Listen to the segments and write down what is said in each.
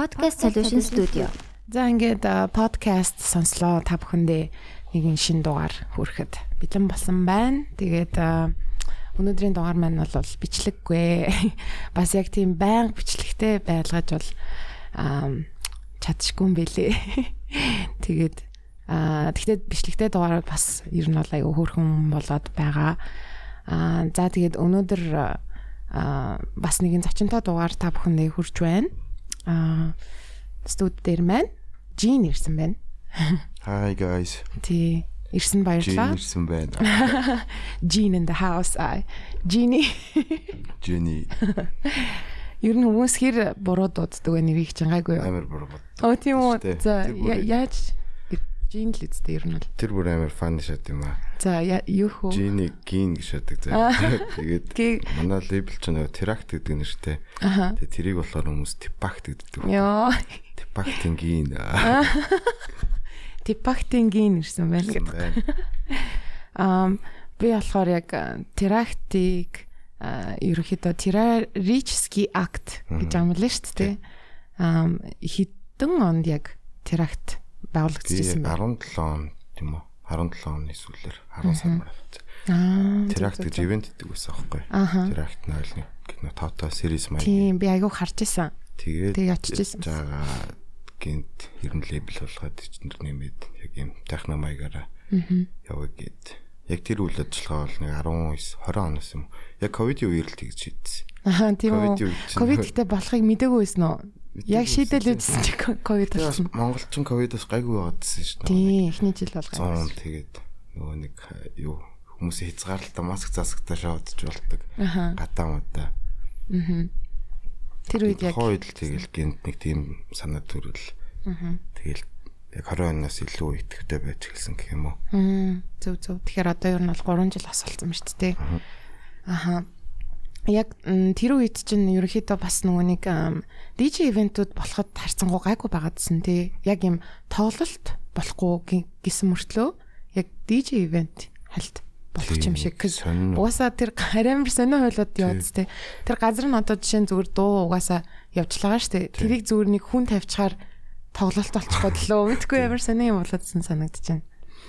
Podcast Solution Studio. За ингээд подкаст сонслоо та бүхэндээ нэгэн шин дугаар хүрэхэд бэлэн болсон байна. Тэгээд өнөөдрийн дугаар маань бол бичлэггүй. Бас яг тийм байнга бичлэгтэй байлгаж бол чадшгүй юм бэлээ. Тэгээд аа тэгтээ бичлэгтэй дугаар бас ер нь бол аюу хөөрхөн болоод байгаа. Аа за тэгээд өнөөдөр аа бас нэгэн зочинтой дугаар та бүхэндээ хүрч байна аа студ дээр маань Жин ирсэн байна. Hi guys. Тий. Ирсэн баярлалаа. Жин ирсэн байна. Jin in the house. Jini. Jenny Ер нь хүмүүс хэр буруу дууддаг вэ нэрийг чангаагүй юу? амар буруу. Оо тийм үү. За яаж Jin л үстэй ер нь бол. Тэр бүр амар фан шат юм аа. За юу хөө? Jenny гин гэж шатдаг заа. Тэгээд Гэ- манай лейбл ч нэг теракт гэдэг нэртэй. Тэгээд тэрийг болохоор хүмүүс типакт гэдэг. Йоо. Типактын гин. Типактин гин ирсэн гэсэн гэдэг. Аа би болохоор яг а, ерөөхдөө террористский акт гэж амлаа шүү дээ. Аа хэдэн онд яг теракт байгуулагдчихсан бэ? 17 он тийм үү? 17 оны сүүлээр 10 сар мөр. Аа. Теракт гэж ивент гэдэг байсан аахгүй. Теракт нь ойл нэг кино тото series маяг. Тийм би айгүй харж исэн. Тэгээд Тэгээ очижсэн. жаага гинт ер нь лейбл болгоод эчнэр нэмээд яг юм техно маягаараа яваа гээд яг тэр үйл ажиллагаа бол нэг 19 20 оноос юм. Яг ковидын үеэр л тэгж шийдсэн. Аа тийм үү. Ковид үед чинь- Ковид гэдэг болохыг мдэггүй байсан уу? Яг шийдэл үзсэн чи ковид болсон. монголчин ковидос гайгүй байгаадсэн шүү дээ. Тийм эхний жил болгоо. 100 тэгээд нөгөө нэг юу хүмүүсийн хязгаарлалтаа маск засагтаа шоодж болдог. Аха. Гатаа мата. Тэр үед яг үед л тэгэл гинт нэг тийм санаа төрөл. Тэгэл яг 20 оноос илүү идэвхтэй байж эхэлсэн гэх юм уу. Мм, зөв зөв. Тэгэхээр одоо ер нь бол 3 жил ба шүү дээ. Аха. Яг тэр үед чинь ерөнхийдөө бас нөгөө нэг DJ ивентүүд болоход харцангуй гайгүй байгаадсэн тий. Яг юм тоглолт болохгүй гэсэн мөртлөө яг DJ ивент хальт болох юм шиг. Угаасаа тэр хараамир сонио хойлоод яваад тий. Тэр газар нь одоо жишээ нь зүгээр дуу угаасаа явжлагаа штэ. Тэрийг зүгээр нэг хүн тавьчихаар тоглолт болчих гол лөө. Мэдгүй ямар сонио юм болоодсэн байна.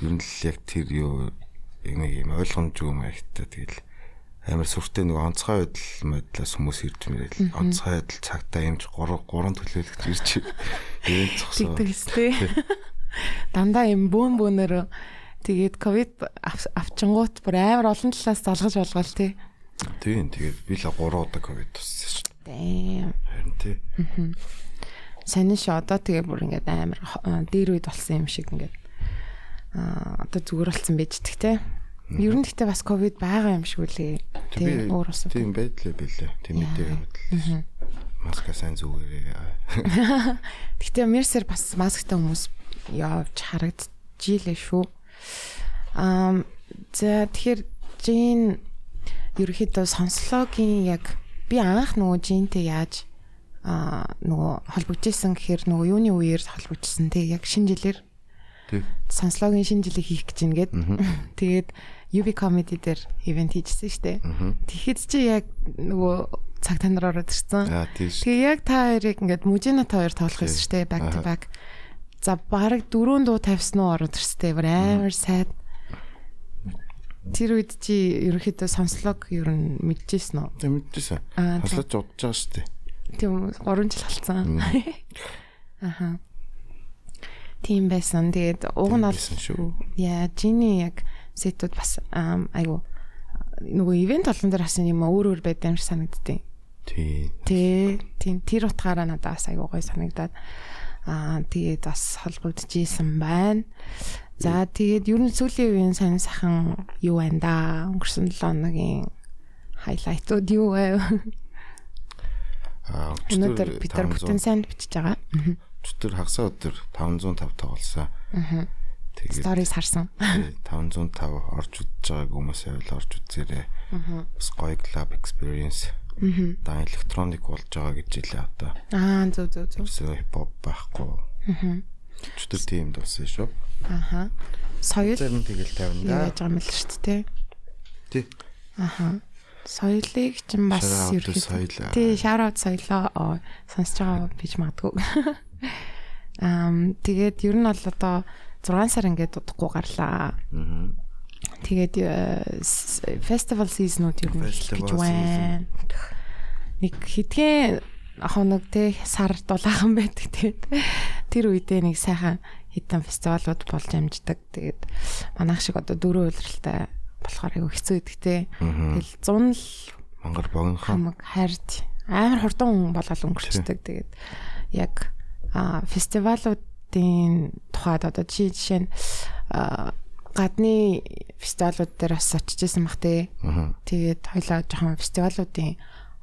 Ер нь л яг тэр юу нэг юм ойлгомжгүй маягтай тэгэл амар сүртэй нэг онцгой байдал модлоос хүмүүс ирж мэрэл онцгой байдал цагтаа юмч 3 3 төлөөлөгч ирж ивент зогсоо. Тэгдэг өстэй. Дандаа юм бөөн бөөнөр тэгээд ковид ав- авчингууд бүр амар олон талаас залгаж болгоол тий. Тийм тэгээд би л 3 удаа ковид туссан шүү дээ. Харин тий. Сонин ш одоо тэгээ бүр ингээд амар дээр үед болсон юм шиг ингээд аа одоо зүгээр болсон байж тэг тий. Ер нь гэхдээ бас ковид байгаа юм шиг үлээ. Тэг би Тий, өөр ус. тийм байдлаа билээ. Тийм мэдээ бодлоо. Маска сайн зүгээрээ. Гэхдээ мерсэр бас масктай хүмүүс явж харагджилээ шүү. Аа за тэгэхээр жин ерөөхдөө сонслогийн яг би анх нөгөө жинтэй яаж аа нөгөө холбогдчихсан гэхээр нөгөө юуны үеэр холбогдчихсан те яг шинэ жилээр сонслогийн шинэ жилийг хийх гэж ингээд тэгээд UB comedy дээр ивент хийжсэн штэ. Тэгэхэд чи яг нөгөө цаг танаар ороод ирсэн. Тэгээ яг та хоёрыг ингээд мужина та хоёр тоглох гэсэн штэ back to back. За баг дөрөв дуу тавьсан уу ороод ирстэй бүр амар сайд. Тэр үед чи ерөөхдөө сонслог ер нь мэдчихсэн үү? Тийм мэдчихсэн. Хаслаж удаж байгаа шүү дээ. Тийм 3 жил болсон. Аха. Тийм байсан. Тэгээд уг нь бол байсан шүү. яа жиний яг сетүүд бас айгу нөгөө ивент болгон дээр хасан юм өөр өөр байд юм шиг санагдтыг. Тийм. Тэ тийм тэр утгаараа надад бас айгуу гой санагдаад аа тэгээд бас холбогдчихсэн байна. За тэгээд ер нь сүүлийн үеийн сайн сайхан юу байна да? Өнгөрсөн 7 хоногийн хайлайтууд юу вэ? Аа Өнөөдөр нар бүтэн сайн бичиж байгаа. өчтөр хагасаа өдөр 505 тоглосон. Аа. Тэгээд Сторис харсан. тий, 505 орж үзэж байгааг хүмүүс байвал орж үзээрэй. Аа. Бас гоё club experience. Аа. Да электроник болж байгаа гэж хэлээ одоо. Аа зөв зөв зөв. Өсөө хипхоп байхгүй. Аа. Өчтөр тийм дулсан шүү. Аха. Соёл Зарим тэгэл тавина да. яаж байгаа юм л шүү дээ. Тий. Аха. соёлыг ч юм бас соёл. Тий, out соёлоо сонсож байгаа бич магадгүй. Ам тэгээд ер нь бол одоо 6 сар ингээд удахгүй гарлаа. Мгм. Тэгээд фестивал сизнүүд ер нь гэж байна. Нэг хэдхэн хоног те сар дулаахан байдаг тэгээд тэр үедээ нэг сайхан хитэн фестивалууд болж амждаг. Тэгээд манайх шиг одоо дөрөв үйлрэлтэй болохоор айгу хэцүү. Мгм. Тэгэл 100 л Мангар богинохон хамаг хайрт амар хурдан хүн болол өнгөрчдөг. Тэгээд яг а фестивалуудын тухайд одоо чи жишээ нь гадны фестивалууд дээр бас очиж исэн бах. Мгм. Тэгээд хоёлаа жоохон фестивалуудын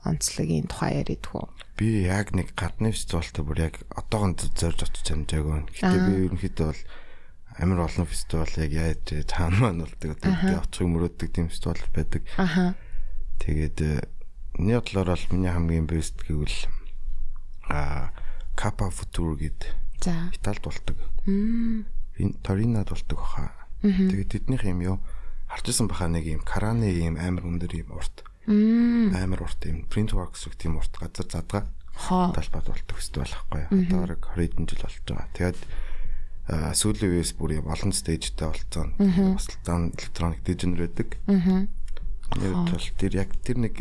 онцлогийн тухай яриадгүй. би яг нэг гадны фестивалтай бүр яг одоогонд зорж очиж амжаагүй. Гэтэ би ерөнхийдөө бол амар олон фестивал яг яаж таан маань болдог. Тэгээд очихыг мөрөөддөг тийм фестивал байдаг. Аха. Тэгээд э, миний бодлоор бол миний хамгийн бест гэвэл а Капа Футур гэд За. Италид болдог. Мм. Энэ Торинад болдог баха. Тэгээд тэднийх юм юу харж исэн баха нэг юм Караны юм амар өндөр юм урт. Амар урт юм Printworks гэх тийм урт газар задгаа талбад болдог фестивал байхгүй юу. Одоо бараг 20 хэдэн жил болж байгаа. Тэгээд сүүлийн үеэс бүр юм олон стейжтэй болцсон. Бас дан электроник дижнер байдаг. Яг бол тэр яг тэр нэг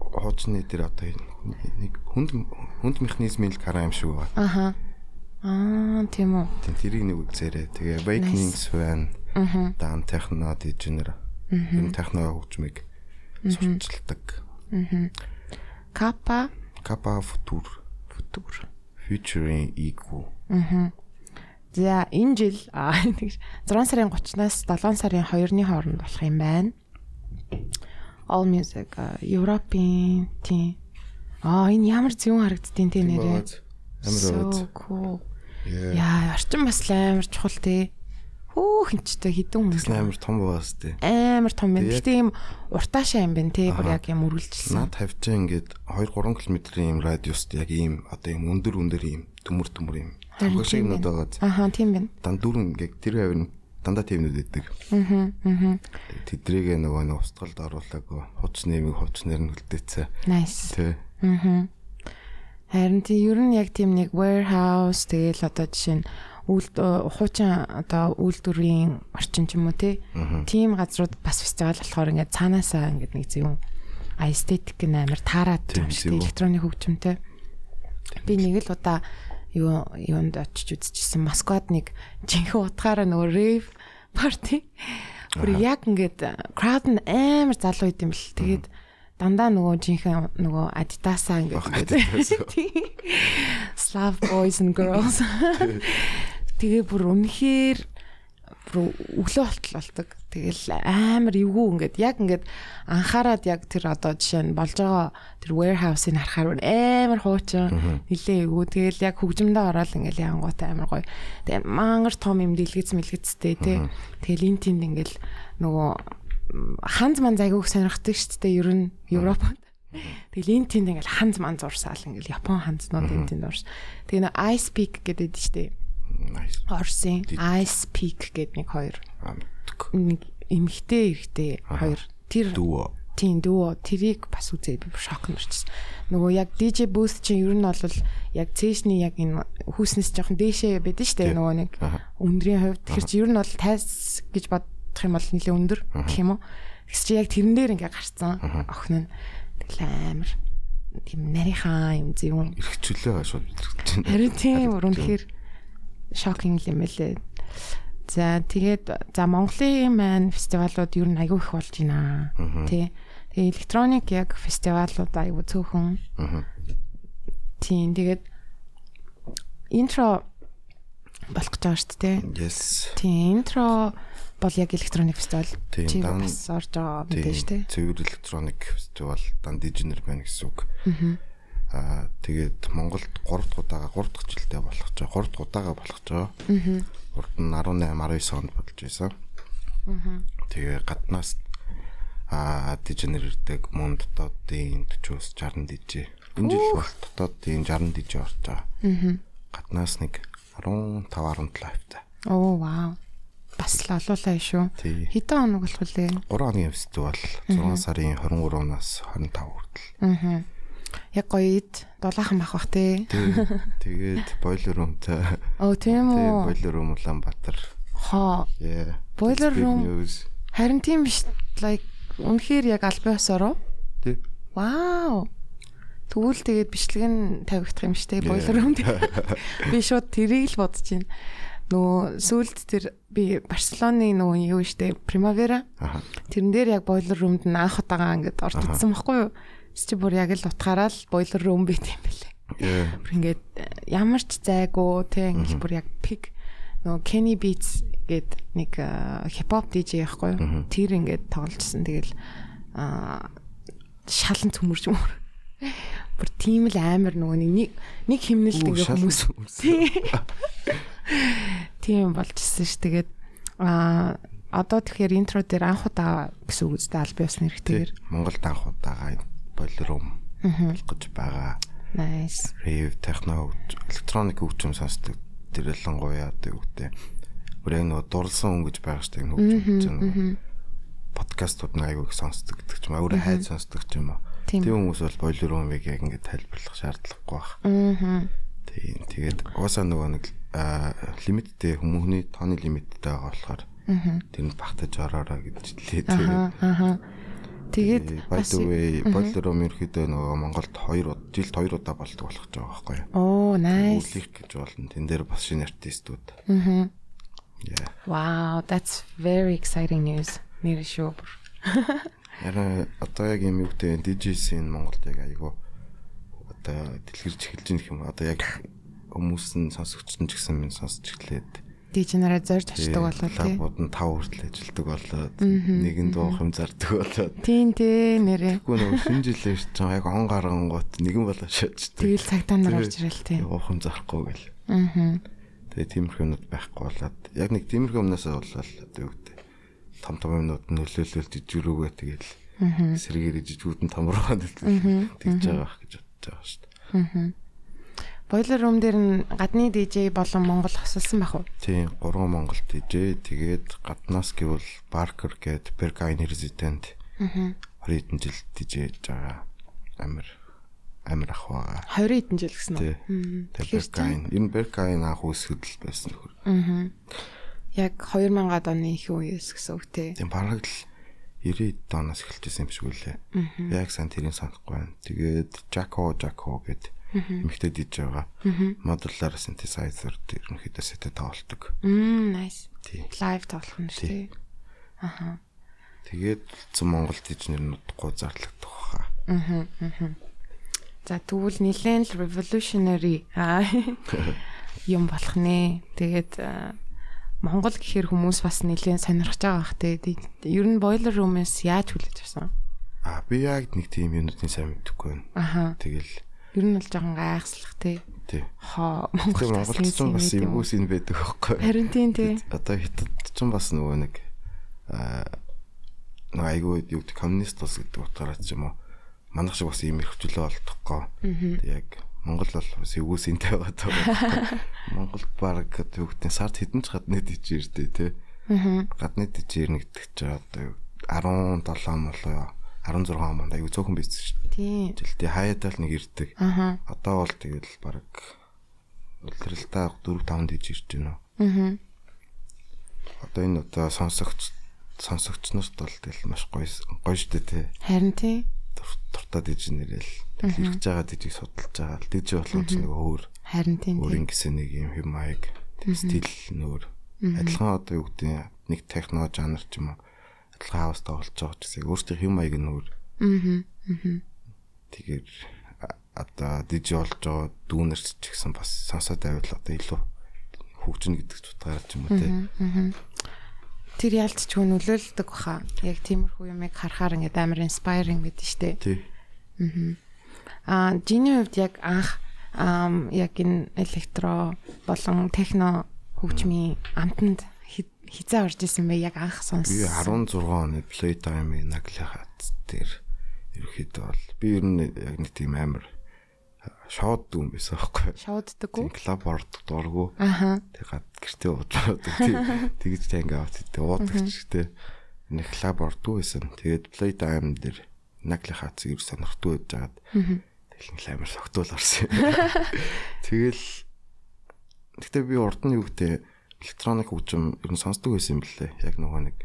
хуучны тэр одоо нэг хүнд хүнд механизмын л кара юм шиг байгаа. Аха. Аа, тийм үү. Тэрийг нэг үзээрэй. Тэгээ Awakenings байна. Дан техно дижнер. Энэ техно хөгжмийг сурчилдаг. Капа Капа Futur футур. featuring Igu. За энэ жил аа, нэг 6 сарын 30-наас 7 сарын 2-ны хооронд болох юм байна. All Music Европын тийм. Аа энэ ямар зөвөн харагддیں۔ тийм нэрээ. Амар cool. Яа. Орчин бас амар чухал тий. Хөөхөнчтэй хідэн хүмүүс амар том байгаас тээ. амар том байна. Гэтэ ийм уртаашаа юм байна тий. Бүр яг юм үргэлжилсэн. Наад хавчаа ингээд 2 3 км-ийн юм радиуст яг ийм одоо ийм өндөр өндөр ийм төмөр төмөр хамгаалшиг тийм нүүд байна. байгаа. Аха, тийм байна. Дан дөрөн ингээд тэр хавь нь дандаа тиймнүүд өгдөг. Аа, аа. Тэдрийг нөгөө нэг устгалд оруулаагүй. Хуц нэмийг хуцнэр нь хөлдөөцөө. Nice. Тэ. Аа. Харин тийм ер нь яг тийм нэг warehouse тэгэл одоо жишээ нь үйл хуучин одоо үйлдвэрийн орчин ч юм уу тий. Тийм газрууд бас фестивал болохоор ингээд цаанаасаа ингээд нэг зөв аэстетик нь амар таарад юм шиг зөв. электроник хөгжмөнтэй. Би нэг л удаа юу юунд очиж үзчихсэн Москвад нэг жинхэнэ утгаараа нөгөө rave party бүр яг ингээд crowd нь амар залуу идэм бэл тэгээд дандаа нөгөө жинхэнэ нөгөө Ах, ингээд. Slav boys and girls тэгээ бүр үнэхээр бүр өглөө болтол болдог. Тэгэл амар эвгүй ингээд яг ингээд анхаарад яг тэр одоо жишээ нь болж байгаа тэр warehouse-ыг харахаар амар хуучин нилээ эвгүй. Тэгэл яг хөгжмөндөө ороод ингээд янгуутай амар гоё. Тэгээ мангар том юм дэлгэц мэлгэцтэй тий. Тэгэл эн тэнд ингээд нөгөө ханз ман зайгүйх сонирхдаг шүү дээ ер нь Европод. Тэгэл эн тэнд ингээд ханз ман зурсаал ингээд Япон ханзнууд эн тэнд урс. Тэгээ нэг Ice Peak гэдэг шүү дээ. Орсын Ice Peak гэдэг нэг хоёр. Нэг эмхтэй эрэгтэй хоёр. Тэр Дүү. тийм дөө тэрийг бас үзээд би шок нэрчсэн. Нөгөө яг DJ booth чинь ер нь бол яг цээшний яг энэ хүүснээс жоохон дээшээ байдэн шүү дээ нөгөө нэг өндрийн хувьд. Тэгэхээр чи ер нь бол тайс гэж бодох юм бол нэлээ өндөр гэх юм уу. Тэгс чи яг тэрэн дээр ингээ гарцсан охин нь тэгэл амар тийм нарийнхаа юм зөвүүн Ирхчүүлээ шууд ирхэж. Харин тийм үнэхээр шокинг юм элэ. За тэгээд за Монголын маань фестивалууд ер нь аягүй их болж байна. Тэ. Тэгээ электроник яг фестивалууд аягүй цөөхөн. Тийм тэгээд интро болох гэж байгаа шүү дээ. Yes. Тийм интро бол яг электроник фестивал. Тийм, бас орж байгаа мэдээ шүү дээ. Цэвэр электроник фестивал дан дижнер байна гэсэн үг. Аа тэгээд Монголд 3 дахь удаага 3 дахь жилдээ болох ч 3 дахь удаага болох ч. Аа. Урд нь 18 19 онд болж байсан. Аа. Тэгээ гаднаас аа дижнер ирдэг мөн дотоодын 40-с 60 дижээ. Энэ жил бол дотоодын 60 дижээ орж байгаа. Аа. Гаднаас нэг 15 17 хавтаа. Оо вау. Бас л олуулаа шүү. Хэдэн хоног болох вэ? 3 хоногийн фестивал 6 сарын 23-наас 25 хүртэл. Аа. Яг гоё ид дулаахан бах бах. Тий. Тэгээд бойлер румтай. Оо тийм Тий, үү. бойлер рум Улаанбаатар. Хоо. Big room. news. Харин тийм биш. Like үнэхээр яг ёсоор уу? Тий. Вау. Тэгвэл тэгээд бичлэг нь тавигдах юм штэ бойлер рум. Би шууд тэрийг л бодож байна. Нөгөө сүлд тэр би Барселоны нөгөө юу штэ Primavera тэрэн дээр яг бойлер румд нь анх удаага ингээд идсэн байхгүй юу? Чи бүр яг л утгаараа л бойлер рум байт юм бэлээ. Yeah. Бүр ингээд э, ямар ч зайгүй тий ингээд бүр яг пик нөгөө Kenny Beats гээд нэг хипхоп DJ байхгүй юу? Тэр ингээд тоглолцсон. Тэгэл шалан цөмөрч мөр. Бүр тийм л амар нөгөө нэг нэг- химнэлт ингээ хүмүүс. Тийм болчихсон ш. Тэгээд аа одоо тэгэхээр интро дээр анх удаа гэсэн үг үстэй аль биосны Тий. хэрэгтэйгээр. Монголд анх удаага Аа. болгож байгаа. Nice. Rave техно электроник хөгжим сонсдог. Тэр ялангуяа одоо юу гэдэг. Бүр яг нөгөө дурлсан хүн гэж байгаа штеп хөгжим гэж нөгөө подкастууд нэг аягүй их сонсдог гэдэг ч юм уу. Өөрөө хайд сонсдог ч юм уу. Тийм. Хүмүүс бол бойлер румыг яг ингэ тайлбарлах шаардлагагүй баг. Аа. Тийм. Тэгээд уусаа нөгөө нэг аа, лимиттэй хүмүүний тооны лимиттэй байгаа болохоор Аа. тэр нь багтаж ороорой гэж хэлээ. Аха. Тэгээд бас бойлер рум ерөөдөө нөгөө Монголд 2 удаа жилд 2 удаа болдог болох гэж байгаа байхгүй юу? оо nice. Үүлих гэж болно. Тэн дээр бас шинэ артистууд. Аа. Yeah. Wow, that's very exciting news. Нэр шүү. Яра одоо яг юм юу гэдэг DJ scene Монголд яг айгүй одоо дэлгэрч эхэлж байгаа юм. Одоо яг хүмүүс нь сонсогч нь ч гэсэн минь сонсож эхлээд Дижнераа зорж очдог болоо тий. лабууд нь 5 хүртэл ажилладаг болоод нэгэн дуух юм зардаг болоод Тийм дээ нэрээ. Тэгвэл нөгөө шинэ жилээр ч яг он гарангуут нэгэн болоо шаачдаг. Тэгэл цагтаа нар орж ирэл тий. Явах юм зарахгүй гэл. Аа. Тэгээ тиймэрхүү юмнууд байхгүй болоод яг нэг тиймэрхүү юмнаас болол одоо юу гэдэг том том юмнууд нь нөлөөлөл жижигрүүгээ тэгэл сэргээр жижигүүд нь том нөлөөлөл тэгж байгаа гэж бодож байгаа шүү дээ. Бойлер рум дээр нь гадны DJ болон Монгол хосолсон байх уу? Тийм 3 Монгол DJ тэгээд гаднаас гэвэл Barker гээд Berghain Resident Аа. 20 хэдэн жил DJ хийж байгаа. Амир амир ах байгаа. 20 хэдэн жил гэсэн үү? Мм. Тэгээд Berghain нь Berghain анх үүсгэл байсан нөхөр. Аа. Яг 2000-ад оны их үеэс гэсэн үг тий. Тийм бараг л 90 доноос эхэлжсэн юм шиг үлээ. Яг сайн тэрийг санахгүй байна. Тэгээд Jaco Jaco гэдэг эмэгтэй диж байгаа. Modular synthesizer ерөнхийдөө сэтэ тоглолдог. Мм, nice. Лайв тоглох нь шүү тий. Тэгээд цэн Монгол дижнэр нь удахгүй зарлагдах баха. За тэгвэл нэлээд revolutionary аа, юм болох нэ. Тэгээд аа, Монгол гэхээр хүмүүс бас нэлээд сонирхож байгаа бах те. Ер нь boiler room-ээс яаж хүлээж авсан? Аа би яг нэг тийм юмнуудын сайн мэдхгүй байна. Аха. Тэгэл Ер нь бол жоохон гайхслах те. тий. Хоо Монгол Монголд ч бас эвгүйс ин байдаг байхгүй. Харин тийм те. Одоо хятад ч бас нөгөө нэг аа нөгөө айгүй юу гэдэг коммунист улс гэдэг утгаараа ч юм уу манайх шиг бас ийм их хвчлээ олдохгүй. Тэг яг Монгол бол бас эвгүйс интэй байгаа тоо. Монголд баг юу гэдэг сард хэдэн ч гадны дижээ ирдэ тий. Аа. Гадны дижээ ирнэ гэдэг чинь одоо юу 17 молоо 16 монд аюу цөөхөн бийсэн шүү дээ. Тийм. Жилдээ хаяатаа л нэг ирдэг. Аха. Одоо бол тэгэл баг улиралтай 4 5 диж ирж байна. Аа. Одоо энэ одоо сонсогч сонсогч нарт бол тэгэл маш гоё гоё штэ тий. Харин тийм. Туртаа диж нэрэл ирж байгаа дижийг судалж байгаа л диж боломж нэг өөр Харин тийм. өөр тийм. ингэсэн нэг юм хэм маяг стил нөр адилхан одоо юу гэдэг нэг техно жанр ч юм уу? Адилхан хаустай болж байгаа ч гэсэн өөртөө хэм маяг нөр Аа. тэгэхээр а- одоо диж болж байгаа дүүнер ч гэсэн бас сонсоод байвал одоо илүү хөгжинэ гэдэг утгаараа ч юм уу тий. Тэр ялцч хүн нөлөөлдөг баха. Яг тиймэрхүү юмыг харахаар ингээд амар inspiring гэдэг штэ. Тий. Аа, жиний хувьд яг анх ам яг энэ электро болон техно хөгжмийн амтанд хи- хизээ орж исэн бэ? Яг анх Би сонссон. 16 оны Playtime-ийн наглихат дээр ерөөхдөө бол би ер нь яг нэг тийм амар шууд дүн байсан байхгүй. Шууддаг Тийм уу? клуб орд дургу. Аха. Тэг гад гэртээ уудаг. Тэгж танга авт гэдэг уудаг ч гэдэг. Нэг клуб ордгүй байсан. Тэгээд playtime дээр нагли хац ир сонирхтгүй байж жагаад тэгэл амар согтуул орсон. Тэгэл Гэтэ би урд нь юу гэдэг электроник хөгжим ер нь сонсдог байсан юм блэ. Яг нөгөө нэг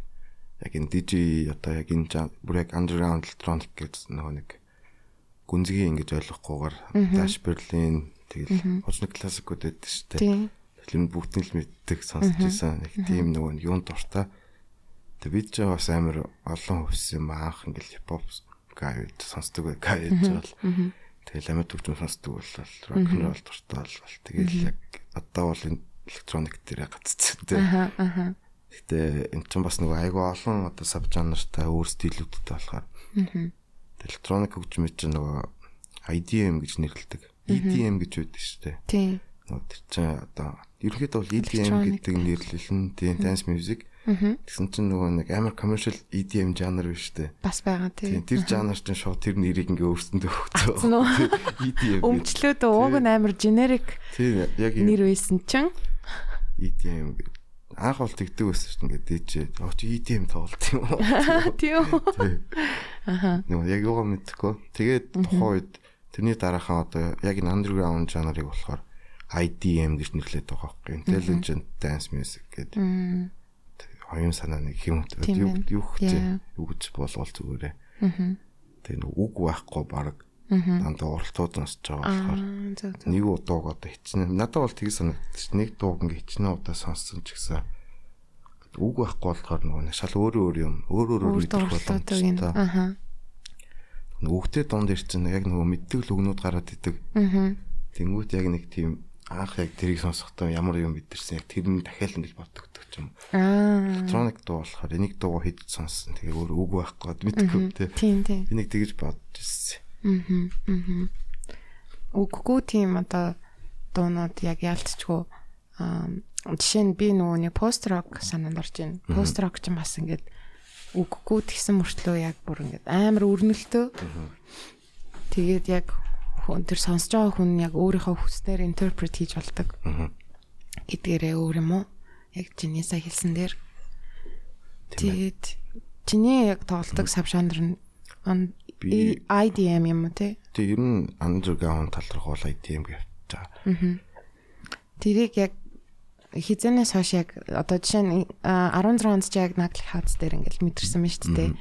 яг энэ DJ одоо яг энэ бүр яг underground electronic гэж нөгөө нэг гүнзгий ингэж ойлгохгүйгээр Dash Berlin тэгэл хожны классикуд байдаг шүү дээ. Тийм. Тэгэл энэ бүгд л мэддэг сонсож байсан. Нэг тийм нөгөө юун дуртай. Тэгээ бид ч бас амар олон хувьс юм анх ингээл хипхоп гай үед сонсдог бай гай гэж бол. Тэгэл амьд хөгжим сонсдог бол рок н рол дуртай бол. Тэгэл яг одоо бол электроник дээр гаццсан. Аха. Гэтэ эн чинь бас нөгөө айгүй олон одоо саб жанртай өөр стилүүдтэй болохоор. Электроник хөгжим чинь нөгөө IDM гэж нэрлэдэг. EDM гэж байдаг шүү дээ. Тийм. Нөгөө тэр чинь одоо ерөнхийдөө бол EDM гэдэг нэрлэл нь тийм dance music. Тэгсэн чинь нөгөө нэг амар commercial EDM жанр биш үү? Бас байгаа Тийм тэр жанр чинь шууд тэр нэрийг ингээ өөрсөндөө өгсөн. EDM. Өмчлөөд уг нь амар generic Тийм яг нэр байсан чинь EDM гэдэг. Анх бол тэгдэг байсан шүү дээ дээжээ. Оо чи EDM тоглолт юм уу? тийм үү? Аха. Нөгөө яг юугаа мэдхгүй. Тэгээд тухайн үед тэрний дараахан одоо яг энэ underground жанрыг болохоор IDM гэж нэрлэдэг байгаа байхгүй. Intelligent dance music гэдэг. Хоёрын санаа нэг юм Тийм юу юу гэж болвол зүгээрээ. Мгм. Тэгээ нэг үг байхгүй баг. Дандаа уралтууд сонсож байгаа Аа, болохоор нэг удааг одоо хичнээн. Надад бол тийг санагдчих. Нэг дууг ингээ хичнээн удаа сонссон ч гэсэн үг байхгүй болохоор нөгөө нэг шал өөр өөр юм. Өөр өөр өөр нь. боломжтой. Аха. Нөгөөтэй дунд ир чинь яг нөгөө мэддэг л үгнүүд гараад идэг. Мгм. Тэнгүүт яг нэг тийм анх яг тэрийг сонсохдоо ямар юм мэдэрсэн яг тэр нь дахиад ингэж бодогддог ч юм. Аа. Электроник дуу болохоор энийг дуугаа хэд сонссон. Тэгээ өөр үг байхгүй мэдгүй. Тийм тийм. Би нэг тэгэж бодож ирсэн. Мгм. Мгм. Үггүй тийм одоо дуунууд яг ялцчгүй аа жишээ нь би нөгөө нэг пост рок санаанд орж байна. Пост рок ч бас ингээд үггүй тэгсэн мөртлөө яг бүр ингээд амар өрнөлтөө. Тэгээд яг хүн тэр сонсож байгаа хүн яг өөрийнхөө хүснээр интерпрет хийж болдог. Аа. гэдгээрээ өөр юм уу? Яг чиний сая хэлсэн дээр. Тэгээд чиний яг тоглодог сав жанр нь Би- IDM юм уу те? Тэгээ ер нь underground тал руу гол ITM гэж байгаа. Тэрийг яг хизэнээс хойш яг одоо жишээ нь а, 16 онд ч яг нагли хаац дээр ингээл мэдэрсэн байна шүү дээ.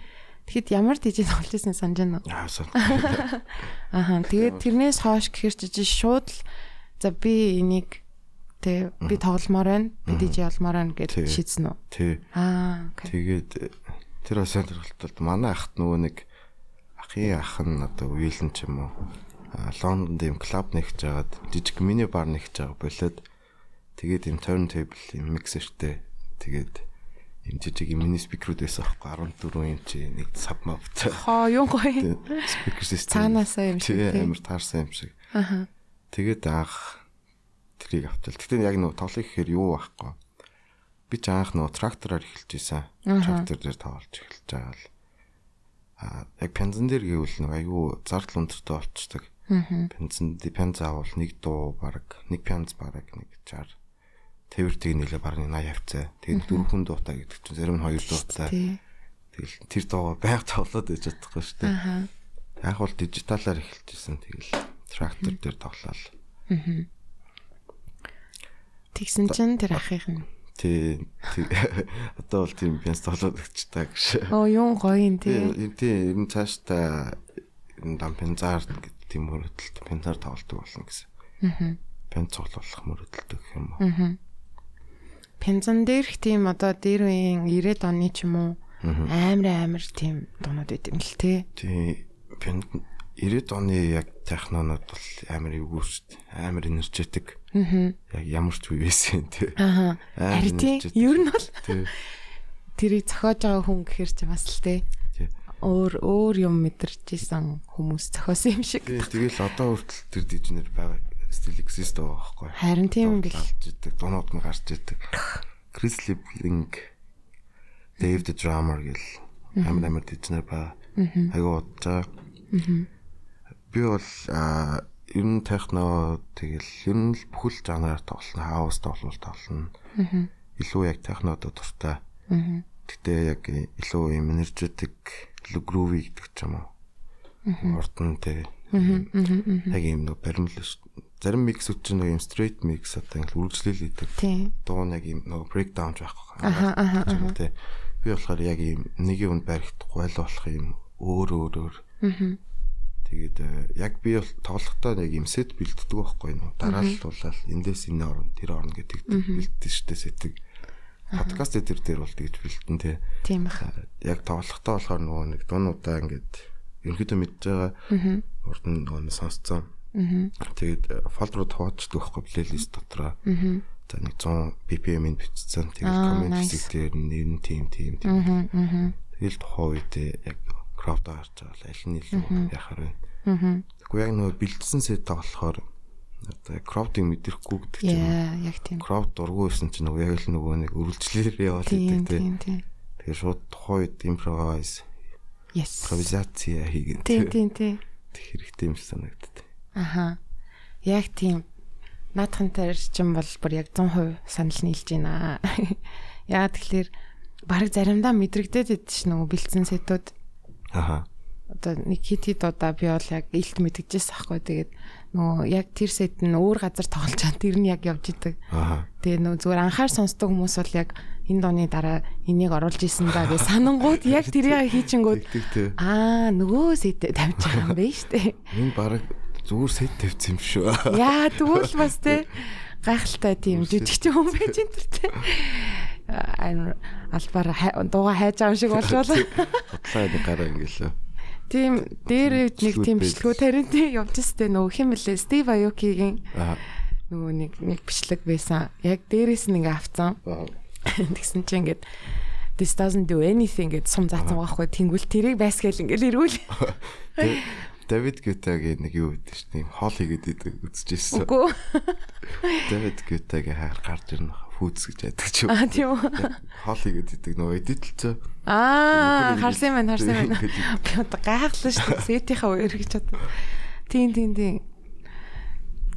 Тэгэхэд ямар дижитал тоглож ирсэн санаж байна уу? Аа. Тэгээд тэрнээс хойш гэхэр чи шууд л за би энийг тэ би тогломоор байна. Би дижи олмоор байна гэж шийдсэн үү? Тий. Аа. Тэгээд тэр бас сонирхолтой манай ахт нөгөө нэг ахын ах нь одоо уйлэн ч юм уу Лондонд юм клуб нэгж жагаад жижиг мини бар нэгж байгаа болоод тэгээд юм turntable юм миксертэй тэгээд юм жижиг юм мини спикерүүд байсан аахгүй 14 инч нэг саб мавтай Хоо юу гоё. спикер систем Цаанаасаа юм шиг тий тий. амар таарсан юм шиг. Аха. тэгээд анх трийг автал гэтээ яг нөгөө тоглох гэхээр юу байхгүй би ч анх нөгөө трактороор эхэлж исэн трактор дээр тоглож эхэлж байгаа л яг пензен дээр гэвэл нэг айгүй зардал өндөртэй болчдөг пензен пенз авал нэг дуу баг нэг пенз баг нэг 60 тэрвэртийг нэлээ баг 80 авцаа тэгээд дөрвөн дуутай гэдэг чинь зарим нь хоёр дуутай. Тий. тэгэл тэр дуугаа байнга тоглоод байж чадахгүй шүү дээ. Яг бол дижиталаар эхэлж исэн тэгэл трактор дээр тоглоал. Тэгсэн чинь тэр ахих нь. Тий одоо бол тийм пенз тоглоод өгчтэй гэж Оо юу гоё юм тий. тий ер нь ер нь дам пензаар гэдэг тийм мөрөдөлт пензаар тоглолдог болно гэсэн Аа. пенз цуглуулах мөрөдөлт гэх юм уу Аа. Пензан дээрх тийм одоо дээр үеийн 90-ад оны ч юм уу амар амар тийм дуунууд байт юм л тий. тий пен 90-ад оны яг технонууд бол амар эвгүй шүү дээ. Амар энержетик. Аа. яг ямар ч үе байсан тий. Аа. Харин тий. Ер нь бол тэрийг зохиож байгаа хүн гэхэр чи бас л тий. тий. Өөр өөр юм мэдэрч исэн хүмүүс зохиосон юм шиг. тэгэл одоо хүртэл тэр дижнер байгаа стил экзист байгаа байхгүй Харин тийм идэг дуунууд нь гарч идэг. Крис Дэйв the Drummer гэл амар амар дижнер байгаа. Айгуу удаа би бол ер нь техно тэгэл ер нь л бүхэл жанраар тоглоно. Хаус тоглол тоглоно. Илүү яг технод дуртай. Гэтэ яг илүү юм энержетик, илүү груви гэдэг ч юм уу. Нь тэг. Яг юм нэг баримл. Зарим миксүүд чинь нэг юм straight mix одоо ингэ үргэлжлэл идэг. Дуу нэг юм нэг breakdown байхгүй. Тэг. Би болохоор яг юм нэг юм баригдахгүй л болох юм өөр өөр өөр. Аа Тэгээд э, яг би бол тоглохдоо нэг юм сет бэлддэг байхгүй юу? Дарааллуулаад эндээс энэ орно, тэр орно гэдэг бэлддэг штэ сетиг. Подкаст дээр дээр бол тэгж бэлдэн тий. Тийм бах. Яг тоглохдоо болохоор нөгөө нэг дуунуудаа ингээд ерөнхийдөө мэдж байгаа. Урд нь нөгөө сонсцсон. Тэгээд фолд руу тоочдөг байхгүй плейлист дотроо. За нэг 100 BPM-ийг бичсэн. Тэгээд коммент хэсэг дээр нэр нь тийм тийм тийм. Тэгэл тухайн үед яг кроп гарч байгаа аль нь илүү яхаар байна. Тэгэхгүй яг нөгөө бэлдсэн сет болохоор одоо кроптыг мэдрэхгүй гэдэг чинь яг тийм. Кроп дургүй байсан чинь нөгөө яг л нөгөө нэг өргөлжлэлээр яваад идэг тийм. Тэгэхээр шууд тухайд импровайз Yes. Импровизаци хийгээд. Тийм тийм тийм. Тэг хэрэгтэй юм санагддаг. Аха. Яг тийм. Наадхан дээр чинь бол бүр яг 100% санал нийлж байна. Яа тэгэхээр баг заримдаа мэдрэгдээд идэв ш нөгөө бэлдсэн сетүүд. Аха. Одоо нэг хит хит удаа би бол яг илт мэдгэжээс ахгүй тэгээд нөгөө яг тэр сет нь өөр газар тоглож чад тэр нь яг явж идэг. Аха. Тэгээ нөгөө зүгээр анхаар сонсдог хүмүүс бол яг энэ дооны дараа энийг оруулж исэн даа гэж санангууд яг тэрийг хийчингүүд аа нөгөө сет тавьж байгаа юм байна штэ. Энэ баг зүгээр сет тавьсан юм шүү. Яа тэгвэл бас те гайхалтай тийм жижиг хүн байж энэ төр те албаар дууга хайж байгаа юм шиг болж байна. Бодлоо нэг гараа ингээл. Тийм дээр нэг тийм бичлэгөө таринт явж өстэй нөгөө хэм блэ Стив Аюкигийн нөгөө нэг нэг бичлэг байсан. Яг дээрээс нь ингээ авцсан. Тэгсэн чинь ингээд this doesn't do anything гэд сум заасан байхгүй тэнгүүл тэрийг байсгээл ингээл эргүүл. Давид Гютагийн нэг юу гэдэг чинь хоол хийгээд идэг үзчихсэн. Үгүй. Давид Гютагийн хайр гарч ирнэ фүүц гэж яддаг ч юм. Аа тийм үү. Хоол хийгээд идэг нөгөө эдэлцээ. Аа харсан байна харсан байна. Би одоо гайхлаа шүү дээ. Сэтийнхаа үер гэж бодсон. Тийм тийм тийм.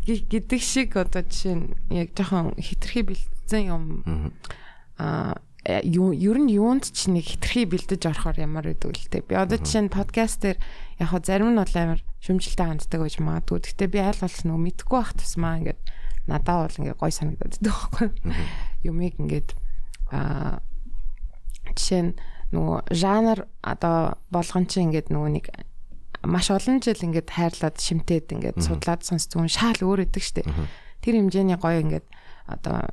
гэдэг шиг одоо жишээ нь яг жоохон хитрхи бэлдсэн юм. Аа ер нь юунд ч нэг хитрхи бэлдэж орохоор ямар гэдэг л те. Би одоо жишээ нь подкаст дээр яг хоо зарим нь бол амар шүмжэлтэй ханддаг гэж магадгүй. Гэхдээ би аль болох нөгөө мэдгүй байх тусмаа ингээд надад бол ингээд гой санагдаад байдаг байхгүй. Юмыг ингээд аа жишээ нь нөгөө жанр одоо болгон чи ингээд нөгөө нэг маш олон жил ингээд хайрлаад шимтээд ингээд судлаад сонсдгүй шаал өөр идэг штеп. Тэр хэмжээний гоё ингээд одоо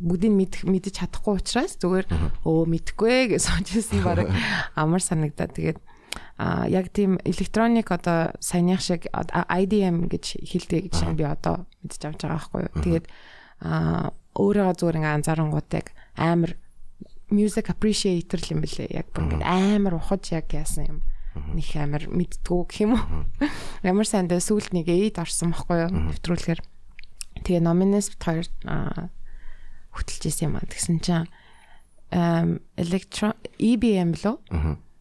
бүгдийг мэдэх мэдэж чадахгүй учраас зүгээр өө мэдхгүй гэж сонжсэн баг. Амар санагдаад. Тэгээд а яг тийм электроник одоо саяных шиг IDM гэж хэлдэг гэж би одоо мэдэж авч байгаа байхгүй юу. Тэгээд а өөрөө зүгээр ингээ анзаарангууд яг амар music appreciator юм бэлээ. Яг бүр ингээ амар ухаж яг яасан юм. Них амар мэдтгүү гэх юм уу. Ямар сандаа сүулт нэг эйд орсон байхгүй юу. Нэвтрүүлэхээр Тэгээ номинес бит хоёр хөтөлж исэн юм аа. Тэгсэн чинь electro EBM лөө?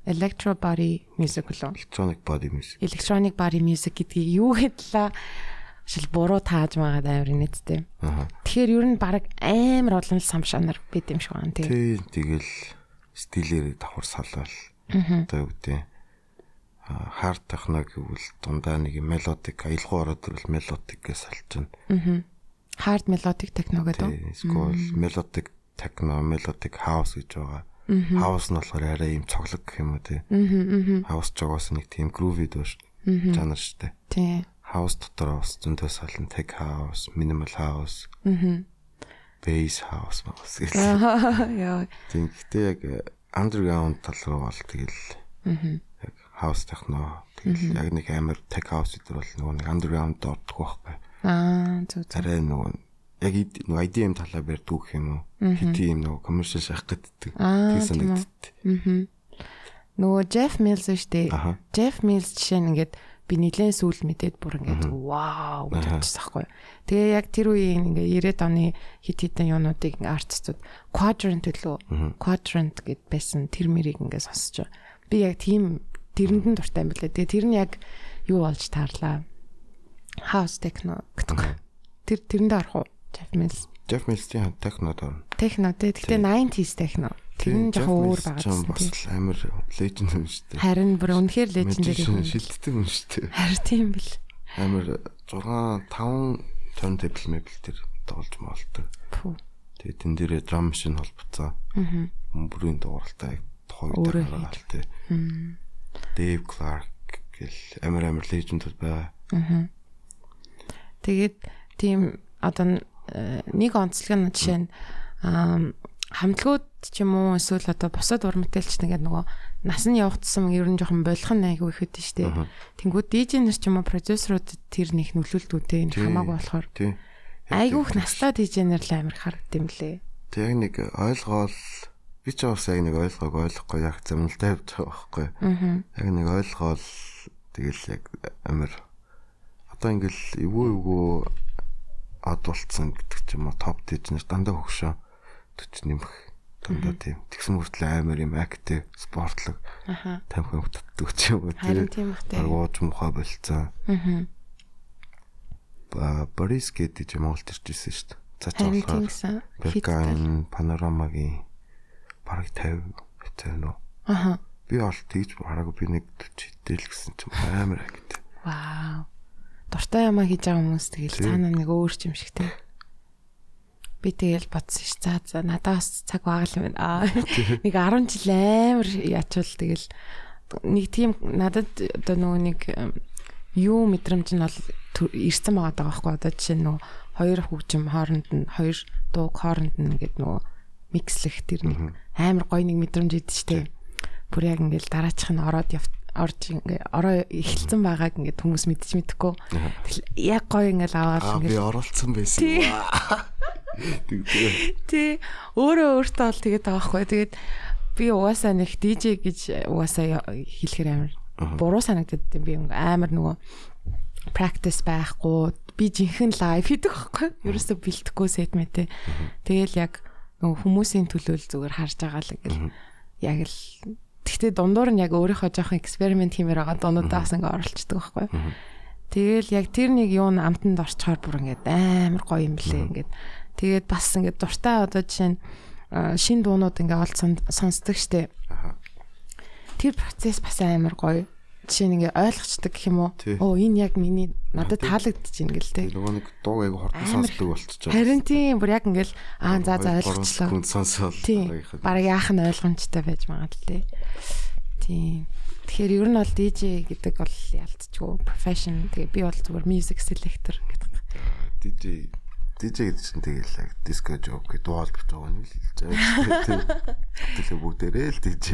Electro body music лөө? Electronic body music. Electronic body music гэдгийг юу гэдлээ шил буруу тааж магаад амар нийттэй. Тэгэхээр ер нь баг амар олон самшанаар бид юм шиг байна тий. Тий, тэгэл стилээр давхар салвал одоо юу гэдэг хард техно гэвэл дундаа нэг мелодик аялгуу ороод ирвэл мелодик гэж салж байна. Аа. Хард мелодик техно гэдэг. Эсвэл мелодик техно, мелодик хаус гэж байгаа. Хаус нь болохоор арай юм цоглог гэх юм уу тий. Хаус угаас нэг тийм груви дөөш жанр штэ. Тий. Хаус дотор бас зөндөө сална тех хаус, минимал хаус. Аа. Бейс хаус бас гэх. Яа. Тийм гэхдээ яг underground тал руу бол тэгэл. Аа хаус техно тэгэл яг нэг амар tech house гэдэг бол нөгөө нэг underground дордох байхгүй. Аа зөв зөв. Арай нөгөө яг нөгөө IDM талаа барьдаг гэх юм уу? Хити юм нөгөө commercial шахах гэдэг. Тэг санагддаг. Аа. Нөгөө Jeff Mills шүү дээ. Jeff Mills жишээ нь ингээд би нэлээд сүүл мэдээд бүр ингээд вау гэж бодчихсан байхгүй. Тэгээ яг тэр үеийн ингээд 90-ад оны хит хитэн юунуудыг артистууд quadrant төлөө quadrant гэд байсан тэр мэрийг ингээд сонсож байгаа. Би яг тийм тэрэнд нь дуртай юм билээ. Тэгээ тэр нь яг юу болж таарлаа. House techno гэдэг. Тэр тэрэндээ орох уу? Jeff Mills. Jeff Mills-ийн техно доо. Техно тий. Гэтэ 90s техно. Тэр нь жоохон өөр байгаа юм бас амар legend юм шүү дээ. Харин бүр үнэхээр legendary юм. Шилддэг юм шүү дээ. Харин тийм бил. Амар 6 5 turntable mebel тэр тоглож маалдаг. Тэгээ тэн дээрээ drum machine холбоцоо. Аа. Бүрийн дууралтай гаргаал тээ. Dave Clark гэл амар амар лежендүүд байгаа. Аа. Тэгээд тийм одоо нэг онцлог нь жишээ нь хамтлагууд ч юм уу эсвэл одоо бусад ур мэдээлч нэгээд нөгөө нас нь явагдсан ер нь жоохон болох нь айгүй ихэд нь штэ. Тэнгүүд дижнер ч юм уу продюсерууд тэр нэг нөлөөлтүүдтэй энэ хамаагүй болохоор. Айгүйх настай дижнер л амар харагд юм лээ. Тэг яг нэг ойлгоол би ч бас яг нэг ойлгоог ойлгохгүй яг замналтай явж байгаа байхгүй. Яг нэг ойлгоол тэгэл яг амар одоо ингээл эвгүй эвгүй ад болцсон гэдэг ч юм уу топ дижнер дандаа хөгшөө 40 нэмэх дандаа тийм тэгсэн мөртлөө амар юм актив спортлог тамхи хөтддөг ч юм уу тийм аргууч мухаа болцсон. Аа Борис гэдэг юм Монголд иржсэн шүү дээ. За ч болохоор Бекайн панорамагийн бараг 50 хэвтэй нөө. Аха. Би ол тэгж хараагүй би нэг 40 хэдэл гэсэн чинь амар агт. Вау. Дуртай ямаа хийж байгаа хүмүүс тэгэл цаана нэг өөр юм шиг те. Би тэгэл бодсон ш. За за надаас цаг бага л юм байна. Аа. Нэг 10 жил амар ячвал тэгэл нэг тийм надад одоо нөгөө нэг юу мэдрэмж нь бол ирсэн байгаа даа байхгүй одоо жишээ нь нөгөө хоёр хөгжим хооронд нь хоёр дууг хооронд нь ингээд нөгөө микслэх тэр нэг амар гоё нэг мэдрэмж идэв штэ. Бүр яг ингээд дараачих нь ороод орж ингээ ороо эхэлсэн байгааг ингээд хүмүүс мэдчих мэдэхгүй. Тэгэл яг гоё ингээл аваад ингээд би оролцсон байсан. Тий. Өөрөө өөртөө бол тэгээд байхгүй. Тэгээд би угаасаа нэг DJ гэж угаасаа хэлэхэр амар буруу санагдаад би амар нөгөө practice байхгүй. Би жинхэнэ лайв хийдэг байхгүй. Ерөөсө бэлтгэхгүй сет мэтэй тэгэл яг нөгөө хүмүүсийн төлөөл зүгээр харж байгаа л ингээл яг л тэгтээ дундуур нь яг өөрийнхөө жоохон эксперимент хиймээр байгаа. Дуунуудаас ингээ оролцдог байхгүй. Тэгэл яг тэр нэг юу н амтанд орчхоор бүр ингээд амар гоё юм блэ ингээд. Тэгээд бас ингээд дуртай одоо жишээ нь шин дуунууд ингээ олд сонсдог штеп. Тэр процесс бас амар гоё жишээ нь ингээ ойлгочдөг гэх юм уу? Оо энэ яг миний надад таалагдчих юм гэл те. Нөгөө нэг дуу айгу хурдан сонсдог байгаа. Харин тийм бүр яг ингээл аа за за ойлгочлоо. Хүн сонсоол бараг яах нь ойлгомжтой байж магадaltaй. Тийм. Тэгэхээр ер нь бол DJ гэдэг бол ялцчихгүй profession. Тэгээ би бол зүгээр music selector гэдэг. DJ DJ гэдэг чинь тэгэл яг disco job гэдэг дуу албарч байгаа нь л хэлж байгаа. Тэгээ бүгдээрээ л DJ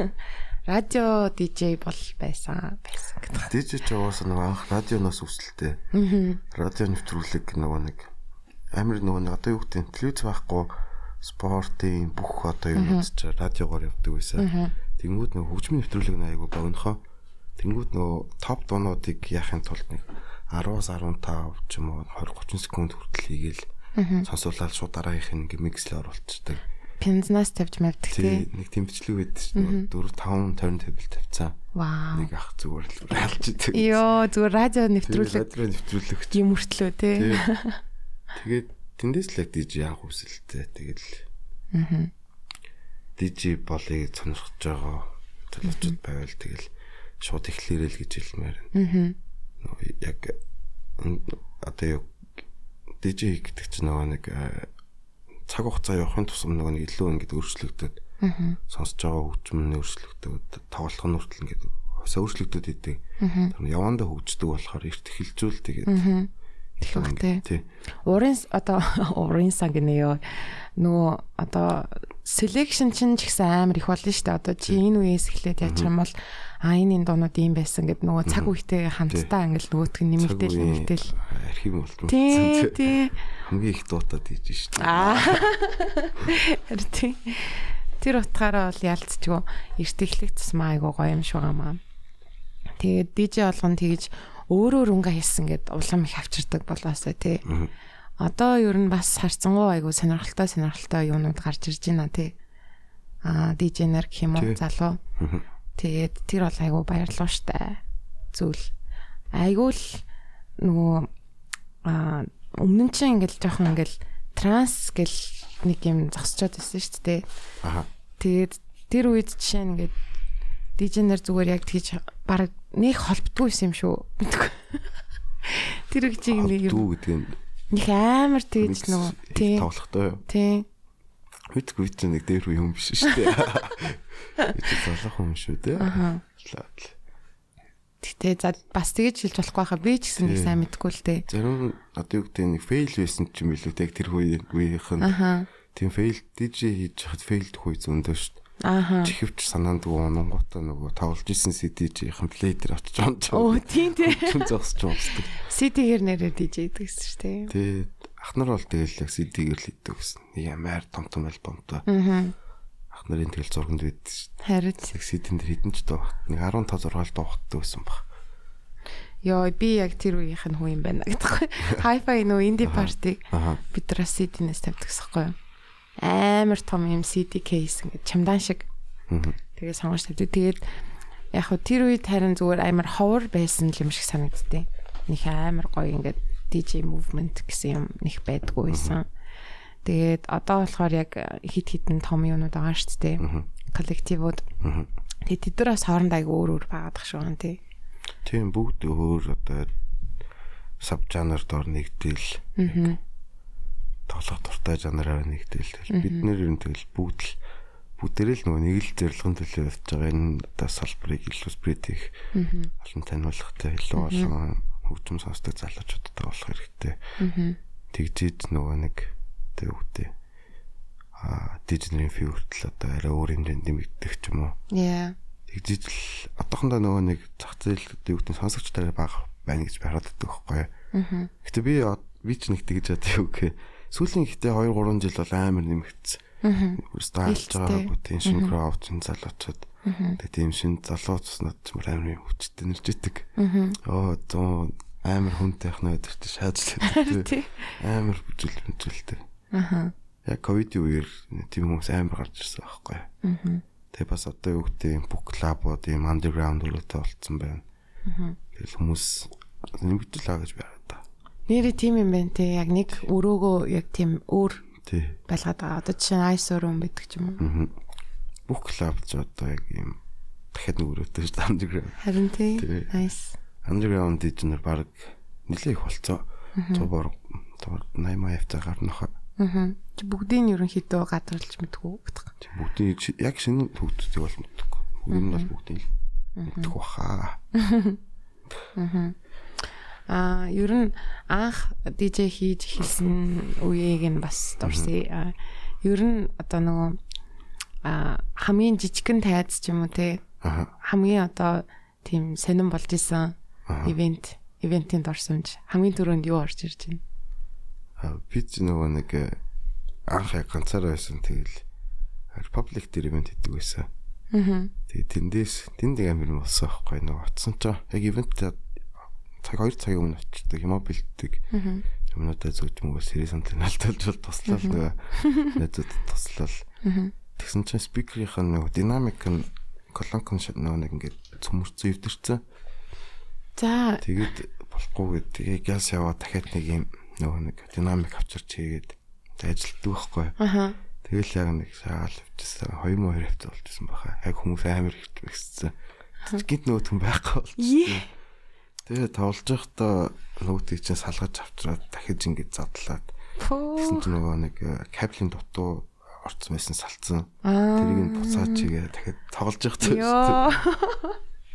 радио DJ бол байсан байсан гэдэг. DJ ч уусаа нэг анх радионоос үсэлтэй. Аа. Радио нэвтрүүлэг нөгөө нэг амир нөгөө нэг одоо юу гэдэг телевиз байхгүй спортын бүх одоо юм ч радиогоор явдаг байсан. Тэнгүүд нөгөө хөгжмийн нэвтрүүлэг айгу богинохоо. Тэнгүүд нөгөө топ дуунуудыг яахын тулд нэг 10-аас 15 ч юм уу 20 30 секунд хүртэл хийгээл сонсуулаад шууд дараагийнх нь ингээ микслээ оруулцдаг пензнаас тавьж мавдаг тий. Нэг тэмцлэг байдаг шүү. 4 5 turn table тавьцаа. Вау. Нэг ах зүгээр л алж идэг. Йоо зүгээр радио нэвтрүүлэг. Радио нэвтрүүлэг. Юм өртлөө тий. Тэгээд тэндээс л DJ анх үсэлтэй. Тэгээд л. Аа. DJ болыг сонирхож байгаа төлөвчд байвал тэгэл шууд эхлэрэл гэж хэлмээр. Аа. Яг одоо юу DJ гэдэг чинь нөгөө нэг цаг хугацаа явахын тусам нөгөө нэг илүү ингээд өөрчлөгдөд сонсож байгаа хөгжим нь өөрчлөгдөд тоглох нь хүртэл ингээд хасаа өөрчлөгдөд идэг. Тэр явандаа хөгждөг болохоор эрт эхэлжүүл тэгээд Тэгвэл урын одоо урын сан гинэ ёо. Нөгөө одоо selection чинь ч гэсэн амар их болно шүү дээ. Одоо чи энэ үеэс эхлээд яач юм бол а энэ энэ доонууд ийм байсан гэд нөгөө цаг үетэй хамтдаа ингээл нөгөөтг нь нэмэгдээл нэмэгдээл архив болтон. Тий, тий. Хамгийн их дуутаад ийж шүү дээ. Аа. Тий. Тэр утгаараа бол ялцчихгүй эрт эхлэх тусмаа айгуу гоё юм шиг байгаамаа. Тэгээд DJ болгон тэгж өөрөөр унга хийсэн гэд улам их авчирдаг болоосоо тий. Одоо ер нь бас харцангуй айгу сонирхолтой сонирхолтой юунууд гарч ирж байна тий. Аа дижнер гэх юм уу залуу. Тэгээд тэр бол айгу баярлуу штэ. Зүйл. Айгу л нөгөө а өмнө нь чинь ингээл жоохон ингээл транс гэл нэг юм зогсчод байсан шүү дээ. Аха. Тэгээд тэр үед жишээ нь ингээд дижнер зүгээр яг тэгж баг нэг холбдгүй юм шүү. Тэр их чиг нэг юм Дүү гэдэг нь нэг амар тэгж нөгөө тий. тоглохтой юу? Тий. Мэдгүй чи нэг дээр юм биш шүү дээ. Би залах хүн шүү дээ. Аха. Гэтэ за бас тэгж хэлж болохгүй хаа би ч гэсэн нэг Тий. сайн мэдгүй л дээ. Зарим одоо юу гэдэг нэг фейл байсан ч юм билүү тэг тэр үе үеийнх нь Аха. тийм фейл DJ хийж хад фейлдэх үе зөндөө шүү. Аха. Чихвч санаанд гоонготой нөгөө тоглож исэн CD-ийн плей дээр очиж онч. Оо тийм тий. Хүн зогсож уусдаг. CD-гэр нэрээ DJ гэдэг гэсэн шүү дээ. Тэгээд ах нар бол тэгэл CD-гэр л идэв гэсэн. Нэг амар том том альбомтой. Аа. Ах нарын тэгэл зурганд байдсан шүү дээ. Харин CD-н дээр хідэн ч доо. Нэг 15 6 дуухттай байсан баг. ёо би яг тэр үеийнх нь хүн юм байна гэдэггүй. Hi-fi нөө инди парти Аха. бид нар CD-нээс тавьдаг гэсэхгүй юу. Амар том юм CD кейс ингээд чамдан шиг тэгээ сонгож тавьдаг. Тэгээд яг хөө тэр үед харин зүгээр амар ховор байсан юм шиг санагдтыг. Них амар гоё ингээд DJ movement гэсэн юм них байдгүй байсан. Тэгээд одоо болохоор яг хит хитэн том юмнууд байгаа шүү дээ. Коллективууд. Тэгээд тэд нар бас хоорондоо айгүй өөр өөр байгаад тах шүү гэн тий. Тийм бүгд өөр одоо саб жанр дор нэгдэл Аа. тоглох дуртай жанраар нэгдэл. Бид нэр ер нь тэгэл бүгд л бүгдээрээ л нөгөө нэг л зорилгын төлөө явж байгаа энэ одоо салбарыг илүү спред их олон таниулахтай илүү олон хөгжим сонсдог залуучуудтай болох хэрэгтэй. Тэгжиж нөгөө нэг одоо юу гэдэг а дижитал фи хүртэл одоо арай өөр хэмжээнд нэмэгдэх ч юм уу. Яа. Тэгжиж л одоохондоо нөгөө нэг зах зээл одоо юу гэдэг сонсогчтой бага байна гэж би хараад байдаг байхгүй. Аа. Гэтэ би би ч нэг тэгж чаддаг юу гэх. Сүүлийн ихтэй 2 3 жил бол амар нэмэгдсэн. Аа. Стайлж байгаагүй тийм шинэ крауд чин залуучууд. Аа. Тэгээ тийм шинэ залууцснууд ч мөр амар юм хүчтэй нэрждэг. Аа. Оо зөө амар хүнтэй ахна өдөрт шаажлаа. Амар бүжил бүжилтэй. Аа. Яг ковидын үеэр тийм хүмүүс амар гарч ирсэн байхгүй. Аа. Тэгээ бас одоо юу гэдэг бук клабууд ийм андерграунд өрөөтэй болцсон байна. Аа. Тэгэл хүмүүс нэмэгдэл аа гэж байна да. Нэрээ тийм юм байна те. Яг нэг өрөөгөө яг тийм өөр Тий. байлгаад байгаа. Одоо жишээ нь айс өрөө байдаг ч юм уу. Мгм. Бук клаб ч одоо яг ийм дахиад нэг өрөөтэй шүү дээ андерграунд. Харин тий. Nice. Underground дижнер баг нэлээ их болцоо. 100 бор 80 маяг та гарнах. Аа. Чи бүгдийг нь ерөнхийдөө гадарлаж мэдгүй. Бүгдийн чи- яг шинэ төгтдөг бол мэдхгүй. Бүгд нь бол бүгдийг л мэдэх баха. Аа, ер нь анх DJ хийж эхэлсэн үеийг нь бас дурсъя. Аа, Ер нь одоо нөгөө аа хамгийн жижигхэн тайз ч юм уу те хамгийн одоо тийм сонирн болж исэн ивент ивентийн дорсомж хамгийн түрүүнд юу орж ирж байна? А, Би ч нөгөө нэг э, анх яг ганцаараа байсан тэгэл дээр ивент хийдэг байсан. Аа. Тэгээ тэндээс тэнд яг амир болсон байхгүй нөгөө очсон ч яг ивент цаг 2 цагийн өмнө очдог юм аа бэлддэг. Аа. Юмнуудаа зүгт мөгөө сэрийн самтын алдалж бол туслал нөгөө найзууд туслал. Аа. Тэгсэн чинь спикерийнх нь нөгөө динамик нь колонкон нөгөө нэг ингээд цөмөрцөн өвдөрцөн. За Тэгээд болохгүй гээд тэгээ газ яваа дахиад нэг юм нөгөө нэг динамик авчирч хийгээд ажилтдаг байхгүй. аха. Тэгэл яг нэг шагаал авчихсан. 2 мөр хавцаа болчихсон баха. Яг хүмүүс амар ихт бэссэн. Гинт нөгөөт хүн байхгүй болчихсон. Тэгээ тоглож байхдаа нөгөөтийг чинь салгаж авчраад дахиж ингэж задлаад тэгсэн чинь нөгөө нэг э, кабелийн дутуу орцсон байсан салцсан. Тэрийг нь буцаач игээ дахиад тоглож байхдаа Йоо.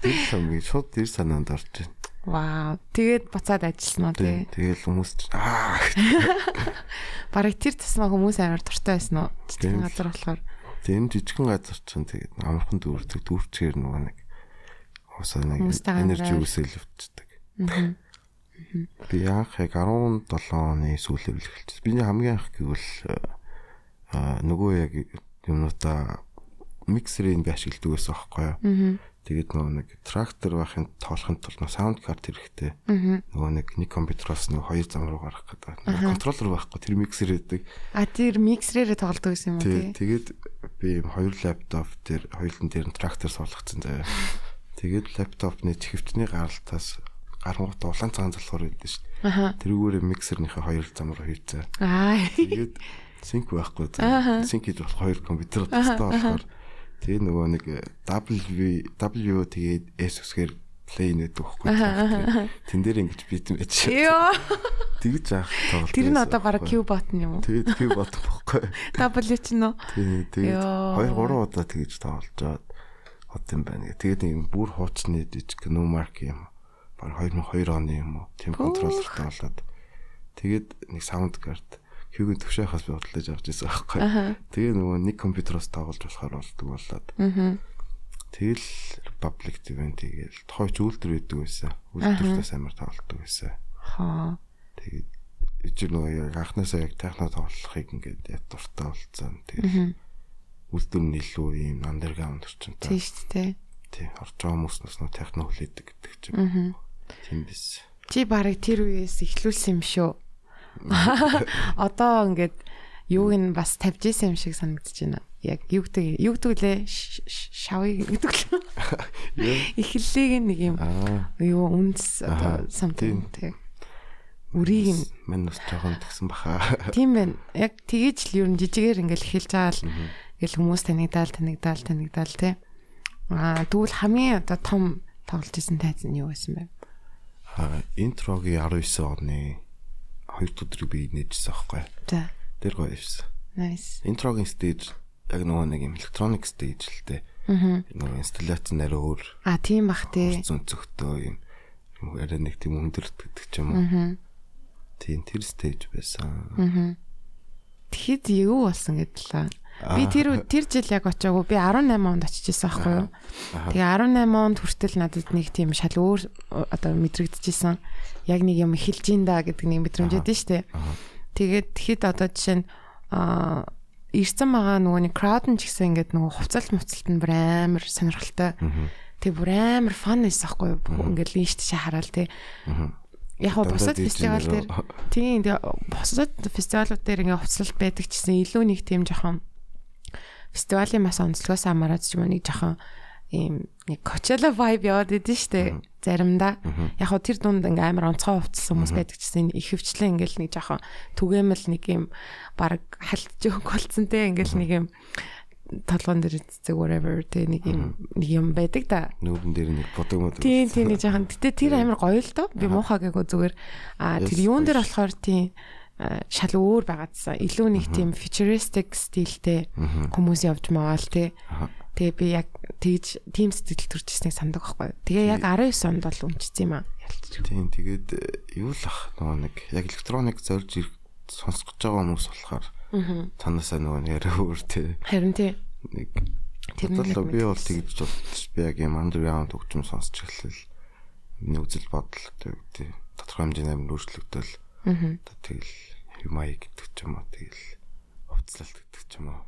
тэр хамгийн шууд тэр санаанд орж байна. Вау. Тэгээд буцаад ажилласан уу тий? Тэгэл хүмүүс аа Бараг тэр тасмаа хүмүүс амар дуртай байсан уу? Тийм. Жижигхэн газар болохоор. тийм жижигхэн газар чинь тэгээд амархан дүүрдэг дүүрчээр нөгөө нэг усаа нэг энержи үсэл өвчдөг. Би анх яг 17 оны сүүлээр л эхэлчихсэн. Биний хамгийн анх гэвэл аа нөгөө яг юмнуудаа миксерийг би ашигладаг байсан байхгүй юу? Тэгээд нөгөө нэг трактор байхын тоолохын тулд саунд карт хэрэгтэй. Нөгөө нэг нэг компьютероос нөгөө хоёр зам руу гарах гэдэг. Контроллер байхгүй тэр миксер гэдэг. А тэр миксрээрээ тоглодог гэсэн юм уу Тий, тэгээд би хоёр лаптоп дээр хоёулын дээр нь трактор суулгацсан заяа. Тэгээд лаптопны чихвчний гаралтаас гарангуут улаан цагаан залхуур байдаг шүү дээ. Тэрүүгээр миксерийнхээ хоёр зам руу хийцээ. Аа. Тэгээд синк байхгүй. Синк хийж болох хоёр компьютер тустай болохоор тэгээ нөгөө нэг W W тэгээд S үсгээр play нэдэг байхгүй. Тэн дээр ингэж битэн байж. Йоо. Тэгж яах тоглолт. Тэр нь одоо бараг Q button юм уу? Тэгээд Q button байхгүй. W ч нөө. Тэгээ тэгээд Йоо. 2 3 удаа тэгж тоглож жаад хот юм байна гэ. Тэгээд нэг бүр хуучны жижиг no mark юм. Баг 2002 оны юм уу? Тим контроллертай болоод тэгээд нэг саунд карт Q-гийн төвшөөхөөс би бодлож авч ирсэн байхгүй. Тэгээ нөгөө нэг компьютероос тоглож болохоор болдог болоод. Тэгэл Republic event тэгэл тохойч үйлдвэр өгдөг байсан. Үйлдвэртээс амар тоглолдог байсан. Хаа. Тэгээд ичиг нөгөө яг анхнаасаа яг техно тоглохыг ингээд яг дуртай болсон. Тэгээд үйлдвэр нь илүү ийм underground орчинтай. Тийм шүү дээ. Тий, орж байгаа хүмүүснээс нөгөө техно хүлээдэг гэдэг чинь. Тийм биз. Чи барыг тэр үеэс ихлүүлсэн юм шүү. Одоо ингээд юуг нь бас тавьж исэн юм шиг санагдаж байна. Яг юу гэдэг юу гэдэг лээ шавыг гэдэг л. Эхлэлийг нэг юм юу үнс одоо something тийм. Үрийг нь мань бас жоохон тгсэн баха. тийм байна. Яг тгийж л ер нь жижигээр ингээл эхэлж байгаа л ингээл хүмүүс танигдаал танигдаал танигдаал тий. Аа тэгвэл хамгийн одоо том тоглож исэн тайз нь юу байсан бэ? Аа, интрогийн 19 оны хоёр өдрийг би нээжсэн аахгүй. За. Тэр гоё байсан. Nice. Интрогийн стейж яг нөгөө нэг юм электроник стейж л дээ. Аа. Нөгөө инсталляц нэр өөр А тийм бах тий. зүүн цогтой юм. юм арай нэг тийм өндөрт гэдэг ч юм уу. Аа. Тийм тэр стейж байсан. Аа. Тэгэхэд юу болсон гэдэлээ. Би тэр тэр жил яг очиагүй. Би 18 онд очиж исэн аахгүй юу? Тэгээ 18 онд хүртэл надад нэг тийм шал өөр одоо мэдрэгдэжсэн. Яг нэг юм эхэлж ин да гэдэг нэг мэдрэмжэд нь штэ. Тэгээд тэгэхэд одоо жишээ нь аа ирсэн байгаа нөгөө нэг crowd нь ч гэсэн ингээд нөгөө хувцалт муцалт нь бүр амар сонирхолтой. Тэгээ бүр амар фан байсан аахгүй юу? Ингээд линч тийш хараал тий. Яг гоо бусад фестивал дээр тийм бусад фестивалууд дээр ингээ хувцалт байдаг ч гэсэн илүү нэг тийм жоохон фестивалийн мас онцлогоос амаараад ч юм уу нэг жоохон ийм нэг Coachella vibe яваад идэв штэ заримдаа. Яг гоо тэр дунд ингээ амар онцгой хувцалсан хүмүүс байдаг гэсэн их хвчлэн ингээл нэг жоохон түгээмэл нэг юм баг халтж өгөх болсон те ингээл нэг юм толгоон дээр цэцэг whatever те нэг юм нэг юм байдаг да. нүүрэн дээр нэг бодог мод. Тийм тийм нэг жоохон. Гэтэ тэр амар гоё л доо. Би муухагээгүй зүгээр. Аа тэр юун дээр болохоор тийм шал өөр байгаадсан. Илүү нэг тийм futuristic стилтэй хүмүүс явж байгаа л тий. Тэгээ би яг тэгж тийм сэтгэл төрж ирснийг санддаг байхгүй. Тэгээ яг 19 онд бол өмчсөн юм аа. Тийм тэгээд э, юу л ах нөгөө нэг яг электроник зорж сонсгож байгаа хүмүүс болохоор танаасаа нөгөө нэрээ өөр те. Харин тий. нэг яг би бол тэгж бодчих. Би яг юм underground хөгжим сонсч эхлэл миний үзэл бодол тий. Тодорхой хэмжээний амин өөрчлөгдөл Аа. тэгэл юмай гэдэг ч юм уу тэгэл хувцлалт гэдэг ч юм уу.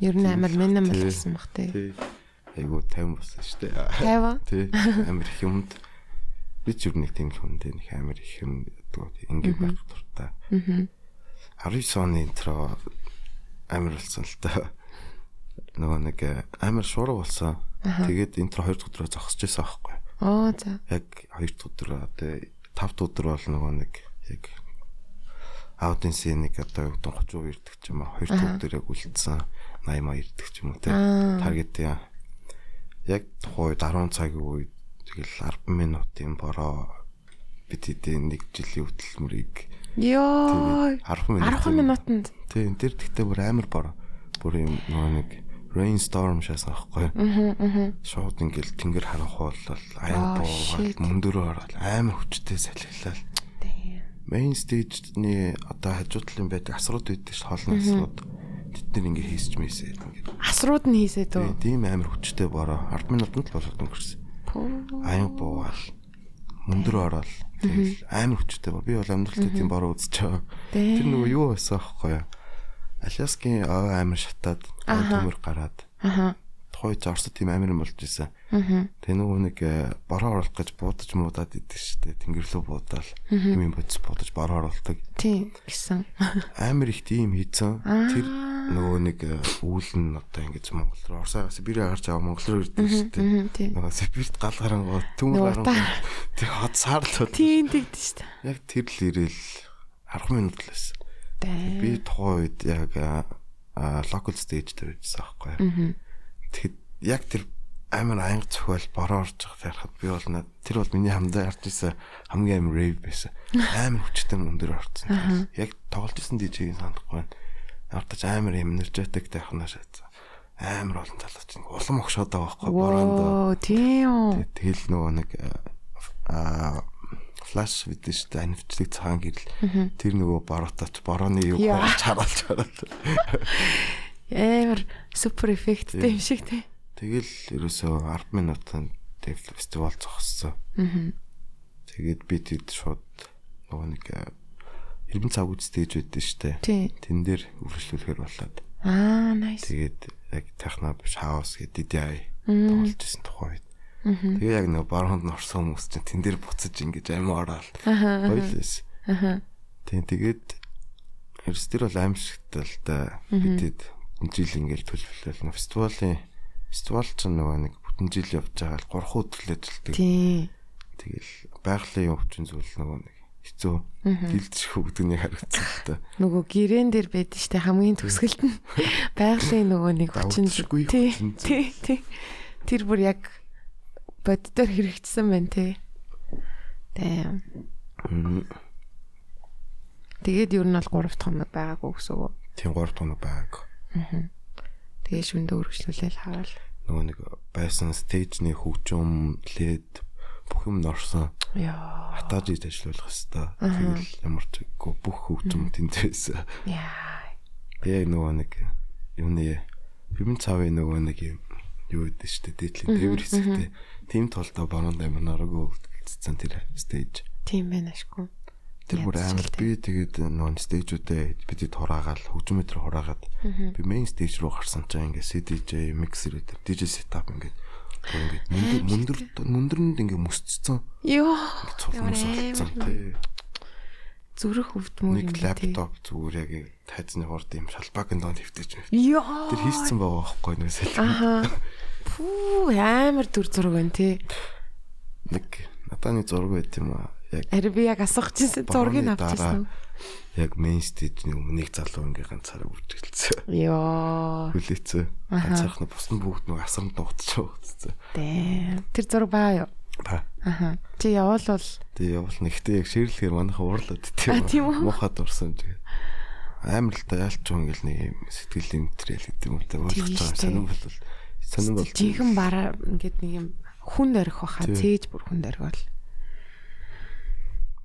Ер нь амар минимал Тий. болсон бах тий. тий. Айгу 50 болсон шүү дээ. 50. тий. Амар их юмд. Би ч юу нэг тийм л хүн дээ нэг амар их юм одоо ингээд байх дуртай. Аа 19 оны интро амар болсон л та. Нөгөө нэг э, амар шуурга болсон. Тэгээд интро 2 дахь өдрөө зогсож байсан аахгүй. Оо за. яг 2 дахь өдөр одоо 5 дахь өдөр бол нөгөө нэг яг аудиенсийн нэг одоо юу гэдэг 30% ирдэг ч юм 2 дахь өдөр яг үлдсэн 80 маа ирдэг ч юм уу те. Таргет яг тухайд 10 цагийн үед тэгэл 10 минутын бороо. Бид хэдийн нэг жилийн хөтөлмөрийг Йоо. 10 минут 10 минутанд. тийм тэр тэгтээ бүр амар бороо. Бүр юм нөгөө нэг rainstorm шаасан аахгүй Аа шууд ингээл тэнгэр харанхуул бол Аа, аян боо мөндөрөө ороод амар хүчтэй салхилал main stage-ний одоо хажуу талын байдаг асрууд байдаг ш хоолны асрууд. Тэд нар ингээ хийсч мэйсээ ингээ Асрууд нь хийсээ дөө. тийм амар хүчтэй бороо. 10 минутанд л болоод өнгөрсөн. Аян буугаал. Мөндөрөө ороод тэгэл амар хүчтэй боо би бол амьдралтаа тийм бороо Дээ. тэр нөгөө юу байсан аахгүй юу Аляскийн аваа амар шатаад төмөр гараад Аха. тухайд Оросд тийм амар юм болж исэн. Аа. Тэгээ нөгөө нэг э, бороо оруулах гэж буудаж муудаад идэг штэ. Тэнгэр рүү буудаал. Юм бодис буудаж бороо оруулдаг. Тийм гэсэн. Амар их тийм хийцэн. Тэр нөгөө нэг э, үүлэн нь одоо ингэж Монгол руу Оросоос Сибирь гарч аваа Монгол руу ирдэг тий. Нөгөө Сибирьт гал гарангууд Нөгөө гарангууд тэг хот саарлууд. Тийм тэгдэж штэ. Яг тэр л ирээл 10 минут л байсан. Дээ. Би тухайн үед яг local stage дээр байжсан. Мгм. Тэгэхэд яг тэр амар анги цохол бороо орж байгаа ярахад би бол тэр бол миний хамдаа харж исэн хамгийн амар rave байсан. Амар хүчтэй өндөр орсон. Яг тоглож исэн DJ-ийг санахгүй байна. Артач амар energetic тайхнаа шатсан. Амар олон залууч улам огшоод байгаа байхгүй бороонд. Воо, тийм. Тэг- Тэгэл нөгөө нэг аа флаш видэн шүү дээ анивчлыг цагаан гэрэл тэр нөгөө бороточ борооны юу хараалж хараал. Амар супер эффекттэй юм шиг тий. Тэгэл ерөөсөө 10 минутанд тэг фестивал зогссон. Аа. Тэгээд би тэд шууд нөгөө нэг хэрмэн цаг үстэж байдсан штэ. Тий. Тэн дээр үргэлжлүүлэхээр болоод Аа, nice. тэгээд яг техно шаус гэдэг DDI тоглож исэн тухай үед. Тэгээ яг нөгөө баруунд нь орсон хүмүүс чинь тэн дээр буцаж ингэж амин ороод ойлээс. Тийм тэгээд ерөөс тэр бол аимшигтай л да. Бидэд энэ жил ингээл төлөвлөл нөө фестивалийн фестивал ч нөгөө нэг бүтэн жил явж байгаа л 3 өдөр ажилтдаг. Тий. Тэгэл байгалийн өвчин зүйл нөгөө нэг хэцүү дэлдэх хөвгдөгний харагдсан л да. Нөгөө гэрэн дээр байдаг штэ хамгийн төгсгөлт нь байгалийн нөгөө нэг хүчин. Тий, тий. Тэр бүр яг боддоор хэрэгжсэн байна тий. Damn. Мм, Тэгээд ер нь бол 3 дахь хоног байгаагүй гэсэн үг. Тийм 3 тоног байг. Тэгээ шүндө үргэлжлүүлэл хараал. Нөгөө нэг байсан стейжний хөгжим лед бүх юм норсон. Яа. Хатааж иж ажиллах хэвээр. Тэгэл ямар ч үгүй бүх хөгжим тэнд байсан. Яа. Би яг нөгөө нэг юуны бимэн цавын нөгөө нэг юм юу гэдэг штэ дээдлийн тээвэр хэсэгтэй. Тим толдоо баруун амар норог өвдөлцсөн тэр стейж. Тийм байна ашгүй. Тэр бүр амар би тэгээд нөгөө стейжүүдээ бидэд хураагаал хөгжмөө тэр хураагаад би мейн стейж руу гарсан чинь ингээ CDJ миксер дээр DJ setup ингээ бүр ингээ мөндөр мөндөр мөндөрөнд ингээ мөсцсөн Йоо. цулмас болсон тий Зүрх өвдмөр юм нэг лаптоп зүгээр яг тайзны хурд юм шалбагийн донд хөвтөж байна. Йоо. Тэр хийцэн байгаа байхгүй нөөсөл. Аха. Пүү амар дүр зураг байна тий. Нэг надад нэг зураг байт юм аа. Яг Ари би яг асуух гэсэн зургийг авчихсан. яг мейн стейжний өмнө нэг залуу ингээ ганцаараа үржилсэн. Йоо. Хүлээцээ. Ганцаарх нь бус нь бүгд нэг байгаа. Дээ. Тэр зураг баа юу? Ба. Аха. Явал бол Тэгээ явал нэгтээ яг ширлэхээр манайха уурлаад тийм үү? Мухад орсон тэгээ. Амар л да ялч хүн ингээл нэг юм сэтгэл имтрэл гэдэг юм Тийм уурлах шүү дээ. сонирн бол сонирн бол жинхэнэ бараа ингээд нэг юм хүн дөрөх баха цээж бүр хүн дөрөх бол.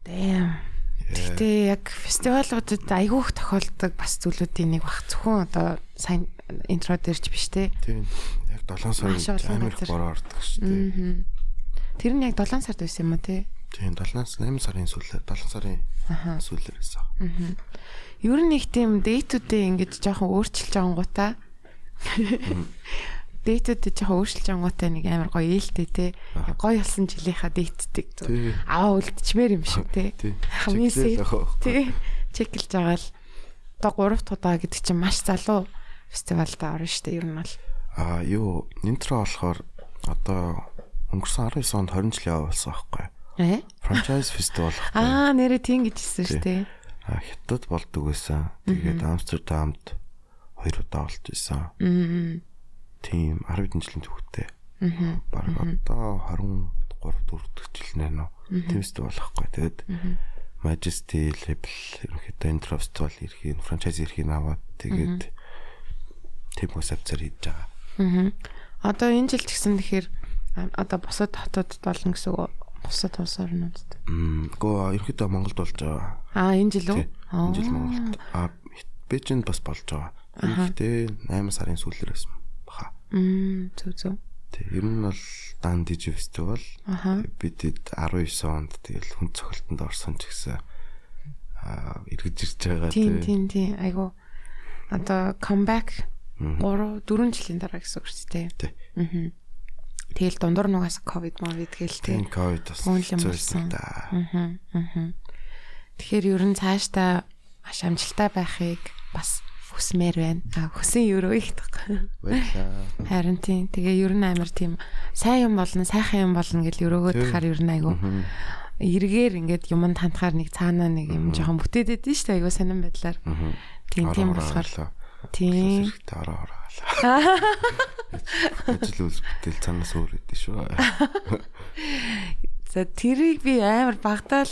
Damn. Гэтэ яг фестивалуудад айгүйх тохиолддог бас зүйлүүдийн нэг бах зөвхөн одоо сайн интро дээрч биш те. тийм яг 7 сарын амар бороо ордог шүү дээ. Аа. Тэр нь яг 7 сард байсан юм уу те? Тийм 7-аас 8 сарын сүүлээр 7 сарын сүүлээр байсан. Ер нь их тийм дэйтүүдээ ингэж жоохон өөрчилж гутаа. Дэйтүүдээ жоохон өөрчилж гутаа нэг амар гоё ээлтэй те. Гоё болсон жилийнхаа дэйтдэг. Аваа үлдчмээр юм шиг те. Хамгийн. Тий. Чеклж байгаа л одоо 3 удаа гэдэг чинь маш залуу фестивалд орно шүү дээ ер нь бол. Аа юу интро болохоор одоо өнгөрсөн 19 онд 20 жил явуулсан байхгүй. Э? Franchise festival. Аа нэрээ тийм гэж хэлсэн шүү дээ. А хятад болдог байсан. Тэгээд Амстердамд хоёр удаа болж исэн. Мм. Тийм 10 хэдэн жилийн түүхтэй. Мгм. Бараг одоо 23 4 дэх жил нэ нөө. Фестивал байхгүй. Тэгээд Majesty Label ерөнхийдөө интро фестивал ирэх, франчайз ирэх аваад тэгээд тийм концепцээр хийж байгаа. Мгм. Одоо энэ жил ч гэсэн тэгэхээр одоо бусад хотод болно гэсэн үг. Бусад улс орнууд. Мм, гоо ерөнхийдөө Монголд болж байгаа. Аа энэ жил үү? Энэ жил Монголд. А Бээжинд бас болж байгаа. Гэхдээ 8 сарын сүүлээр байсан баха. Мм зүг зүг. Тэг. Ер нь бол Дан Диж фестивал. Бидэд 19 онд тэгэл хүн цогцолтонд орсон ч гэсэн аа эргэж ирж байгаа Тийм тий. тийм тийм. Айгу одоо comeback Мгм. 3 4 жилийн дараа гэсэн үг шүү дээ. Тий. Аа. Тэгэл дундуур нугаас ковид мовид гээл тий. ковид бас байсан да. Аа. Тэгэхээр ер нь цаашдаа маш амжилттай байхыг бас хүсмээр байна. А хүсэн өрөө их. Баярлаа. Харин тийм. Тэгээ ер нь амар тийм сайн юм болно, сайхан юм болно гэж өрөөгөө тахаар ер нь айгу. Эргээр ингээд юм тантахаар нэг цаанаа нэг юм жоохон бүтээдэд нь шүү дээ айгу сонирн байдлаар. Тийм тийм болохоор тийм. Тараа ороолаа. Ажил үйл бүтээл цанаас өөр өгдөө шүү. За тэрийг би амар багтаал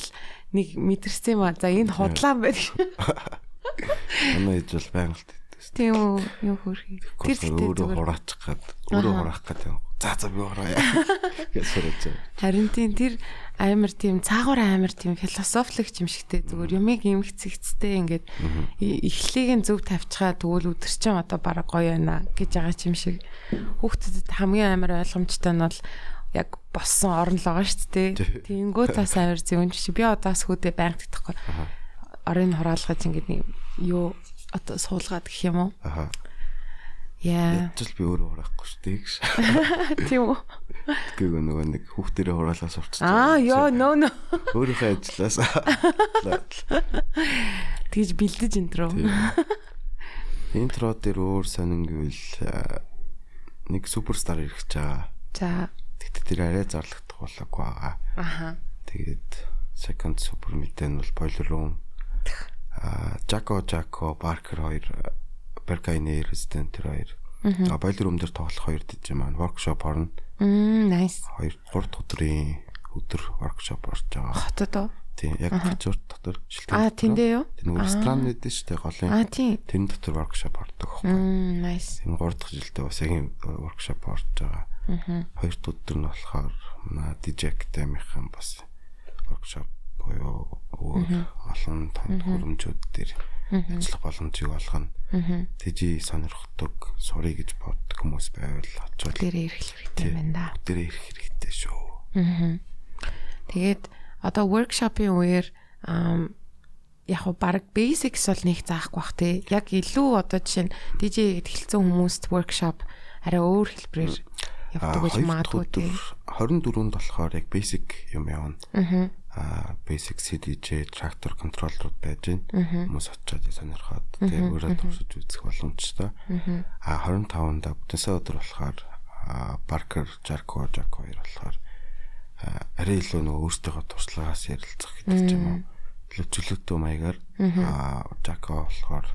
нэг мэдэрсэн юм а. За энэ худлаан байдаг. Манай ээж бол байнга л дийдээс. Тийм үү? Юу хөрхий. Тэр Тэр өөрөө хураачих гад өөрөө хураах гэдэг. За за би хураая. байгаа. Харин тийм тэр амар тийм цаагуур амар тийм философик юм шигтэй зүгээр юмыг юм хэцэгцтэй ингээд эхлээг нь зөв тавьчихаа тэгвэл өдөр чинь одоо бараг гоё байна гэж байгаа юм шиг хүүхдэд хамгийн амар ойлгомжтой нь бол яг боссон орон л байгаа шүү дээ. Тэнгөө тас амар зөвөн чи би одоо бас хүүдээ байнг гэдэгхгүй. Орын хураалгаж ингээд нэг юу одоо суулгаад гэх юм уу? Аха. Яа. Ячил би өөрөө хураахгүй шүү дээ. Тийм үү? Тэгэхгүй нөгөө нэг хүүхдэрээ хураалаа сурч. Аа ёо нөө нөө. Өөрийнхөө ажлаас. Тэгж бэлдэж энтрөө. Интро дээр өөр сонин гэвэл нэг суперстар ирэх гэж байгаа. За. Тэгтээ тэр арай зарлагдах болоогүй байгаа. Аха. Тэгээд second super мэдэн бол boiler room. Жако Жако Баркер хоёр Беркайны резидент хоёр. А room дээр тоглох хоёр диж маань workshop орно. Мм nice. Хоёр 3 өдрийн өдөр workshop орж байгаа. Хотод уу? Тийм яг хажуур дотор шилдэг. Аа тэндээ юу? Тэр нөгөө стран нэдэж штэ голын. Аа тийм. Тэрэн дотор workshop ордог хөө. Мм nice. Энэ 3 дахь жилдээ бас яг юм workshop орж байгаа. Мм. Хоёр өдөр нь болохоор манай DJ Academy-ийн бас workshop буюу өөр олон танд хөрөмжүүд дээр ажиллах боломжийг олгоно. Тэжи сонирхдаг, сурыг гэж боддог хүмүүс байвал очоод Дээрээ ирэх хэрэгтэй байна да. дээрээ ирэх хэрэгтэй шүү. Тэгээд одоо workshop-ын үеэр яг баг basics бол нэг заахгүй бах те. Яг илүү одоо жишээ нь DJ гэд хэлсэн хүмүүст workshop арай өөр хэлбэрээр явдаг гэж магадгүй те. 24-нд болохоор яг basic юм явна. Аа. А basic CDJ tractor controller-ууд байж байна. Хүмүүс очиод сонирхоод тэгээ өөрөө туршиж үзэх боломжтой. А 25-нд бүтэнсээ өдөр болохоор а, Barker, Jarko, Jarko хоёр болохоор арай илүү нөгөө өөртөөхөө туршлагаас ярилцах гэдэг ч юм уу. Илүү чөлөөтэй маягаар. А Jarko болохоор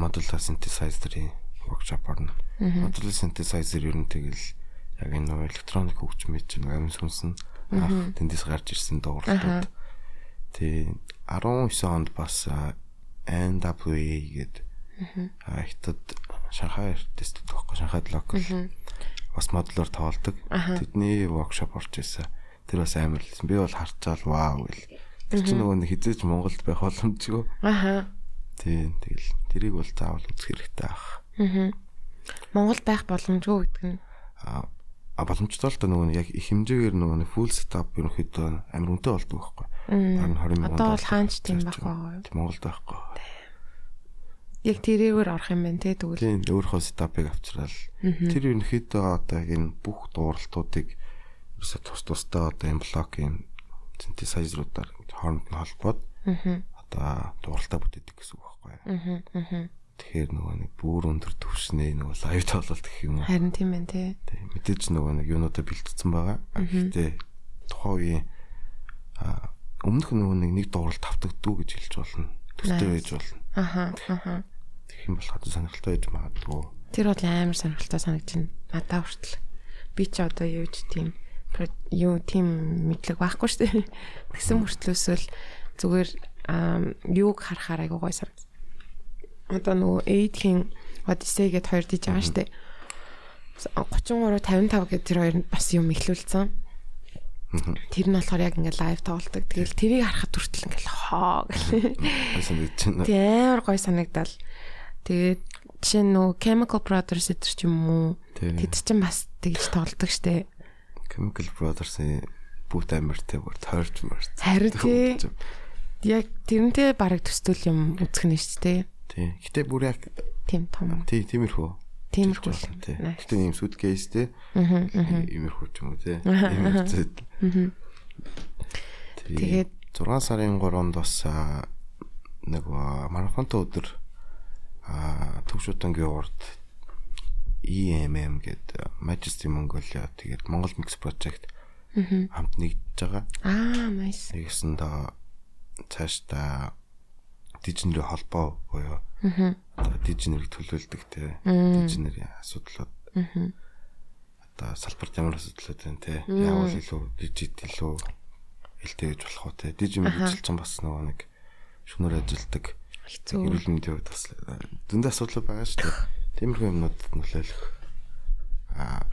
modular synthesizer-ийн workshop орно. Modular synthesizer ер нь тэгэл яг энэ электроник хөгжмөд чинь амин сүнсэн анх тэндээс гарч ирсэн дууралтууд. Тий 19 онд бас NWA гээд а хятад Шанхай артист тоххой Шанхайд локал бас модулоор тоглодог. Тэдний workshop орж ирсэн. Тэр бас амар лсэн. Би бол харчаал вау гэл. Тэр чинь нөгөө нэг хизээч Монголд байх боломжгүй. Аха. Тий тэгэл тэрийг бол заавал үзэх хэрэгтэй ах. Аа. Монгол байх боломжгүй гэдэг нь. А а боломжтой л да нөгөө яг их хэмжээгээр нөгөө full setup ерөнхийдөө амар үнэтэй болдог байхгүй. Бараг 20 мянган. Одоо бол хаанч тийм байх байгаа юу? Монголд байхгүй. Яг тэрээр орох юм байна те тэгвэл. Тийм өөрийнхөө setup-ыг авчраад тэр ерөнхийдөө одоо яг энэ бүх дууралтуудыг ерөөсө тус тустай одоо энэ блокийн synthesizer-уудаар хооронд нь холбоод одоо дууралтаа бүтээдэг гэсэн үг байхгүй. Аа. Тэгэхээр нөгөө нэг бүр өндөр төвшний нөгөө лайв тоглолт гэх юм уу. Харин тийм байна те. Тийм мэдээж нөгөө нэг юунуудаа бэлтгэсэн байгаа. Гэхдээ тухайн үеийн а өмнөх нөгөө нэг нэг дууралт автагддгүй гэж хэлж болно. Төстэй байж болно. Аха. Аха. Тэгэх юм бол хатан сонирхолтой байж магадгүй. Тэр бол амар сонирхолтой санагдаж байна. Надад хүртэл. Би ч одоо юу ч тийм юу тийм мэдлэг байхгүй шүү дээ. Тэгсэн мөртлөөсөл зүгээр ам, юуг харахаар айгуу гой санагд. Одоо нөгөө Эйдхийн Odyssey гэд хоёр диж байгаа дээ. 33 55 гэд тэр хоёр бас юм ихлүүлсэн. Тэр нь болохоор яг ингээд лайв тоглолдог. Тэгэл тэрийг харахад хүртэл ингээд хоо чинь. Тэг амар гой санагдал. Тэгээд жишээ нь нөгөө Chemical Brothers гэдэг ч юм уу. Тэд чинь бас тэгж тоглодог штэ. Chemical Brothers-ийн бүгд амартай бүр тойрч март. Харин тий. Яг тэрнтэй бараг төстөл юм үзэх нь шүү Тийм. Гэтэ бүр яг Тийм том. тий тиймэрхүү. Тиймэрхүү Тий. Гэтэ ийм суткейс тий. Аа. Иймэрхүү ч юм уу тий. Иймэрхүү. Тэгээд- Тэгээд 6 сарын 3-нд бас аа, нэг аа, марафонтой өдөр аа төвшөтөнгийн урд EMM гэдэг Majesty Mongolia тэгээд Монгол Mix Project хамт нэгдэж байгаа. Аа, nice. Нэгсэн доо цаашдаа дижнерийн холбоо буюу одоо дижнерийг төлөөлдөг те. Дижнерийн асуудлууд. Одоо салбарт ямар асуудлууд байна те. Яавал илүү дижит илүү хэлтэй гэж болох уу те. Дижим мэрэгжилчин бас нөгөө нэг шөнөөр ажилдаг Хэцүү. эрүүл мэндийн хувьд бас зөндөө асуудал байгаа шүү дээ. Тиймэрхүү юмнуудад нөлөөлөх а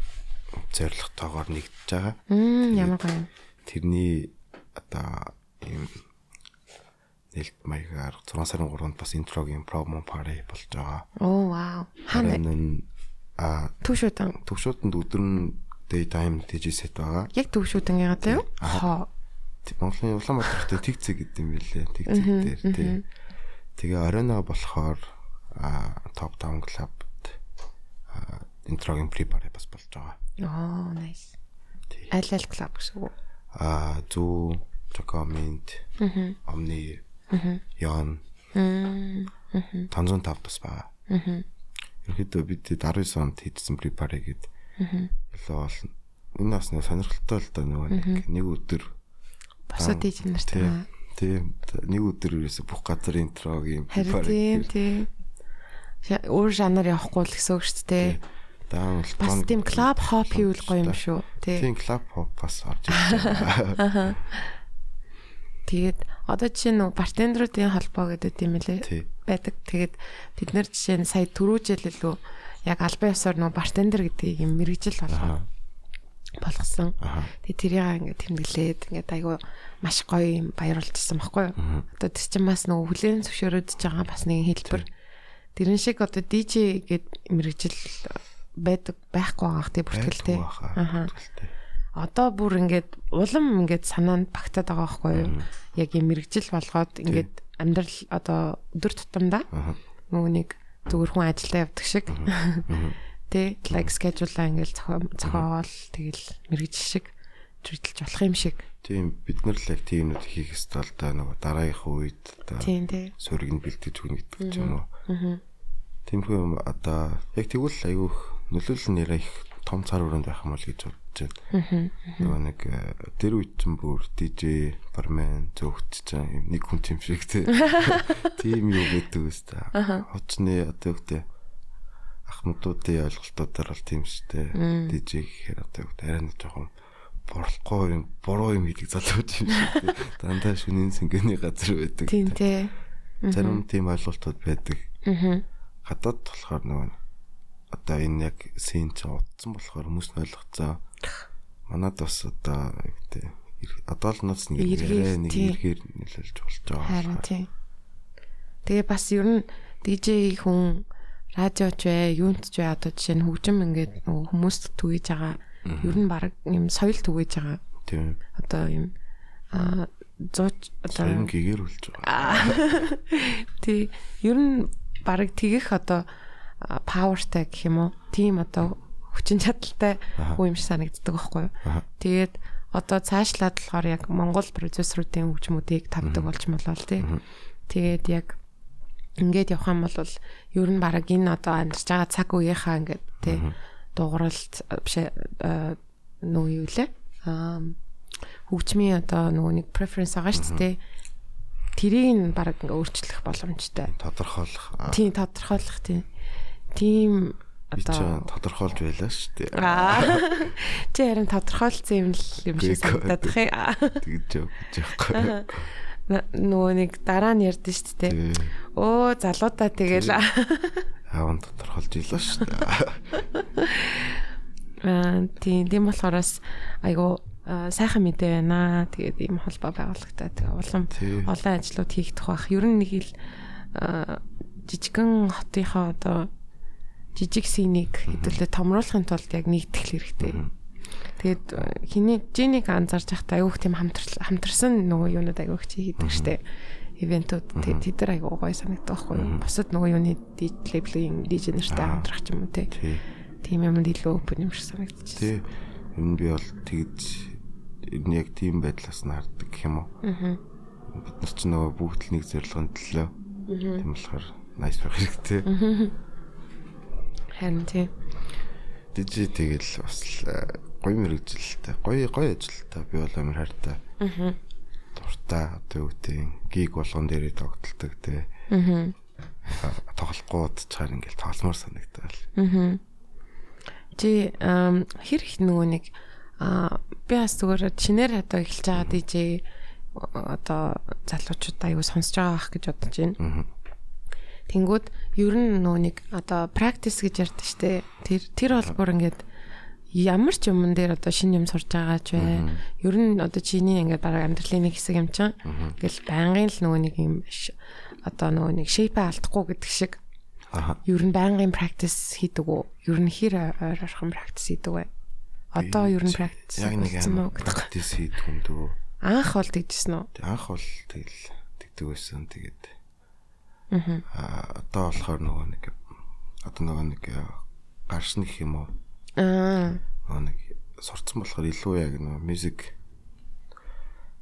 зоригтойгоор нэгдэж байгаа. Мм, ямар гоё. тэрний одоо ийм нэлт маягаар 6 сарын 3-нд бас интрогийн промо пари болж байгаа. Оо, вау. Хаана Харин а төвшөтөн? төвшөтөнд өдөр нь daytime TG set байгаа. Яг төвшөтөн яагаад вэ? Хоо. Монголын Улаанбаатарт Тэгцэг гэдэг юм билээ. Тэгцэг дээр тий. Тэгээ Arena болохоор а Top Down Club-д а интрогийн pre-party бас болж байгаа. Оо, nice. Аль аль клуб гэсэн үг. А зүү Jacomint Omni Yon Мм. 505 бас байгаа. Ерхэдөө бид 19 онд хийдсэн pre-party гээд илүү болно. Энэ бас нэг сонирхолтой л да нөгөө нэг өдөр Босод ийж нартай. Тийм нэг өдөр ерөөсө бүх газар интрогийн Харин pre-party тийм тийм. Өөр жанр явахгүй л гэсэн үг шүү дээ. даун Бас тийм клуб хоп хийвэл гоё юм шүү. Тий. Тийм клуб хоп бас орж байгаа. Тэгээд одоо жишээ нь бартендеруудын холбоо гэдэг юм лээ. Байдаг. Тэгээд бид нэр жишээ нь сая түрүү жил лөө яг албан ёсоор нөө бартендер гэдгийг юм мэрэгжил болгоо болгосон. Тэгээд тэрийг ингээд тэмдэглээд ингээд айгу маш гоё юм баяруулчихсан байхгүй юу? Одоо тэр чинь бас нөгөө хүлэн зөвшөөрөж байгаа бас нэгэн хэлбэр. Тэрэн шиг одоо DJ гэд мэрэгжил байдаг байхгүй байгаа тий бүртгэлтэй. Аха. Бүртгэлтэй. Одоо бүр ингээд улам ингээд санаанд багтаад байгаа байхгүй юу? Яг юм мэрэгжил болгоод ингээд амьдрал одоо өдөр тутамдаа Аха. нөгөө нэг зүгээр хүн ажилдаа явдаг шиг тий лайк schedule-аа зохио- зохиогоол тэгэл мэрэгжил шиг зүрдэлж болох юм шиг. Тийм бид нар л яг тиймнүүд хийх ёстой л да нөгөө дараагийнхаа үед одоо Тийм тий. суурийг нь бэлтгэж өгнө гэдэг ч юм уу. Тиймэрхүү юм одоо яг тэгвэл айгүйх нөлөөлөл нэрээ их том цар өрөөнд байх юм бол гэж бодож байна. Нөгөө нэг э, тэр үед ч бүр DJ бармен зөвхөж чам юм нэг хүн тийм шиг тий. Тийм юу гэдэг үстэй. Хоцны одоо үгтэй ахмадуудын ойлголтуудаар бол тийм шүү дээ. DJ гэхээр одоо үгтэй арай нэг жоохон борлохгүй юм, буруу юм хийдэг залууд юм шиг тий. Дандаа шүнийн сэнгäний газар байдаг. Тийм тий. Зарим тийм ойлголтууд байдаг. Аа. Гадаад болохоор нөгөө одоо энэ яг син ч утсан болохоор хүмүүс нь ойлгоцоо. Манад бас одоо гэдэг одоо л нууц нэг ярэ нэг эргээр нөлөөлж болж байгаа. Харин тий. Тэгээ бас ер нь DJ хүн радиоч вэ, юунт ч вэ одоо жишээ нь хөгжим ингээд нөгөө хүмүүст түгэж байгаа. Ер нь баг юм соёл түгэж байгаа. Тийм. Одоо юм аа зууч одоо Соён гэгээр үлж байгаа. Тий. Ер нь баг тэгэх одоо павертай гэх юм уу? Тим одоо хүчин чадалтай хүн юм шиг санагддаг байхгүй юу? Тэгээд одоо цаашлаад болохоор яг Монгол продюсеруудын хөгжмүүдийг тавьдаг болж молоо тий. Тэгээд яг ингээд явах юм бол ер нь баг энэ одоо амьдарч байгаа цаг үеийнхаа ингээд тий дууралт биш нөө юу лээ? Аа хөгжмийн одоо нөгөө нэг преференс байгаа шүү дээ. Тэрийг нь баг ингээ өөрчлөх боломжтой. Тодорхойлох. аа, Тийм тодорхойлох тийм. Тийм одоо тодорхойлж байлаа шүү дээ. Аа. Чи харин тодорхойлцсон юм л юм шиг санагдаад их ээ. Тэгж яахгүй. На- Нөгөө нэг дараа нь ярьдэн шүү дээ. Өө залуудаа тэгэл Аавн тодорхойлж илаа шүү дээ. аа тийм тийм болохоорс айгу аа, сайхан мэдээ байна. Тэгээд ийм холбоо байгууллагатай тэгээ улам олон ажлууд хийгдэх бах. Ер нь нэг ил аа, жижигхэн хотынхоо одоо жижиг синийг хэдүүлээ томруулахын тулд яг нэгдэх хэрэгтэй. Тэгээд э, хиний жинийг анзаарч байхдаа айгүйх тийм хамтар хамтарсан нөгөө юунууд айгүйх чи хийдэг штэ. Ивентүүд тэд нар айгүй гоё санагддаг байхгүй юу? Бусад нөгөө юуны лейблийн дижей нартай хамтрах юм уу те. Тий. Тийм юм илүү open юм шиг санагдчихсэн. Тий. Энэ би бол тэгж энэ яг тийм байдлаас нь хардаг гэх юм уу? Аа. Бид нар ч нөгөө бүгд л нэг зорилгонд төлөө. Тийм болохоор nice байх хэрэгтэй. Харин тийм. Дижи тэгэл бас э, гоё мэрэгжилтэй. Гоё гоё ажилтай. Би бол амар хайртай. Аа. Дуртай одоо юу гэдэг гиг болгон дээрээ тогтолдог те. Аа. Тоглохгүй удачаар ингээл тогломоор санагдал. Аа. Чи хэр их нөгөө нэг а би бас зүгээр шинээр одоо эхэлж байгаа DJ одоо залуучуудаа аюу сонсож байгаа ах гэж бодож байна. Аа. Тэнгүүд ер нь нөө нэг одоо practice гэж ярьдаг штэ. Тэр тэр бол бүр ингээд ямар ч юмн дээр одоо шинэ юм сурж байгаа ч бай. Ер нь одоо чиний ингээд бараг амьдралын нэг хэсэг юм чинь. Ингээл байнгын л нөгөө нэг юм одоо нөгөө нэг shape алдахгүй гэдэг шиг Аха. ер нь байнгын practice хийдэг үү? Ер нь хэр ойр орхон practice хийдэг вэ? Одоо ер нь practice яг нэг гэдэг. practice хийдэг юм дөө. Анх бол тэгжсэн үү? Анх бол тэгэл тэгдэг байсан. Тэгээд Аа. аа одоо болохоор нөгөө нэг одоо нөгөө нэг э, гаршны гэх юм уу? Аа. Нөгөө нэг сурцсан болохоор илүү яг нөгөө music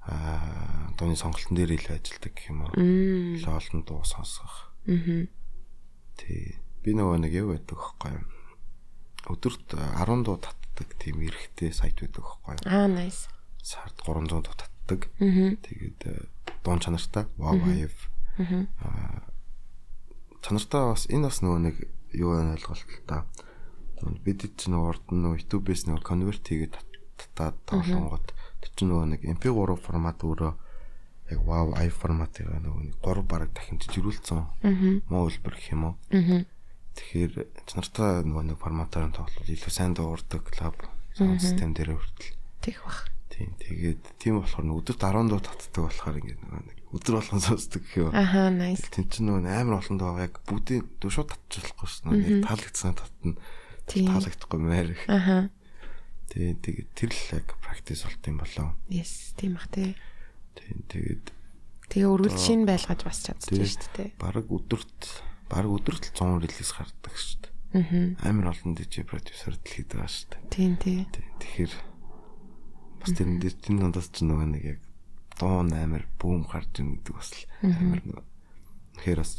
аа дууны сонголтын дээр илүү ажилдаг гэх юм уу? Илүү олон дуу сонсох. Мм. Тий. Би нөгөө нэг юу байдаг вэ? Өдөрт 10 дуу татдаг тийм эрэхтэй сайт байдаг вэ? Аа, nice. Сард 300 дуу татдаг. Тэгээд э, дуун чанартай wow live Мм. Чанартай бас энэ бас нөгөө нэг юу байна ойлголт л та. Бид чинь урд нь нөгөө YouTube-ээс нөгөө convert хийгээд татаад тоглонгод чинь нөгөө нэг MP3 формат өөрөө яг wow i форматыг нөгөө нэг 3 бараг дахин жижигрүүлсэн. Муу хэлбэр гэх юм уу? Тэгэхээр чанартай нөгөө нэг форматаар нь тоглол илүү сайн дуурдаг клуб систем дээр хүртэл. Тэг бах. Тийм. Тэгээд тийм болохоор өдөрт 10 дуу татдаг болохоор ингээд нөгөө нэг өдөр болгон сонсдог гэх юм. Аха, nice. Тэн чинь нөгөө амар олон доо яг бүгдийн шууд татчихлахгүй шнэ. Яг таалагдсан татна. Таалагдахгүй мээр их. Аха. Тэгээд тэгээд тэр л яг практис болт юм болоо. Yes, тийм бах тий. Тийм тэгээд Тэгээ өргөл шин байлгаж бас чадчих тий. шүү дээ. баг өдөрт баг өдөрт л 100 релиз гардаг шүү дээ. Аа. Амар олон DJ продюсер дэлхийд байгаа шүү дээ. Тийм тий. Тэгэхээр бас тэрэн дээр тийм дундаас ч нөгөө нэг яг дуун амар бүүм гарч ийн гэдэг бас л амар тэгэхээр бас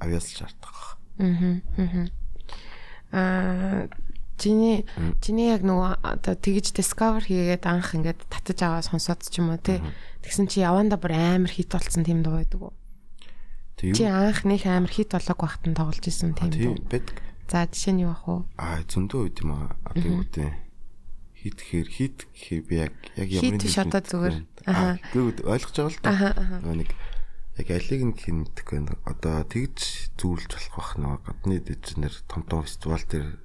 авьяас шаардах. Аа. Аа. Чиний чиний яг нөгөө одоо тэгж discover хийгээд анх ингээд татаж аваа сонсоод ч юм уу тий. Тэгсэн чи яванда бүр амар хит болсон тийм дуу байдаг уу? Чи Тийм. анх нэг амар хит болоог багтан тоглож исэн тийм Тийм дуу. бэд За жишээ нь юу ах вэ? аа зөндөө үед юм аа. Одоо юу гэдэг хит гэхэр хит гэхэр би яг яг Хит нэг одоо мэдгүй зүгээр. Аа гүг ойлгож байгаа л да. Нэг яг алиг нь мэдэхгүй байна. Одоо тэгж зүйлж болох бах нөгөө гадны дижнер том том фестивал дээр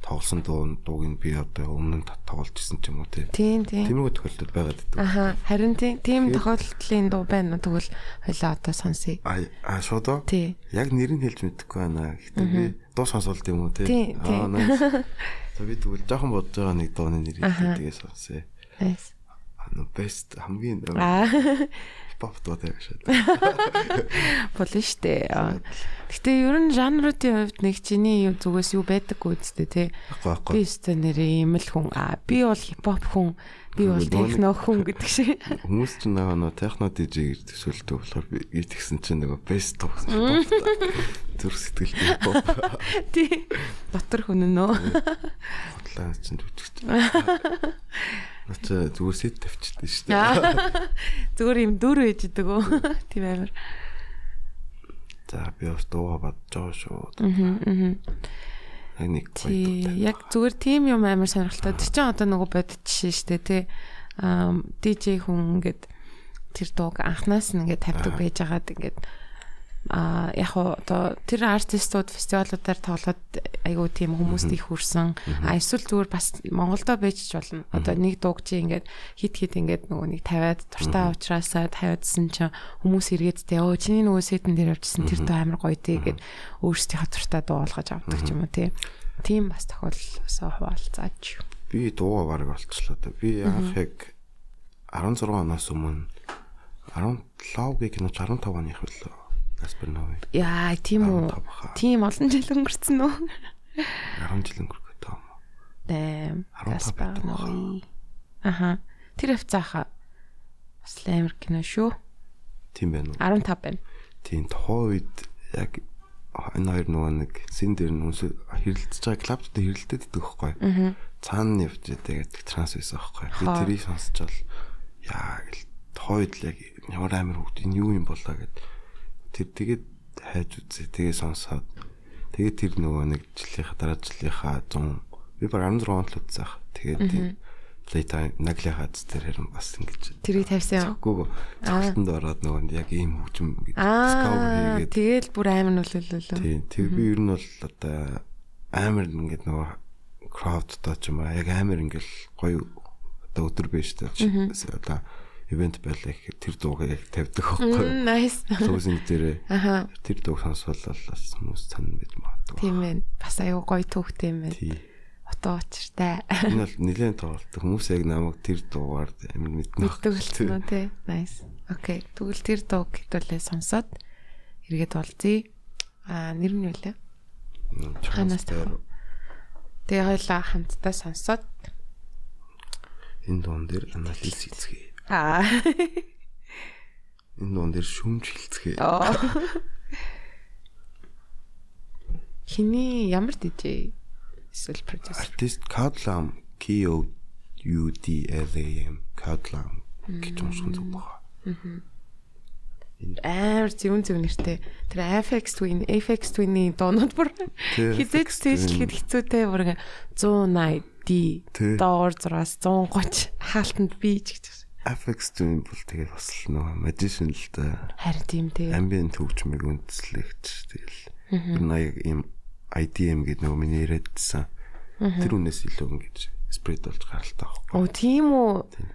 тоглосон дуу дууг нь би одоо өмнө нь тоглож исэн ч юм уу тий. Тийм тийм. Тиймэрхүү тохиолдол байгаад байдаг. Аха харин тийм тийм тохиолдлын дуу байна уу тэгвэл хоёлаа одоо сонсъё. А а шууд оо. Тий. Яг нэрийг хэлж мэдэхгүй байна. Гэхдээ би дуу сонсвол тийм үү Тий, тий. nice. За би тэгвэл жоохон бодож байгаа нэг дууны нэрийг тэгээ сонсъё. Nice. Best хамгийн дээр шээ. болно штэ. Гэтэ ер нь жанруудын хувьд нэг чиний юу зүгээс юу байдаггүй үсттэй тий. Би өстэй нэрээ ийм л хүн. Аа би бол хипхоп хүн. Би бол нэг- техно хүн гэдэг шиг. Хүмүүс ч нөгөө нөө техно DJ гэж төсөөлдөг болохоор би итгэсэн чинь нөгөө best дуу гэсэн pop. Зүр сэтгэлтэй pop. Тий. Дотор хүн нөө. Бодлоо чинь төвчж. Нача зүгээр сэт тавьчихсан шүү дээ. Зүгээр юм дүр ээж идэг үү? Тийм амар. За би бас дууга бодож байгаа шүү. Аа нэг гоё. яг зүгээр тийм юм амар сонирхолтой. Тэр чинь одоо нөгөө бодит жишээ шүү дээ, тий. Аа DJ хүн ингээд тэр дууг анханаас нь ингээд тавьдаг байж байгаад ингээд а яг одоо тэр артистууд фестивалуудаар тоглоод айгуу тийм хүмүүст их хүрсэн. А эсвэл зүгээр бас Монголдо байж ч болно. Одоо нэг дууг чи ингээд хит хит ингээд нөгөө нэг тавиад дуртай уучраасаа тавиадсан чинь хүмүүс эргээд тэ өө чиний нөгөө сетэн дээр явжсэн тэр дуу амар гоё тий гэд өөрсдийнхөө дуртай дуу болгож авдаг ч юм уу тий. Тийм бас тохиолсоо хуваалцаач. Би дууга бараг олчлоо да. Би анх яг 16 оноос өмнө 17-гийн киноч 15 оны их үлээ. Гаспер Нови. Яа, тийм үү. 15 баха. Тийм олон жил өнгөрцөн үү? 10 жил өнгөрөх. Дэм. 15 Гаспар байдаг баха. Нови. Аха. Тэр хвцааха. Бас амар кино шүү. Тийм байна уу? 15 байна. Тийм тухайн үед яг энэ хоёр нөгөө нэг син дээр нь хэрэлдэж байгаа клаптай хэрэлдээд идэх байхгүй. Аа. Цаана явж идэх гэдэг транс байсан байхгүй. Би тэрийг сонсч бол яа гэл тойд л яг ямар амир хөвгт энэ юу юм болоо гэд тэр тэгээд хайж үзээ тэгээ сонсоод тэгээд тэр нөгөө нэг жилийнхаа дараа жилийнхаа 100 би баг 16 онд л үзэх. Тэгээд Playtime наглихаа тэр хэрэг бас ингэж тэрийг тавьсан юм. Үгүй цогтонд ороод нөгөө яг ийм хөгжим гэж discover хийгээд тэгэл бүр амар нөлөөлөлөө. Тийм. Тэр би ер нь бол одоо амар ингэж нөгөө crowd доо ч юм аа яг амар ингээл гоё одоо өдөр биш та одоо ивент байлаа гэхэд тэр дууг тавьдаг байхгүй. Nice. Closing дээр. Аха. Тэр дууг сонсвол бас хүмүүс цан байж магадгүй. Тийм ээ. Бас аюу гоё түүхтэй юм байна. Тийм утга учиртай. Энэ бол нэлээд тоглолт. Хүмүүс яг намайг тэр дуугаар амин мэднэ. Мэддэг болсон уу тий. Nice. Окей. Тэгвэл тэр дууг хэдүүлээ сонсоод эргээд болзъя. Аа нэр нь юу лээ? Ханаас тав. Тэгээ хоёлаа хамтдаа сонсоод энэ дуун дээр анализ хийцгээе. Аа. Энэ дуун дээр шүмж хилцгээе. Хиний ямар DJ? эсвэл producer. Artist Codlam K O U D L A M Codlam гэж уншсан зүг байна. Амар зөвөн зөв нэртэй. Тэр FX Twin, FX Twin-ийн дуунууд бүр хизээд стейжлэхэд хэцүүтэй бүр 180 D доор 6-аас 130 хаалтанд би ч гэж. FX Twin бол тэгээд бас л нөгөө magician л да. Харин тийм тий. Ambient хөгжмийг үндэслэгч тэгэл. Тэр наяг ийм IDM гэдэг нөгөө миний яриадсан. Тэр үнээс илүү ингэж спред болж гаралтай байхгүй. Оо тийм үү.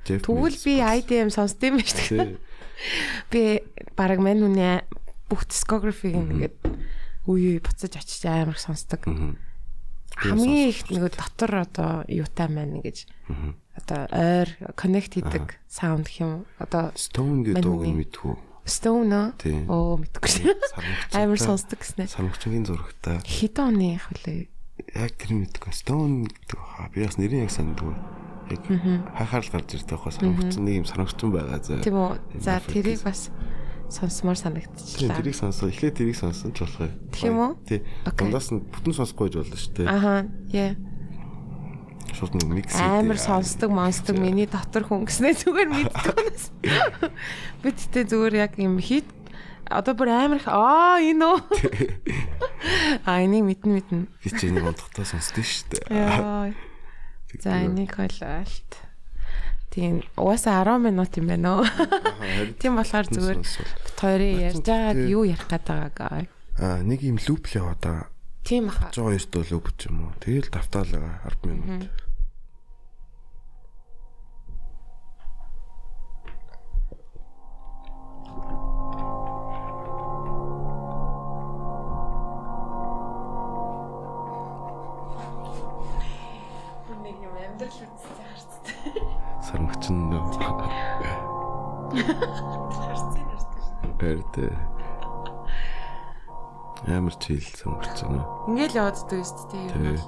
Тэгвэл би IDM сонсдсон юм байна шүү дээ. Би баг мань үнэ бүх discography-г ингээд үе үе буцаж очиж амар сонсдог. Хамгийн их нэг дотор одоо юутай маань ингэж одоо ойр connect хийдэг sound гэх юм. Одоо Stone гэдэг дууг мэдхүү. Stone оо мэдгүй. Амар сонсдог гэснэ. Сармөгчгийн зурагтай. Хэдэн оны яг хүлээ. Яг тэр мэдгүй. Stone гэдэг хаа би бас нэрийг яг санддаг. Яг хахаар л гарч ирдэг хаа сармөгчн нэг юм сармөгчн байгаа заа. Тийм үү. За тэрийг бас сонсомоор санагдчихлаа. Тэрийг сонсоо. Эхлээд тэрийг сонсон ч болох юм. Тийм үү? Тий. Дундаас нь бүтэн сонсохгүй байж болно шүү дээ. Аха. Яа шууд нэг микс амар сонсдог монстог миний дотор хүн гэснээ зүгээр мэддэгнээс бидтэй зүгээр яг юм хит одоо бүр амар аа энэ үү аа энийг мэднэ мэднэ би ч энийг унтахтаа сонсдөө шүү дээ яа за энийг хойлолт тийм угаасаа 10 минут юм байна уу тийм болохоор зүгээр бит хоёрын ярьж байгааг юу ярих гээд байгаагаа аа нэг юм луп л яваа да Тийм аха. 102 дөө луп ч юм уу. Тэгэл давтаалаа 10 минут. Сармагчин нөө. Харцын. Бэрдэ. Амар чил сармагчин нөө. Ингээл явааддаг шүү дээ юм.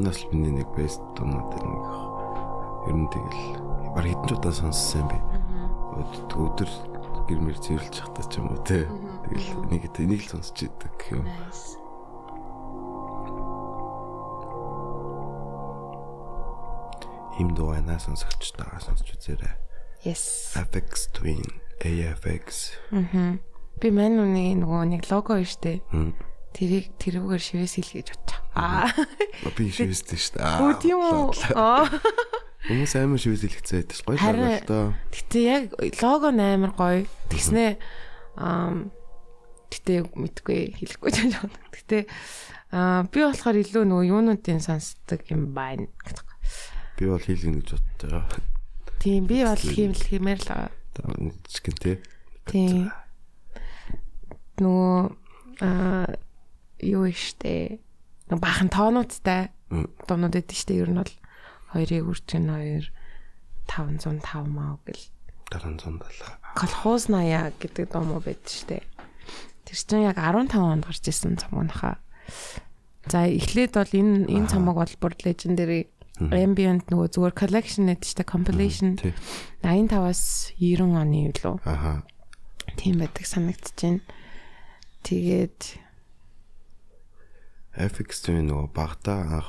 Нас миний нэг бест томод нэг ер нь тэгэл баг хэдэн ч удаа сонссон юм би. Өдөр гэрмэр зэвэрлж явахдаа ч юм уу те. Тэгэл нэг энийг л сонсч идэг юм. Им дуу анаа сонсогч тагаа сонсч үзээрэй. Yes. Apex Twin AFX. Мм. Би мань үний нөгөө нэг лого юм штэ. Тэрийг тэрүүгээр шивээс хэл гэж бодчих. Аа. Би шивэстэй штэ. Үгүй тийм үү? Аа. Хүмүүс амар шивээс хэлэхцээ байдаг ш. Гоё л доо. Гэтэ яг лого амар гоё. Тэгснэ аа гэтэ мэдгүй хэлэхгүй ч юм. Гэтэ аа би болохоор илүү нөгөө юунуудын сонсдог юм байна Би бол хийлгэн гэж боддог. Тийм би бол хиймэл хиймээр л чихэн тий. Тийм. Нөгөө аа юу. Нэг бахан тоонуудтай дуунууд эд штэ ер нь бол 2-ыг үрчин 2 505 маа гэл 770. Колхоз 80 гэдэг дом уу байд штэ. Тэр чинь яг 15 онд гарч ирсэн цомгонхаа. За эхлээд бол энэ энэ цомог бол бүр legendary ambient нөгөө зүгээр collection гэдэг чинь compilation 85-аас 90 оны юу лөө. Аха. Тийм байдаг санагдаж байна. Тэгээд FX Twin нөгөө багтаа анх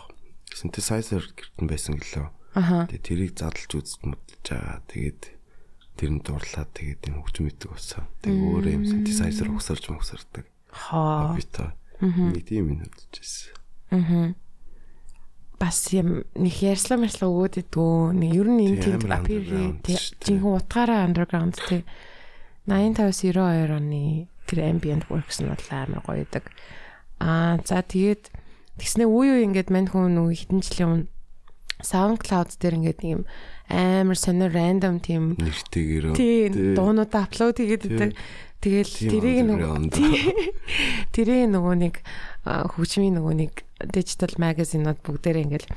synthesizer гэртэн байсан гэлөө. аха. Тэгээ тэрийг задлж үзэж модж байгаа. Тэгээд тэр нь дурлаад тэгээд юм хөгжим мэддэг болсон. Тэгээ өөрөө юм synthesizer угсарч мөксөрдөг. Хоо. Битаа. Нэг тийм юм үзчихсэн. Аа. Бас юм нэг ярьслаа мэрслээ өгөөд идэггүй. Нэг ер нь энэ Тийм, апери жинхэнэ утгаараа underground тий. 8592 оны тэр ambient works нь бол амар гоё идэг. Аа за тэгээд тэгснэ үе үе ингээд мань хүн нөгөө хитэн жилийн өмнө SoundCloud дээр ингээд нэг юм амар сонир random тийм Нэртэйгэр. тийм дуунуудаа аплод хийгээд идэг. Тэгэл тэрийг нөгөө тий. тэрийг нөгөө нэг хөгжмийн нөгөө нэг digital magazine-ууд бүгдээрээ ингээл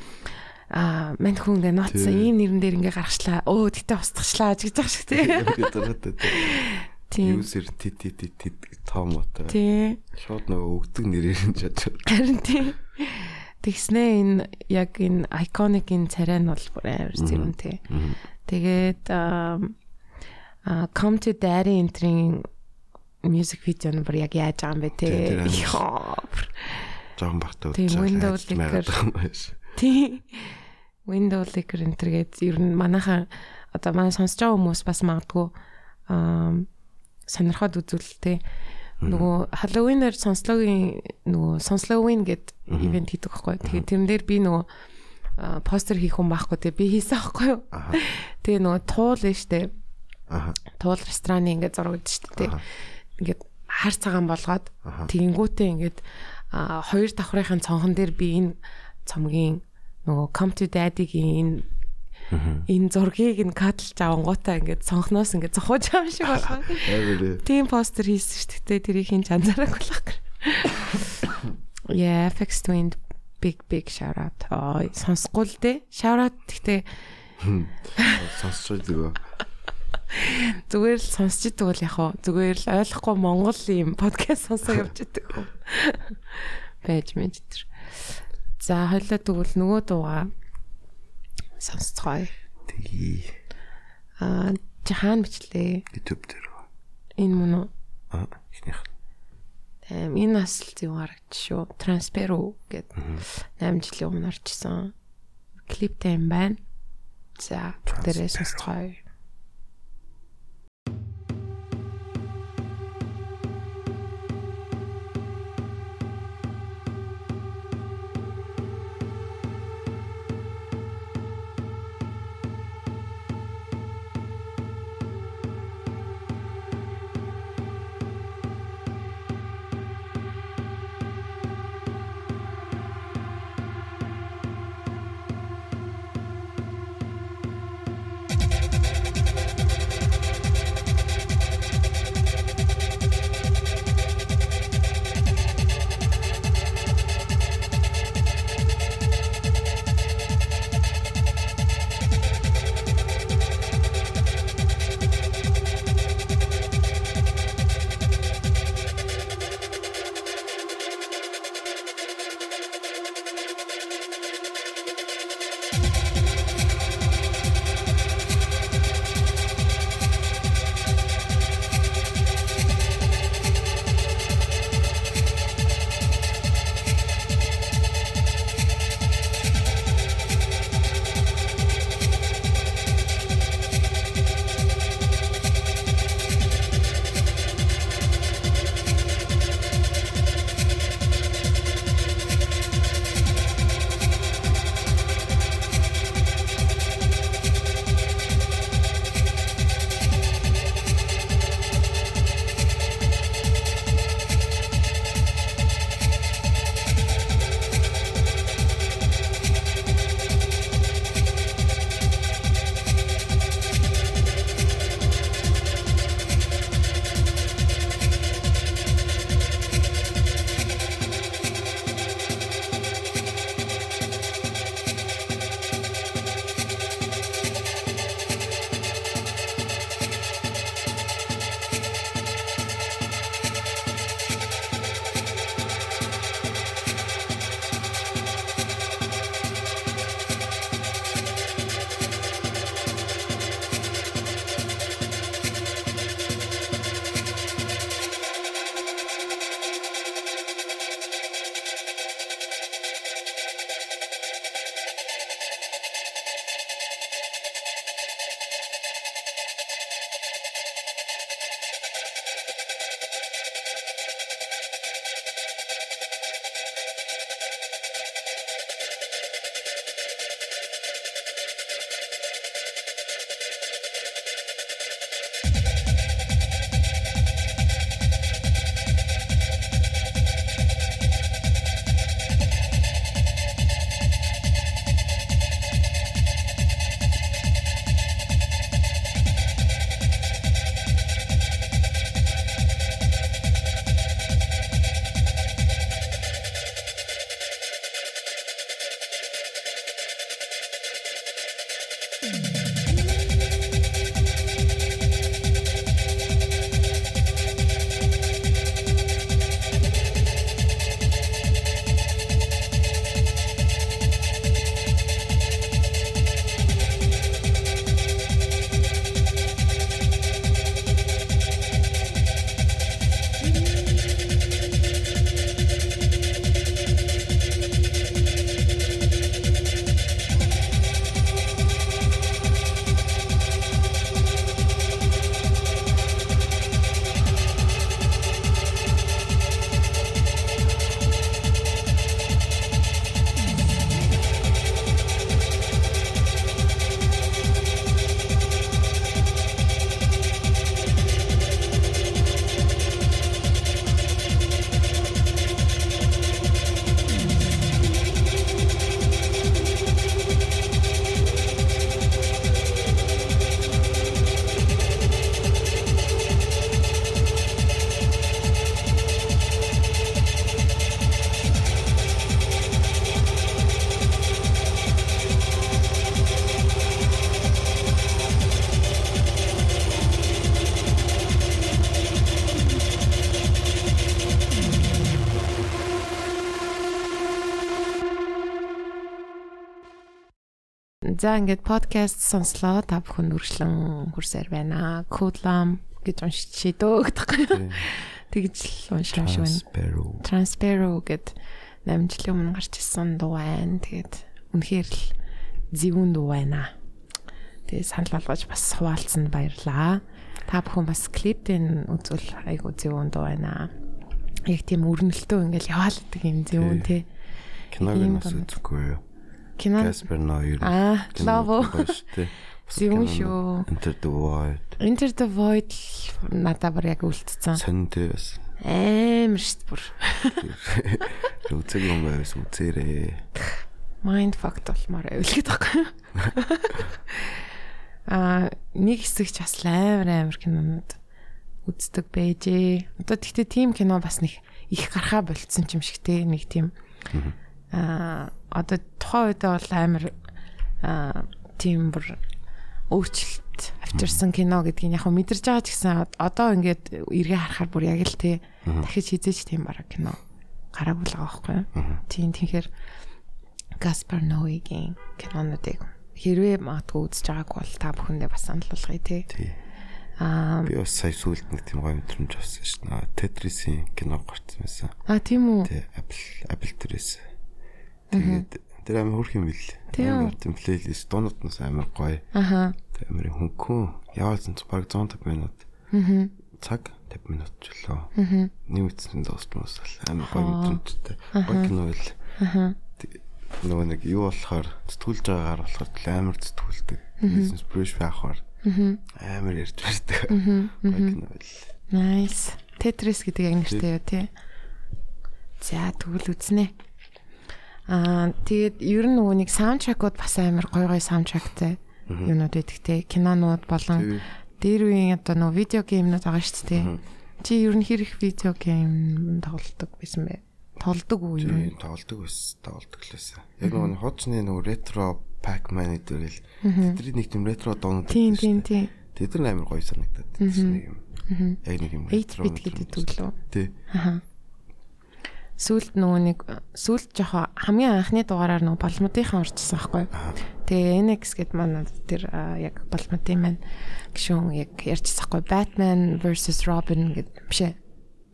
а мань хүн ингээ ноцсон Тий. ийм нэрэн дээр ингээ гаргачлаа. Өө тэгтээ устгачлаа гэж байгаа шиг тий. User тит тит тит том отой. Тий. Шууд нөгөө өгдөг нэрээр нь чад. Харин тий. Тэгснэ энэ яг энэ iconic энэ царай нь бол бүр амар зөв тий. Тэгээд а come to daddy энтрийн music video нь бүр яг яаж байгаа юм бэ те. Яа. Жохон багтаа licker. Тий. Window licker энтергээд ер нь манайхаа одоо манай сонсож байгаа хүмүүс бас магадгүй аа сонирхоод үзвэл те нөгөө Halloween-ээр сонслогийн нөгөө сонслогийн гэд ивент хийдэг байхгүй. Тэгээд тэрэн дээр би нөгөө постэр хийх хүн байхгүй те би хийсэн байхгүй юу. Тэгээ нөгөө туул нь штэ. Аха. Туул рестораны ингээд зурагд штэ те. Аха. Ингээд хар цагаан болгоод тэгэнгүүтээ ингээд хоёр давхрын цонхон дээр би энэ цомгийн нөгөө come to daddy-гийн энэ энэ зургийг нь кадлж авангуудаа ингээд цонхноос ингээд зохиож байгаа шиг болгоо. Тийм постэр хийсэн шүү дээ. Тэрийг хин л баг. Yeah, FX Twin big big shout out. Ой, сонсохгүй л дээ. Shout out гэхдээ Сонсож байгаа. Зүгээр л сонсч идэг бол яг хоо зүгээр л ойлгохгүй монгол юм подкаст сонсоо явж идэг. Байж мэд тэр. За хоёлаа тэгвэл нөгөө дууга сонсцгоё. Тгий. Аа жахан бичлээ. YouTube дээр. Энэ мөн үү? Аа, ихнийх. Эм энэ бас л зөв харагч шүү. Transperu гэдэг 8 жилийн өмнө орчихсон. Клиптэй юм байна. За, дээрээ сонсцгоё. За ингээд подкаст сонслоо та бүхэн үргэлжлэн хүрсээр байна. Codelam гэж уншиж дөө гэдэг. Тэгж л уншиж уншиж байна. Transparrow гэд 8 жилийн өмнө гарч ирсэн дуу байна. Тэгээд үнэхээр л зөвүүн дуу байна. Тэгээд санал болгож бас хуваалцсанд баярлаа. Та бүхэн бас клиптэй үзвэл айгу зөвүүн дуу байна. Яг тийм өрнөлтөө ингээл яваалдаг юм зөвүүн тий. Киног нь бас үзэхгүй юу? Кино Casper Noir. Аа, лово. Зөвүүн шүү. Enter the Void. Enter the Void л надад бүр яг үлдсэн. Сон тэ бас. Амар дээ бүр. Үзэг юм байвс үзээрээ. Mind fucked болмоор авилгээд байгаа. Аа, нэг хэсэг ч бас амар амар кинонууд үздэг байжээ. Одоо тэгтээ тийм кино бас нэг их гарахаа болцсон юм шиг те нэг тийм аа одоо тухайн үедээ бол амар аа тийм бүр өөрчлөлт авчирсан кино гэдгийг яг мэдэрч байгаа ч гэсэн одоо ингээд эргээ харахаар бүр яг л те дахиж хизээч тийм бараг кино гараагүй л байгаа байхгүй юу? Тийм тэгэхээр Гаспар Ноигийн кинонуудыг хэрвээ магадгүй үзэж байгаагүй бол та бүхэндээ бас санал болгоё. Тий. Аа Би бас сая сүүлд нэг тийм гоё мэдрэмж авсан дээ. Tetris-ийн кино гарсан байсан. а тийм үү? Тий, Apple Apple дээрээс. Тэгээд тэр амар хөрх юм бил. Амар тийм плейлист дуунууд нь амар гоё. Аха. Тэг амар хөнгөн. Яваалсан ч баг 150 минут. Мгм. Цаг 50 минут ч лөө. Мгм. Нэмэгдсэн дуустмаас амар гоё мэдрэмжтэй. Гоё кино л. Аха. Нөгөө нэг юу болохоор сэтгүүлж байгаагаар болохоор амар сэтгүүлдэг. Бизнес брэш байхаар Мгм. амар ярьж байдаг. Мгм. Гоё кино л. Nice. Tetris гэдэг нэртэй юу те. За тэгвэл үзнэ. Аа тэгээд ер нь нөгөө нэг саундтракууд бас амар гоё гоё саундтрактай юмнууд байдаг те. Кинонууд болон дээр үеийн одоо нөгөө видео геймнүүд байгаа шүү дээ. Чи ер нь хэр их видео гейм тоглодог байсан бэ? Тоглодог уу юу? Тийм тоглолдог байсан. Тоглолдог л байсан. Яг нөгөө хуучны нөгөө ретро Pac-Man гэдэг л тэдний нэг тийм ретро доонууд Тийм тийм тийм. Тэд нар амар гоё санагдаад нэг юм. Яг нэг юм 8 bit гэдэг лөө. Тий. Аха. Сүүлд нөгөө нэг сүүлд жохо хамгийн анхны дугаараар нөгөө болмодынхан орчихсон байхгүй? Тэгээ NX гэд манай тэр яг болмодын маань гişүүн яг ярьчихсан байхгүй? Batman versus Robin гэд бишээ.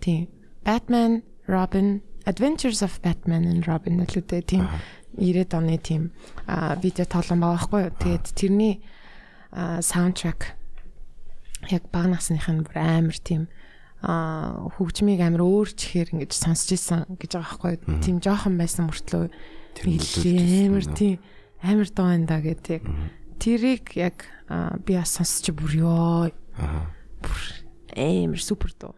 Тийм. Batman, Robin, Adventures of Batman and Robin гэлүүдээ тийм 90-ад оны тийм видео тоглоом байгаа байхгүй? Тэгээд тэрний а, саундтрак яг баг насных нь бүр амар тийм а хөгжмийг амар өөрчлөхээр ингэж сонсч ирсэн гэж байгаа байхгүй. Тийм жоохон байсан мөртлөө амар тийм амар доо энэ да гэдэг. Яг тэрийг яг би бас сонсч бүр ёо Аа. бүр амар супер дуу.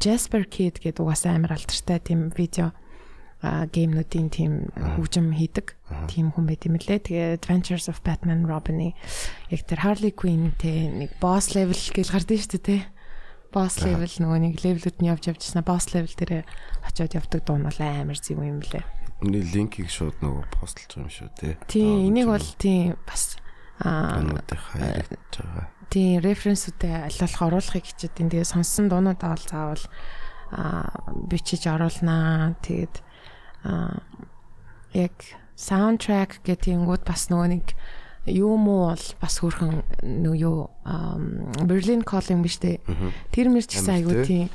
Jasper Kid гэдэг угаасаа амар алдартай тийм видео а геймнуудын тийм хөгжим хийдэг. Тийм хүн байт юм лээ. Тэгээ Adventures of Batman Robin-ы яг тэр Harley Quinn-тэй нэг boss level гэж гардыг шүү дээ, тий. Boss level нөгөө нэг левелүүд нь явж явжсна boss level дээр очиод явдаг дуу нь амар зөв юм лээ. Миний линкийг шууд нөгөө постлж байгаа юм шүү тий. Тий, энийг бол тий бас аа ануудын хайрч байгаа. тий референсүүдэд аль болох оруулахыг хичээд энэ тэгээ сонссон дуунуудаа бол заавал аа бичиж оруулнаа. Тэгээд аа яг саундтрак гэтэнгүүд бас нөгөө нэг юу муу бол бас хөрхөн нөгөө юу Берлин Calling биш үү? Тэр мэр ч гэсэн айгуу Амар тий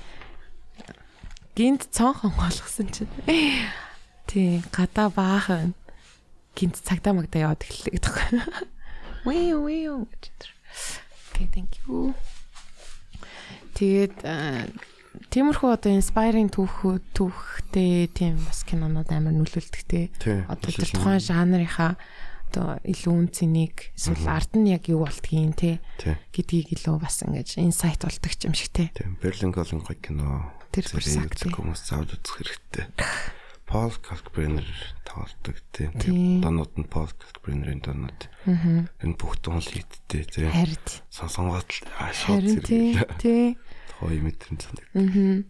гинт цонхон болгосон чинь тий гадаа баахан гинт цагтаа магдаа яваад эхэллээ гэдэг. Вээ вээ гэж. Okay, thank you. Тэгээд тиймэрхүү одоо inspiring түүх түүхтэй тийм бас кинонууд амар нөлөөлдөгтэй. Одоо тэр тухайн жанрынхаа одоо илүү үнцнийг эсвэл арт нь яг юу болдгийг те гэдгийг илүү бас ингэж инсайт болдог юм шиг те. Тийм Берлин Колин гоё кино. Тэр бүр Зэрэг сакт, үзэх тий. хүмүүс заавал үзэх хэрэгтэй. Пол Калкбренер тоглодог тийм. Тий. Донууд нь Пол Калкбренерийн донууд. Аа. Энэ бүх дуун л хийдтэй тийм. Харин аа, шууд зэрэг. тий Хой мэдрэмж санаг. Аа.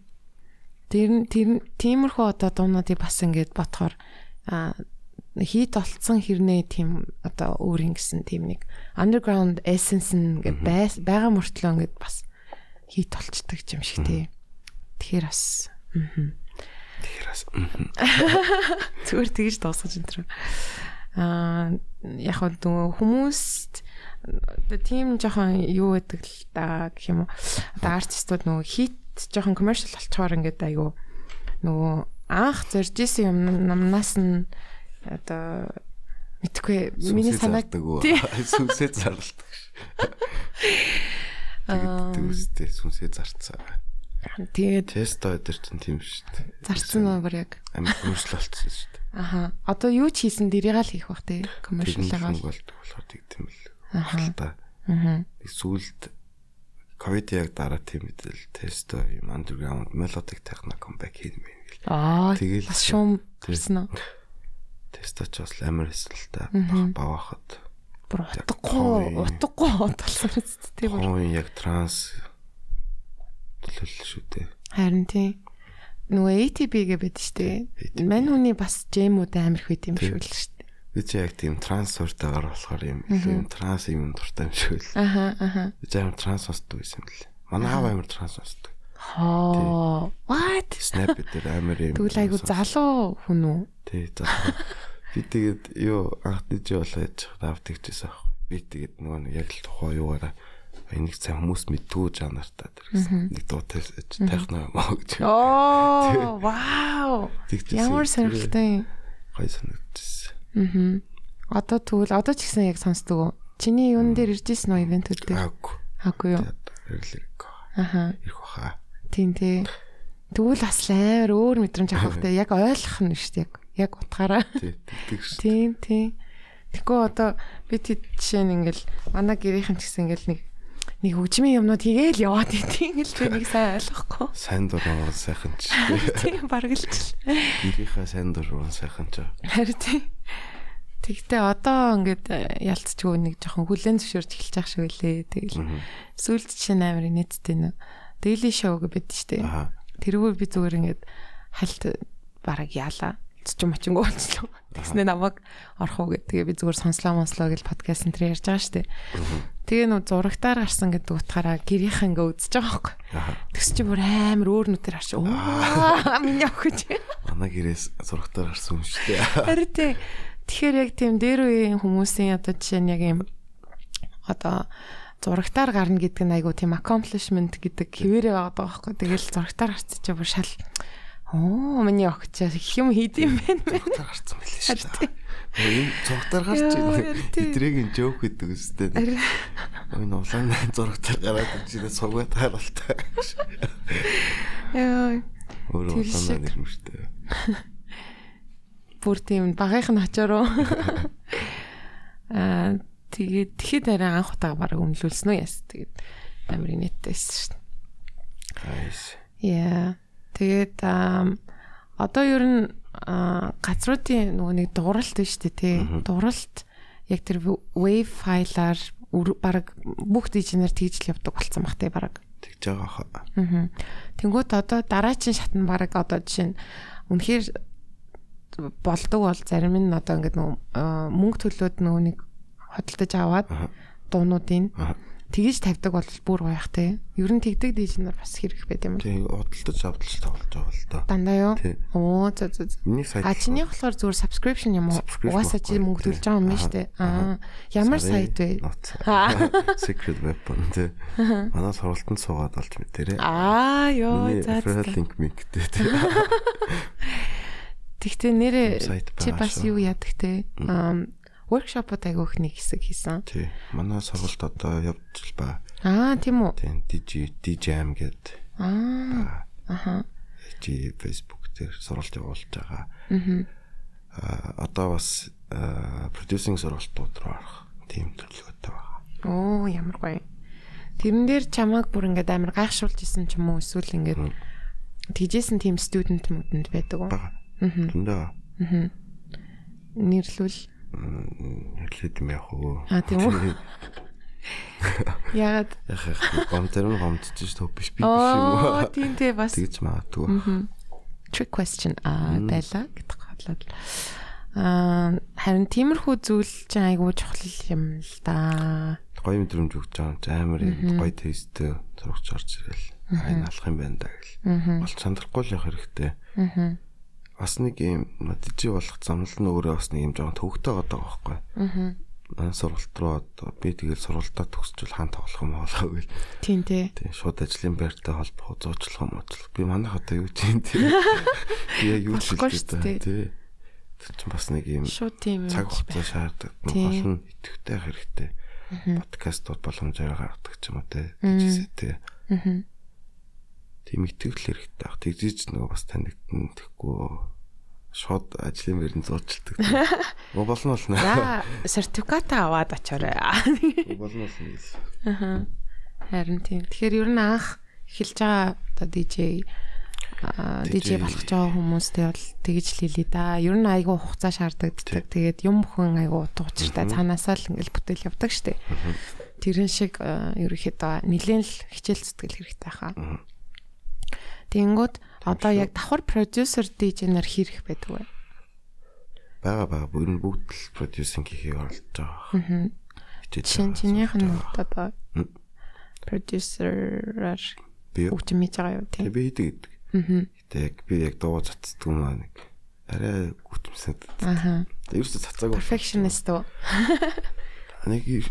Тэр тэр тиймэрхүү одоо дуунуудыг бас ингэж бодохоор а хийд олцсон хэрнээ тийм одоо өөр ингэсэн тийм нэг underground essence нэгэ байгаа мөртлөө ингэж бас хийд олцдог юм шиг тий. Тэгэхээр бас Тэгэхээр бас зүгээр тэгж дуусгаж энэ төр. Аа яг хөө хүмүүст тийм жоохон юу гэдэг л да гэх юм уу. Одоо артистууд нөгөө хит жоохон commercial болчоор ингээд айгу нөгөө анх зорж исэн юм намнаас нь одоо мэдхгүй миний санааг сүнсээ зарладаг. Тэгээд түүстэй сүнсээ зарцсан. Тэгээд теста өдр чинь тийм шүү дээ. Зарцсан уу бүр яг. Амар commercial болчихсон шүү дээ. Аха. Одоо юу ч хийсэн дэрийг л хийх бах тий. Commercial байгаа. болдог болохоор тэгдэм л. Ахалта. Аа. Сүүлд ковид яг дараа тийм мэдэл тесто юм underground melodic techno comeback хийм бэ гэл. Аа. Тэгэл бас шуум төрсөн үү? Тесто ч бас амар хэсэлтэй бавахад. Бүр утгагүй утгагүй талсан үст тийм үү? Хоо яг транс төлөөлөл шүү дээ. Харин тийм нөгөө ATB гэ байд штэ. Мань хүний бас джемүүд амар байт юм шүү л штэ. Би ч яг тийм транс суртаагаар болохоор юм юм транс юм дуртай юм шиг л. Аха аха. Би амар транс сонсдог байсан юм л. Манай аав амар транс сонсдог. Хоо. What? Snap дээр амар юм. Тэгвэл айгу залуу хүн үү? Тий, залуу. Би тэгээд юу анх диж болоо яж авт тэгчихсэн аахгүй. Би тэгээд нөгөө яг л тухай юугаараа энийг сайн хүмүүс мэдтгүү жанртаа тэр нэг дуутай техно юм аа гэж. Оо, вау. Ямар сонирхолтой. Гой санагдчихсэн. Аа. Одоо тэгвэл одоо ч гэсэн яг сонсдог уу? Чиний юун дээр ирж ирсэн үү ивентүүд дээр? Аагүй. Аагүй юу? Хэрэглэрэг. Аха. Ирэх баха. Тийм тий. Тэгвэл бас амар өөр мэдрэмж авах хэрэгтэй. Яг ойлгох нь шүү дээ. Яг утгаараа. Тийм тийм. Тэгэхгүй одоо би тэд жишээ нь ингээл манай гэрийнхэн ч гэсэн ингээл нэг нэг хөгжмийн юмнууд хийгээл яваад идэв л би нэг сайн ойлгохгүй. Сайн дуран сайхан ч. Тийм бараг л ч. Гэрийнхаа сайн дуран сайхан ч. Харин тийм. Тэгтээ одоо ингээд ялцчихгүй нэг жоохон хүлэн зөвшөөрч эхэлж байгаа шүү лээ. Тэгэл сүүлд чинь амар нийттэй нэ. Daily show гэж бид штэ. Тэрүүгээр би зүгээр ингээд хальт бараг яалаа ч юм очингоо болчихлоо. Тэгснэ намайг орох уу гэдэг. Тэгээ би зүгээр сонслоо монслоо гэж подкаст энэ ярьж байгаа дээ. Тэгээ нөө зурагтаар гарсан гэдэг утгаараа гэрийнх ингээ үзэж байгаа байхгүй. Тэгс чи бүр амар өөр нүдээр харч. Оо миний охиж. Манай гэрээс зурагтаар гарсан юм дээ. Харин тий. Тэгэхээр яг тийм дээр үеийн хүмүүсийн одоо жишээ нь яг юм одоо зурагтаар гарна гэдэг нь айгу тийм accomplishment гэдэг хэвээрээ байгаа байхгүй. Тэгэл зурагтаар гарч чи бүр шал Оо, миний огч их юм хийдэм байх мэн. Зогтар гарцсан байлээ шүү дээ. Энэ зогтар гарч байна. Эдрийг нь жоок гэдэг үстэй. Энэ улаан зурагтар гараад чинь сугаад харалтай. Яа. Өөрөө улаан нэр юм шүү дээ. Бүр тийм багийнх нь очороо. Аа тэгээд тэгэхэд арай анх удаа бараг өмнөлүүлсэн үү яс. Тэгээд амар инээдтэйсэн шүү дээ. Яа. Тэгээд одоо ер нь газруудын нөгөө нэг дууралт биш үү те. Дууралт яг тэр wave файлаар баг бүх дижнер тэгж л явдаг болсон бах те баг. Тэгж байгаа хаа. Аа. Тэнгүүт одоо дараагийн шат нь баг одоо жишээ нь үнэхээр болдог бол зарим нь одоо ингээд нөгөө мөнгө төлөөд нөгөө нэг хөдөлтөж аваад дуунуудын тгийж тавьдаг бол бүр гоёх те. Ер нь тэгдэг дижнер бас хэрэг байт юм. Тийм, удалдаж авдалж тоглож байгаа л да. Дандаа юу? Оо, зөө зөө. Миний сайт. А чиний болохоор зүгээр subscription юм уу? Угаасаа чи мөнгө төлж байгаа юм шүү дээ. Аа, ямар сайт вэ? Secret weapon те. Манай сургалтанд суугаад олж мэдэрээ. Аа, ёо, за. Referral link мингтэй те. Тэгтээ нэрээ чи бас юу яадаг те? Аа workshop-од агиох нэг хэсэг хийсэн. Тий. Манай сургалт одоо явж ба. Аа, тийм үү? Тийм, DJ DJM гээд. Аа. Аха. Чи Facebook дээр сургалт явуулж байгаа. Аа. Одоо бас producing сургалтууд руу орох тийм төлөвлөгөөтэй байгаа. Оо, ямар гоё. Тэрэн дээр чамааг бүр ингээд амар гайхшруулж исэн ч юм уу эсвэл ингээд тэгжсэн тийм студент мөдөнд байдаг уу? Аа. Тэндээ. Аа. Нэрлүүл хэлээд юм яах вэ? А тийм үү. Ягаад яах гомдэр нь гомдчих төв биш би биш юм уу? Тийм тий бас. Тэгж магадгүй. Trick question а байла гэдэг хадлаад. Аа харин тиймэрхүү зүйл чинь айгүй чухал юм л да. Гоё мэдрэмж өгч байгаа амар гоё тесттэй зурагч орж ирэл. Айн алах юм байна да гэл. Бол чандрахгүй л явах хэрэгтэй. Аа бас нэг юм дижи болох замнал нь өөрөө бас нэг юм жоохон төвөгтэй байгаа байхгүй. Аа. Манай сургалт руу одоо би тэгэл сургалтаа төгсчүүл хаан тоглох юм болоо гэл. Тийм тий. Тийм шууд ажлын байртай холбох зуучлах юм уу? Би манайх одоо юу чинь тий. Би яг юу ч хэлдэг тий. Тэр чинь бас нэг юм шууд тийм цаг хугацаа шаарддаг. Гол нь идэвхтэй хэрэгтэй. Подкастууд боломжоор гаргадаг ч юм уу тий. Гэжсэ тий. Аа тийм итгэл хэрэгтэй баг. Тэгжиж нөгөө бас танигдсан тэгэхгүй шууд ажлын мөрөнд зуучилдаг. Го болно болно. За сертификат аваад очоорой. Болно болно гэж. Аа. Харин тийм. Тэгэхээр ер нь анх эхэлж байгаа одоо DJ DJ болох ч байгаа хүмүүстэй бол тэгж л хэлий да. Ер нь айгүй хугацаа шаарддаг. Тэгээд юм бүхэн айгүй утга учиртай цаанаасаа л ингээл бүтээл явдаг штеп. Тэрэн шиг ерөөхдөө нилээн л хичээл зүтгэл хэрэгтэй хаа. Тэнгүүд одоо яг давхар продюсер дижнер хийх байдаг вэ? Бага бага бүгд бүгд л продюсинг хийхийг оролдож байгаа. Аа. Чин чинийх нь одоо продюсераар бүгд мэдж байгаа юу тийм. Би хийдэг гэдэг. Аа. Гэтэ яг би яг дуу цацдаг юм аа нэг арай гүтмсэд. Аа. Ерөөсө цацаагүй. Perfectionist уу? Нэг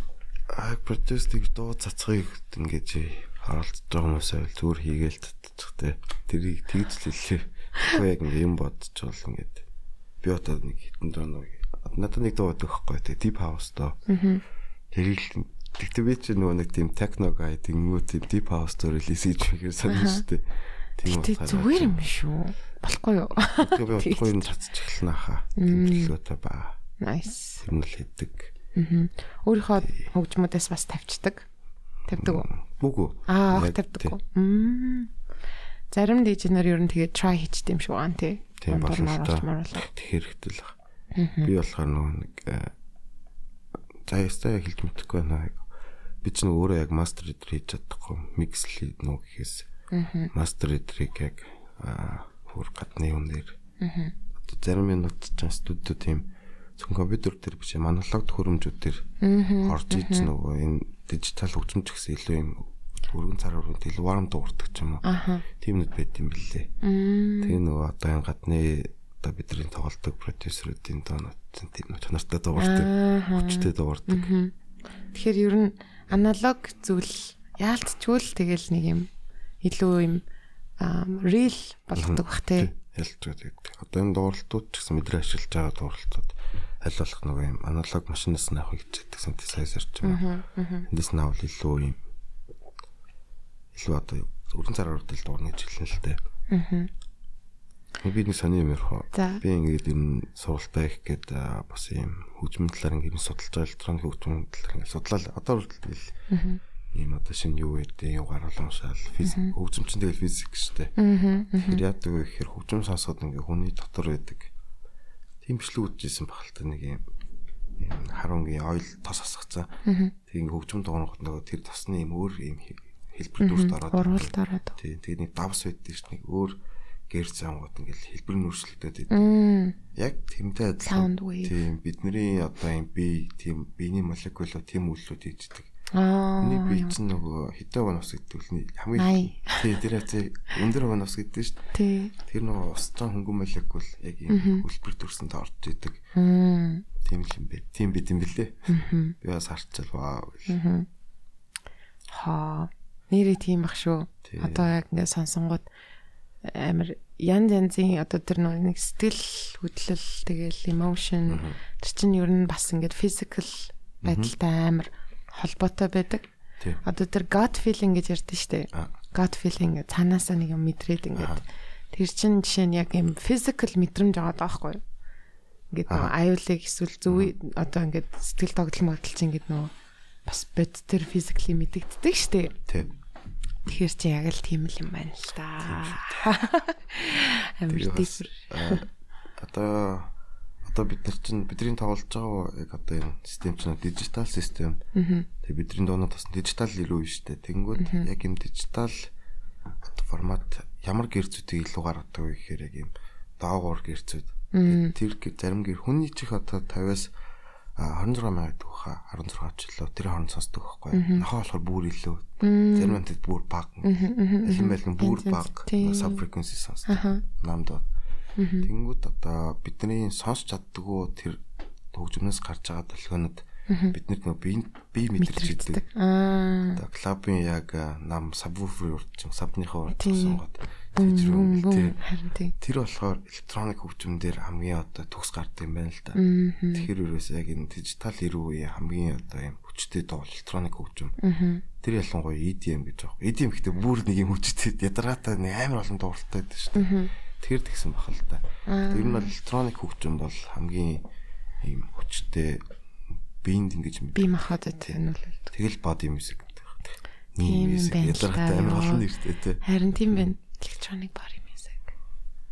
а продюсерийг дуу цацхыг ингэж оролцож байгаа хүмүүсээ зүгээр хийгээл татчих те. Тэрийг тэгж л хэлээ. Тэгэхгүй яг ингэ юм бодож бол ингээд би одоо нэг хитэн доо нэг надад нэг дуу өгөх байхгүй те. Deep house доо. Тэрийг тэгтээ би чи нөгөө нэг тийм techno guy тэнгүү тийм deep house доо релиз хийж мэхэр санаж штэ. Тийм үү. Зүгээр юм шүү. Болохгүй юу? Тэгээ би болохгүй юм цацчих эхэлнэ хаа. Тэмдэглөөтэй ба. Nice. Нь л хийдэг. Аа. Өөрийнхөө хөгжмөдөөс бас тавьчихдаг. Тавьдаг уу? Үгүй. Аа, тавьдаг уу? Мм. Зарим дижнер ер нь тэгээд try хийчихдээ юм шиг байна тий. Тийм. Тэр хэрэгтэй л байна. Би болохоор нөгөө нэг за ястаа хэлж мэдэхгүй байна. Би ч нөгөө өөрөө яг мастер эдэр хийж чадахгүй. Микс л нөгөө гэхээс. Мастер эдрийг яг хөр гадны юм дээр. Зарим минут ч студио тийм зөвхөн компьютер дээр биш монолог хөрөмжүүд дээр орж иж нөгөө энэ дижитал хөгжимч гэсэн илүү юм өргөн цар өргөнд илүү warm дуурдаг ч юм уу. Тийм нүд байт юм бэлээ. Тэгээ нөгөө одоо энэ гадны одоо бидний тоглолтог продюсеруудын доонод тийм чанартай дуурдаг, хүчтэй дуурдаг. Тэгэхээр ер нь аналог зүйл яалтчгүй л тэгэл нэг юм илүү юм real болгодог бах тий. Байгаа. Одоо энэ дууралтууд ч гэсэн мэдрээ ашиглаж байгаа дууралтууд болох нөгөө юм аналог машинаас нь авах гэж байдаг синтезайзер ч юм уу. Эндээс нь авал илүү юм илүү одоо өрн цараар үрдэл дуурна гэж хэлнэ л дээ. Аа. Би нэг сони юм ярих. Би ингээд энэ сургалтаа их гээд бас юм хөгжмөн талаар ингээд судалж байгаа электроник хөгжмөн талаар ингээд судлаад одоо үрдэл ийм одоо шинэ юу гэдэг юу гаргал уншаал физик хөгжим чинь тэгэл физик шүү дээ. Тэгэхээр яадаг вэ гэхээр хөгжим сонсоход ингээ хүний дотор байдаг тийм бичлэг үзчихсэн багтал нэг юм харунгийн ойл тос асгацсан. Тэг ингээ хөгжим дуурахад нөгөө тэр тосны юм өөр юм хэлбэр дүрт ороод уралд ороод. Тий, тэгээ нэг давс байдаг ш нэг өөр гэр зангууд ингээл хэлбэр нүрслэлтэй байдаг. Яг тэмтэй адилхан. Тийм бидний одоо юм би тийм биений молекулоо тийм үйллүүд хийждэг. Аа. Миний бие чинь нөгөө хитэ ванус гэдэг нь хамгийн тий тэр хацаа өндөр ванус гэдэг шүү дээ. Тий. Тэр нөгөө усцсан хөнгөн молекул яг ийм хөлбөр төрсөнд орж идэг. Тийм л юм бэ. Тийм бид юм бэлээ. Би бас харцал вау. Хаа. Нэрээ тийм бах шүү. Одоо яг ингээд сонсонгууд амар ян янзын одоо тэр нэг сэтгэл хөдлөл тэгэл emotion тэр чинь ер нь бас ингээд physical байдалтай амар холбоотой байдаг. Одоо тэр gut feeling гэж ярьдэн штэ. Gut feeling цаанаасаа нэг юм мэдрээд ингээд тэр чин жишээ нь яг юм physical мэдрэмж байгаа даахгүй юу? Ингээд нөгөө аюулыг эсвэл зүв одоо ингээд сэтгэл тогтол магадл чинь ингээд нөгөө бас бод тэр physically мэдэгддэг штэ. Тийм. Тэгэхээр чи яг л тийм л юм байна л да. Амар тиймэр. Одоо одоо бид нар чинь бидний тоглож байгаа яг одоо энэ систем чинь дижитал систем. Тэгээ бидний доонод бас дижитал ирүү шүү дээ. Тэнгүүд яг юм дижитал формат ямар гэрцүүдийг илүү гаргадаг вэ гэхээр яг юм доогуур гэрцүүд. Тэр зарим гэр хүний чих одоо 50-аас 26 мянга гэдэг хаа 16 жилөө тэр хооронд сонсдог байхгүй. Нахаа болохоор бүр илүү. Зарим амтд бүр баг. Байлын бүр баг. Sub frequency сонсдог. Намд. Тэнгүүд одоо бидний сонсч чаддгүй тэр хөгжмнөөс гарч байгаа долгионод биднэрт нөө би би мэдэрч идэг. Аа. Одоо клабын яг нам сабвуфер урдчин сабныхаа урд сонгоод тэгж рүү тий. Тэр болохоор электроник хөгжмөндөр хамгийн одоо төгс гардаг юм байна л да. Тэгэхээр ерөөс яг энэ дижитал үеийн хамгийн одоо юм хүчтэй доо электроник хөгжим. Тэр ялангуяа EDM гэж байгаа. EDM гэхдээ бүр нэг юм хүчтэй ядаргаатай амар олон дууралтай байдаг шүү дээ. Тэр тэгсэн бахал та. Тэр нь бол электроник хөгжим бол хамгийн ийм хүчтэй биеинд ингэж Би махад энэ бол тэгэл body music гэдэг. Тийм юм байна да, амар олон нэртэй тий. харин тийм байна. Electronic body music.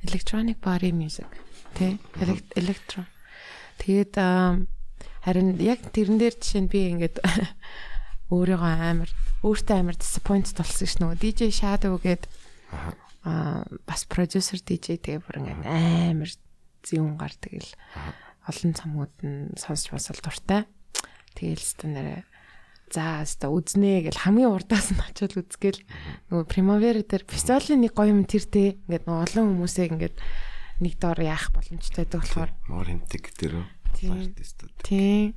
Electronic body music. Тэ? Элек- Electro. Тэгээд харин яг тэрэн дээр жишээ нь би ингээд өөрийгөө амар өөртөө амар disappointed болсон ш нь нөгөө DJ Shadow гээд. Аа бас продюсер DJ тэгээ бүр ингээд амар зүүн гар тэгэл олон цамууд нь сонсч басал дуртай. Тэгэл өстө нэрэ за өстө үзнэ гэл хамгийн урдаас нь очиод үзгээл. Нөгөө Primavera дээр фестивалийн нэг гоё юм тэртэй ингээд нөгөө олон хүмүүсээ ингээд нэг доор яах боломжтой байдаг болохоор. Мор хэмтэг тэр Тийм. артистууд. тий.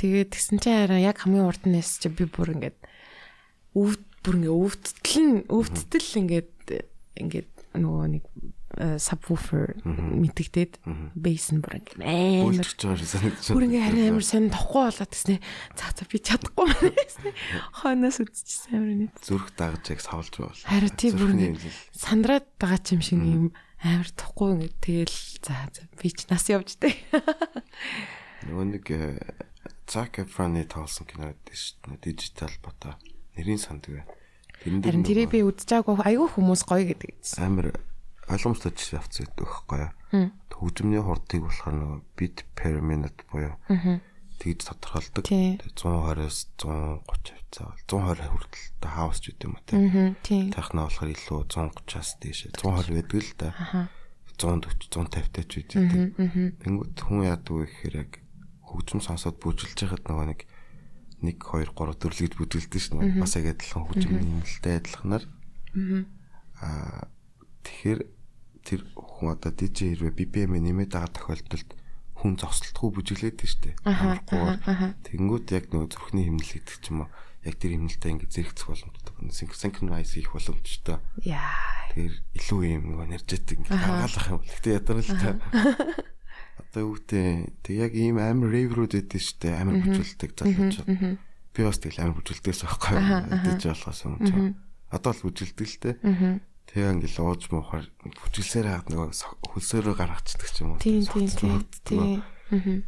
Тэгээд тэгсэн чинь хараа яг хамгийн урд нь чи би бүр ингээд өвд бүр ингээд өвдтөл нь өвдтөл ингээд ингээд нөгөө нэг subwoofer мэдгдээд бейс нь бүр ингээд амар бүр ингээ харин амар сонь тохгүй болоод гэснэ. За за би чадахгүй байна гэснэ. Хойноос үдчихсэн амар нэг. зүрх дагаж яг савлж байгаа. Харин тий бүр сандраад байгаа ч юм шиг юм амар тохгүй ингээ тэгэл за за би ч нас явж дээ. Нөгөө нэг Zac Efron-ы тоглосон кино гэдэг шүү дээ. Дижитал бота. Нэрийн санддаг байна. Тэрэн дээр Харин тэрийг би үдчихаагүй айгүй хүмүүс гоё гэдэг. амар ойлгомжтой жишээ авц байдаг байхгүй юу? Хөгжмийн хурдыг болохоор нөгөө bit per minute буюу тэгж тодорхойлдог. Тий. Тэгээ 120-оос 130 хавцаа бол 120 хүртэл та хаус ч үт юм уу тийм. Тахна болохоор илүү 130-аас дээш 120 байдаг л да. 140 150 тач үт тий. Тэнгүүд хүн яадаг вэ гэхээр яг хөгжим сонсоод бүжгэлж байхад нөгөө нэг 1 2 3 4 л гэж бүжгэлдэг шнэ. Бас яг адилхан хөгжмийн нэмэлттэй адилханаар. Аа тэгэхээр тэр хүн одоо DJ хэрвээ BPM нэмээд байгаа тохиолдолд хүн зогсолтгүй бүжиглээд штэ. Амархгүйгээр. Тэнгүүд яг нөгөө зүрхний хэмнэл гэдэг ч юм уу яг тэр хэмнэлтэй ингэ зэрэгцэх боломжтой. Synchronize хийх боломжтой. Яа. Тэгэхээр илүү юм нөгөө энержетик ингэ гаргалах юм. Гэтэ ядар л та. Одоо юу гэдэг тэг яг ийм амар рейврүүд өгдөө штэ амар бүжгэлдэг залуучууд. Би бас тэгэл амар бүжгэлдэгс байхгүй мэдээж болохоос юм ч. Одоо л бүжгэлдэг л те. Тэгээ ингээл ууж муухаар бүжгэлсээр хаад нөгөө хөлсөөрөө гаргацдаг ч юм уу. Тийм тийм тийм. Тийм.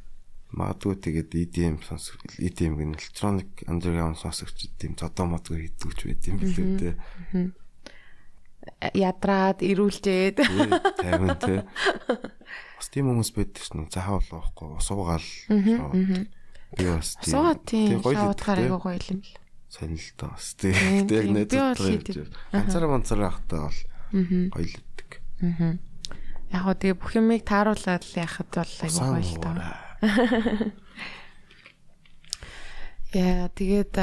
Магадгүй тэгээд EDM сонсох EDM гэн electronic underground сонсогч тийм зодоо модгүй хийдэг ч байт юм билүү те. Ядраад ирүүлжээд. Тайван те. Бас тийм хүмүүс байдаг ш нь захаа болохгүй усуугаал. Би бас Суугаад тийм гоё л гоё юм л. сонирхолтой бас Тийм, тийм. Яг тийм. хийдэг. явж. Ганцаараа ганцаараа ахтаа бол гоё л иддэг. Яг гоо тэгээ бүх юмыг тааруулаад яхад бол айгүй гоё л таа. Яа тэгээд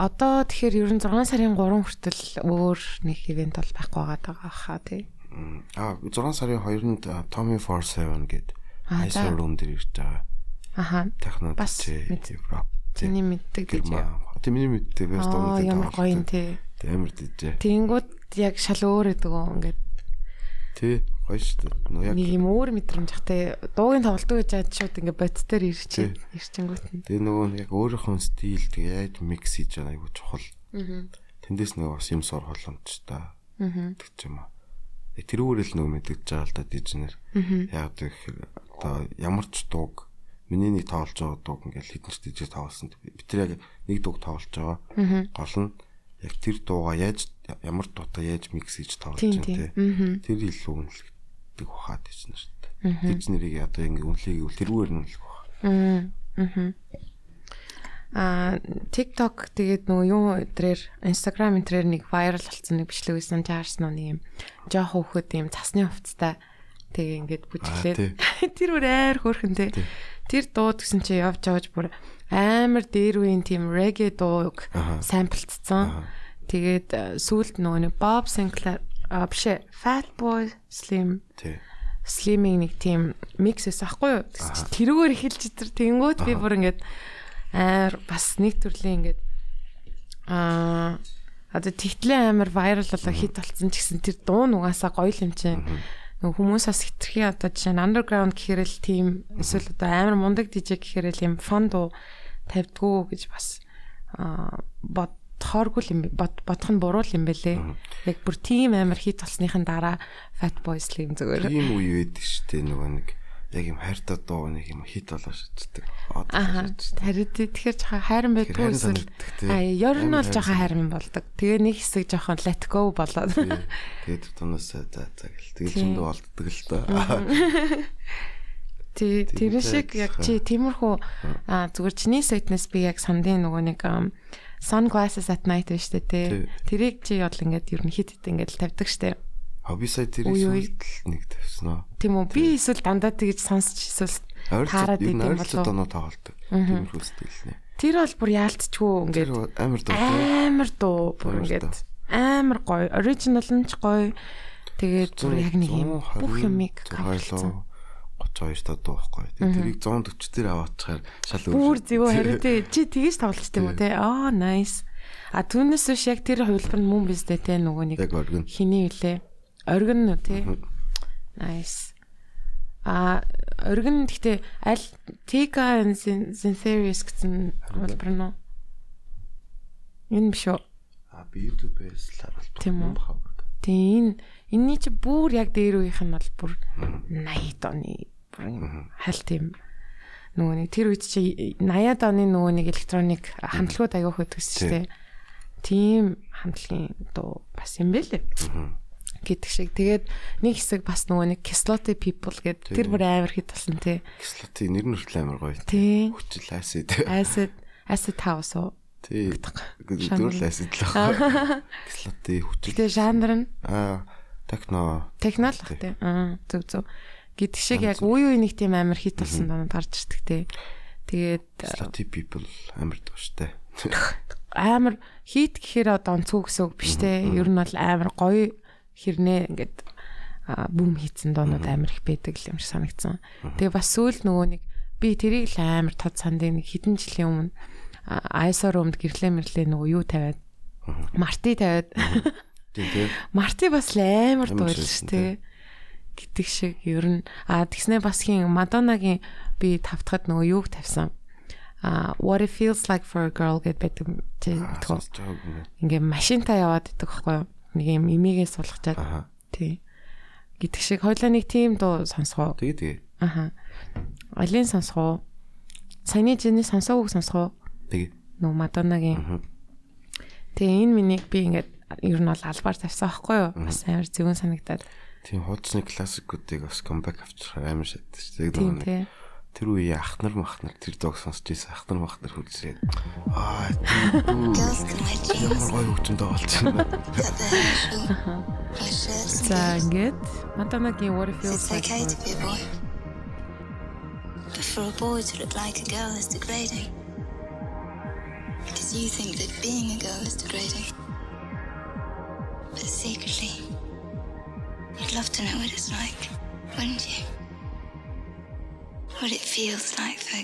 одоо тэгэхээр ер нь 6 сарын 3 хүртэл өөр нэг ивент бол байхгүй байгаа хаа тий. Аа 6 сарын 2-нд а, Tommy 47 гээд Аа, Ice. Room дээр ирж байгаа. Аха. Техно Бас DJ мэд- Европ. Тэний мэддэг гэж. Тэний мэддэг бас Аа дуунууд ямар гоё юм тий. Амар DJ. Тэнгүүд яг шал өөр гэдэг үү ингээд Тий, гоё шүү дээ. Нэг юм өөр мэдрэмж хахтай дуугийн тоглолтоо гэж чад шууд ингээд бодц дээр ирчээ. Ирчэнгүүт нь. Тэгээ нөгөө яг өөрийнхөө стил тэгээ яаж микс хийж байгаа айгу чухал. Аа. Тэндээс нөгөө бас юм сор боломжтой. Аа. Тэг ч юм аа. Яг тэрүүгээрэл нөгөө мэддэж байгаа л да дижнер. Яг тэгэхээр одоо ямар ч дууг миний нэг тоолж байгаа дууг ингээл хэдэн ч дижээ тоолсон. Би тэр яг нэг дууг тоолж байгаа. Гол нь яг тэр дуугаа яаж ямар дуутай яаж микс хийж тоолж байгаа тийм. Тэр илүү үнэлэгдэх ухаад дижнер шүү дээ. Дижнерийг одоо ингээ үл тэрүүгээр нь үнэлэх баха. Аа TikTok тэгээд нөгөө юу өдрээр Instagram энтрээр нэг viral болсон нэг бичлэг байсан таарсан нэг юм. Жоох хөөхөд юм цасны хувцастай. Тэгээ ингээд бүжиглээд тэр бүр айр хөөрхөн те тэр дууд гэсэн чи явж явж бүр амар дээр үеийн тийм reggae дууг самплцсан тэгээд э, сүүлд нөгөө нэг Bob Sinclair а биш Fat Boy Slim. Тий. Slim-ing нэг тийм микс эс ахгүй юу? Тэрүүгээр эхэлж итэр тэнгүүд би бүр ингээд амар бас нэг төрлийн ингээд аа одоо тэгтлээ амар viral болоо хит болсон ч гэсэн тэр дуу нугасаа гоё юм чинь. Хүмүүс бас хитрхи одоо жишээ нь underground гэхээр л тийм эсвэл одоо амар мундаг DJ гэхээр л юм фон дуу тавьдгүү гэж бас аа бод тооргүй юм бодох нь буруу юм бэлээ. Яг бүр тийм амар хит толсныхын дараа Fat Boy Slim зүгээр. Тийм үе байдаг шүү дээ нөгөө нэг яг юм хайртай дуу нэг юм хит болоо шиддэг. Аа. Харин тэгэхээр жоохон хайран байдгүй эсвэл аа ер нь бол жоохон хайран болдог. Тэгээ нэг хэсэг жоохон let go болоод. Тэгээд тунаас за за гэл. Тэгээд зөндөө болддог л доо. Тий, тэр шиг яг чи тиймэрхүү зүгээр чиний сайтнаас би яг сандын нөгөө нэг sunglasses at night биш үү те. Тэрийг чи бол ингээд ер нь хит хит ингээд тавьдаг штэ. Хобби сайт тэрийг сүлд нэг тавьсан аа. Тийм үү. Би эсвэл дандаа тэгж сонсч эсвэл таарад идэм болов. Ойрлцоо доноо тоглолдог. Тиймэрхүү сэтгэл нэ. Тэр бол бүр яалтчгүй ингээд амар дуу. Амар дуу бүр ингээд амар гоё. Original нь ч гоё. Тэгээд бүр яг нэг юм бүх юмыг каверлсан. 32 та дуу байхгүй. Тэгээ тэрийг 140 дээр аваачаар шал өөр. Бүр зөв харин тий чи тэгэж тавлаж тийм үү те. Аа nice. А түүнээс биш яг тэр хувилбар нь мөн биз дээ те нөгөө нэг хиний үлээ. Оргин тий. Nice. А оргин гэхдээ аль Tika and Syntherius гэсэн хувилбар нь Энэ биш үү? А би YouTube-ээс л харуулсан. Тийм үү? Тийм энэ энэний чи бүр яг дээр үеийнх нь бол бүр 80 оны бүр хальт юм нөгөө нэг тэр үед чи 80-аад оны нөгөө нэг электроник хамтлагууд аяг хөтгсөн шүү дээ. Тийм хамтлагийн дуу бас юм бэлээ. Гэдэг шиг. Тэгээд нэг хэсэг бас нөгөө нэг Kisloty people гэдэг тэр бүр амар хит болсон тий. Kisloty нэр нь хүртэл амар гоё. Тий. Хүчил acid. Acid acid house уу? Тий. Дөрөл acid л байна. Kisloty хүчил. Тэгээ жанр нь аа техно. Техно л тий. Аа зөв зөв гэдэг шиг яг үе үе нэг тийм амар хит болсон донод гарч ирдэг те. Тэгээд Slutty people амар дууштай. Амар хит гэхээр одоо онцгой гэсэн үг биш те. Ер нь бол амар гоё хэрнээ ингээд бүүм хийцэн доонууд амар их байдаг юм шиг санагдсан. Тэгээ бас сүүл нөгөө нэг би тэрийг л амар тод сандын нэг хэдэн жилийн өмнө айсаар өмд гэрлээ мэрлээ нөгөө юу тавиад марти тавиад. Марти бас л амар дуйлж тээ гэдэг шиг ер нь а тэгснэ бас хин Мадонагийн би тавтахад нөгөө юуг тавьсан? А what it feels like for a girl гэдэг тийм ингээ машинтаа яваад идэх байхгүй нэг юм имигээ суулгачаад тий. Гэдэг шиг хоёлаа нэг тийм дуу сонсгоо тэгээ тэгээ аха. Алин сонсгоо саяны жиний сонсоогүй сонсгоо тэгээ нөө Мадонагийн тэгээ энэ минийг би ингээд ер нь бол албаар тавьсан байхгүй юу? Бас амар зөвөн санагдаад. Тийм хуудасны классикуудыг бас comeback авчихаар амар шатдаг шүү дээ. Тэр үе ахнар махнар тэр дог сонсч ийсэн ахнар махнар хүлсээд аа ямар гоё хөгжмөд болж байна. За ингээд Мадамагийн What It Feels Like But for a boy to look like a girl is degrading. Because you think that being a girl is degrading. But secretly, You'd love to know what it's like, wouldn't you? What it feels like for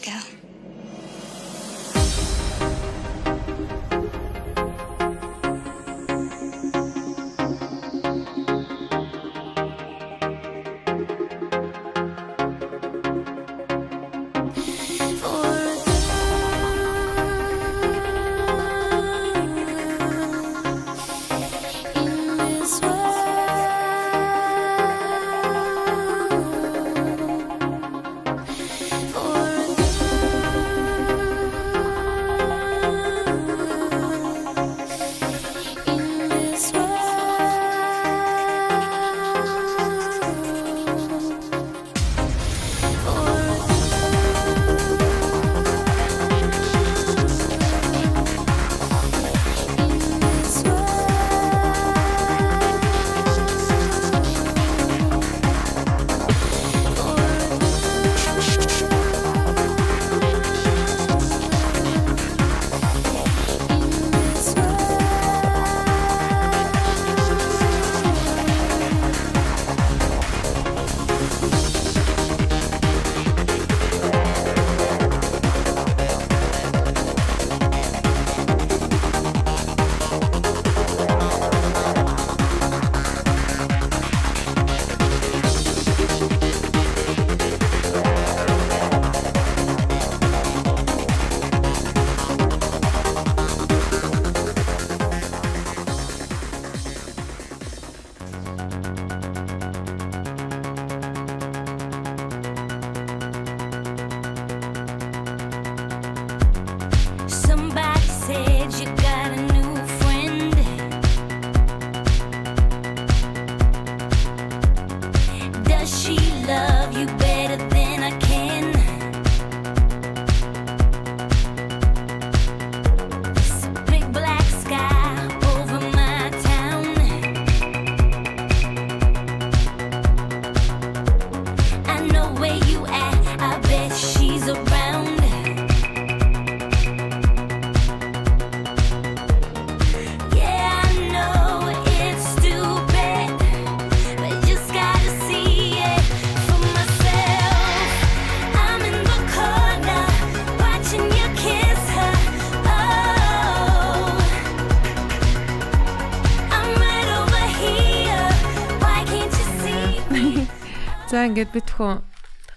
За ингээд бид хүн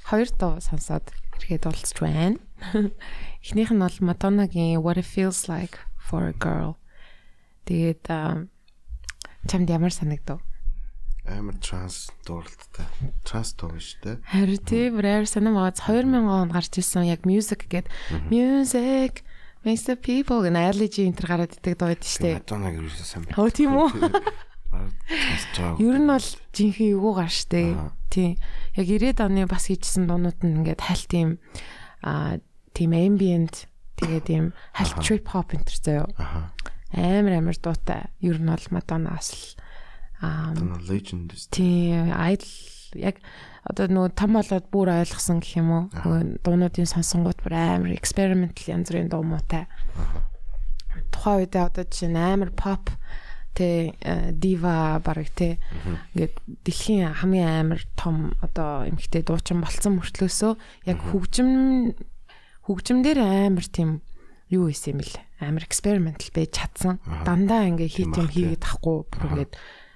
хоёр дуу сонсоод эргээд уулзч байна. Эхнийх нь бол Madonna-гийн What It Feels Like for a Girl. Тэгээд чамд ямар санагдав? амар транс дууралттай. Транс дуу шүү дээ. Харин тийм rare санамаац 2000 онд гарч ирсэн яг music гэдэг music makes the people гэнэ allergy энэ гараад идэг дуу байдаг шүү дээ. Madonna гэрээс сайн. Хөө тийм үү? Ер нь бол жинхэнэ эвгүйгээр штэ. Аа. Тийм. Яг 90-ад оны бас хийжсэн дуунууд нь ингээд хальт тийм аа тийм ambient тэгээд тийм хальт trip hop заяа. Аха. Амар амар дуутай. Ер нь бол Madonna-аас л аа Madonna legend дээ. тийм idol яг одоо нөгөө том болоод бүр ойлгосон гэх юм уу. Дуунуудын сонсонгууд бүр амар experimental янз бүрийн дуу муутай. Тухайн үедээ одоо жишээ нь амар pop тэ дива бараг тэ ингээд дэлхийн хамгийн амар том одоо эмхтэй дуучин болцсон мөртлөөсөө яг хөгжим хөгжим дээр амар тийм юу исэн юм бэл амар experimental байж чадсан. Дандаа ингээ хит юм хийгээд тахгүй бүр ингээд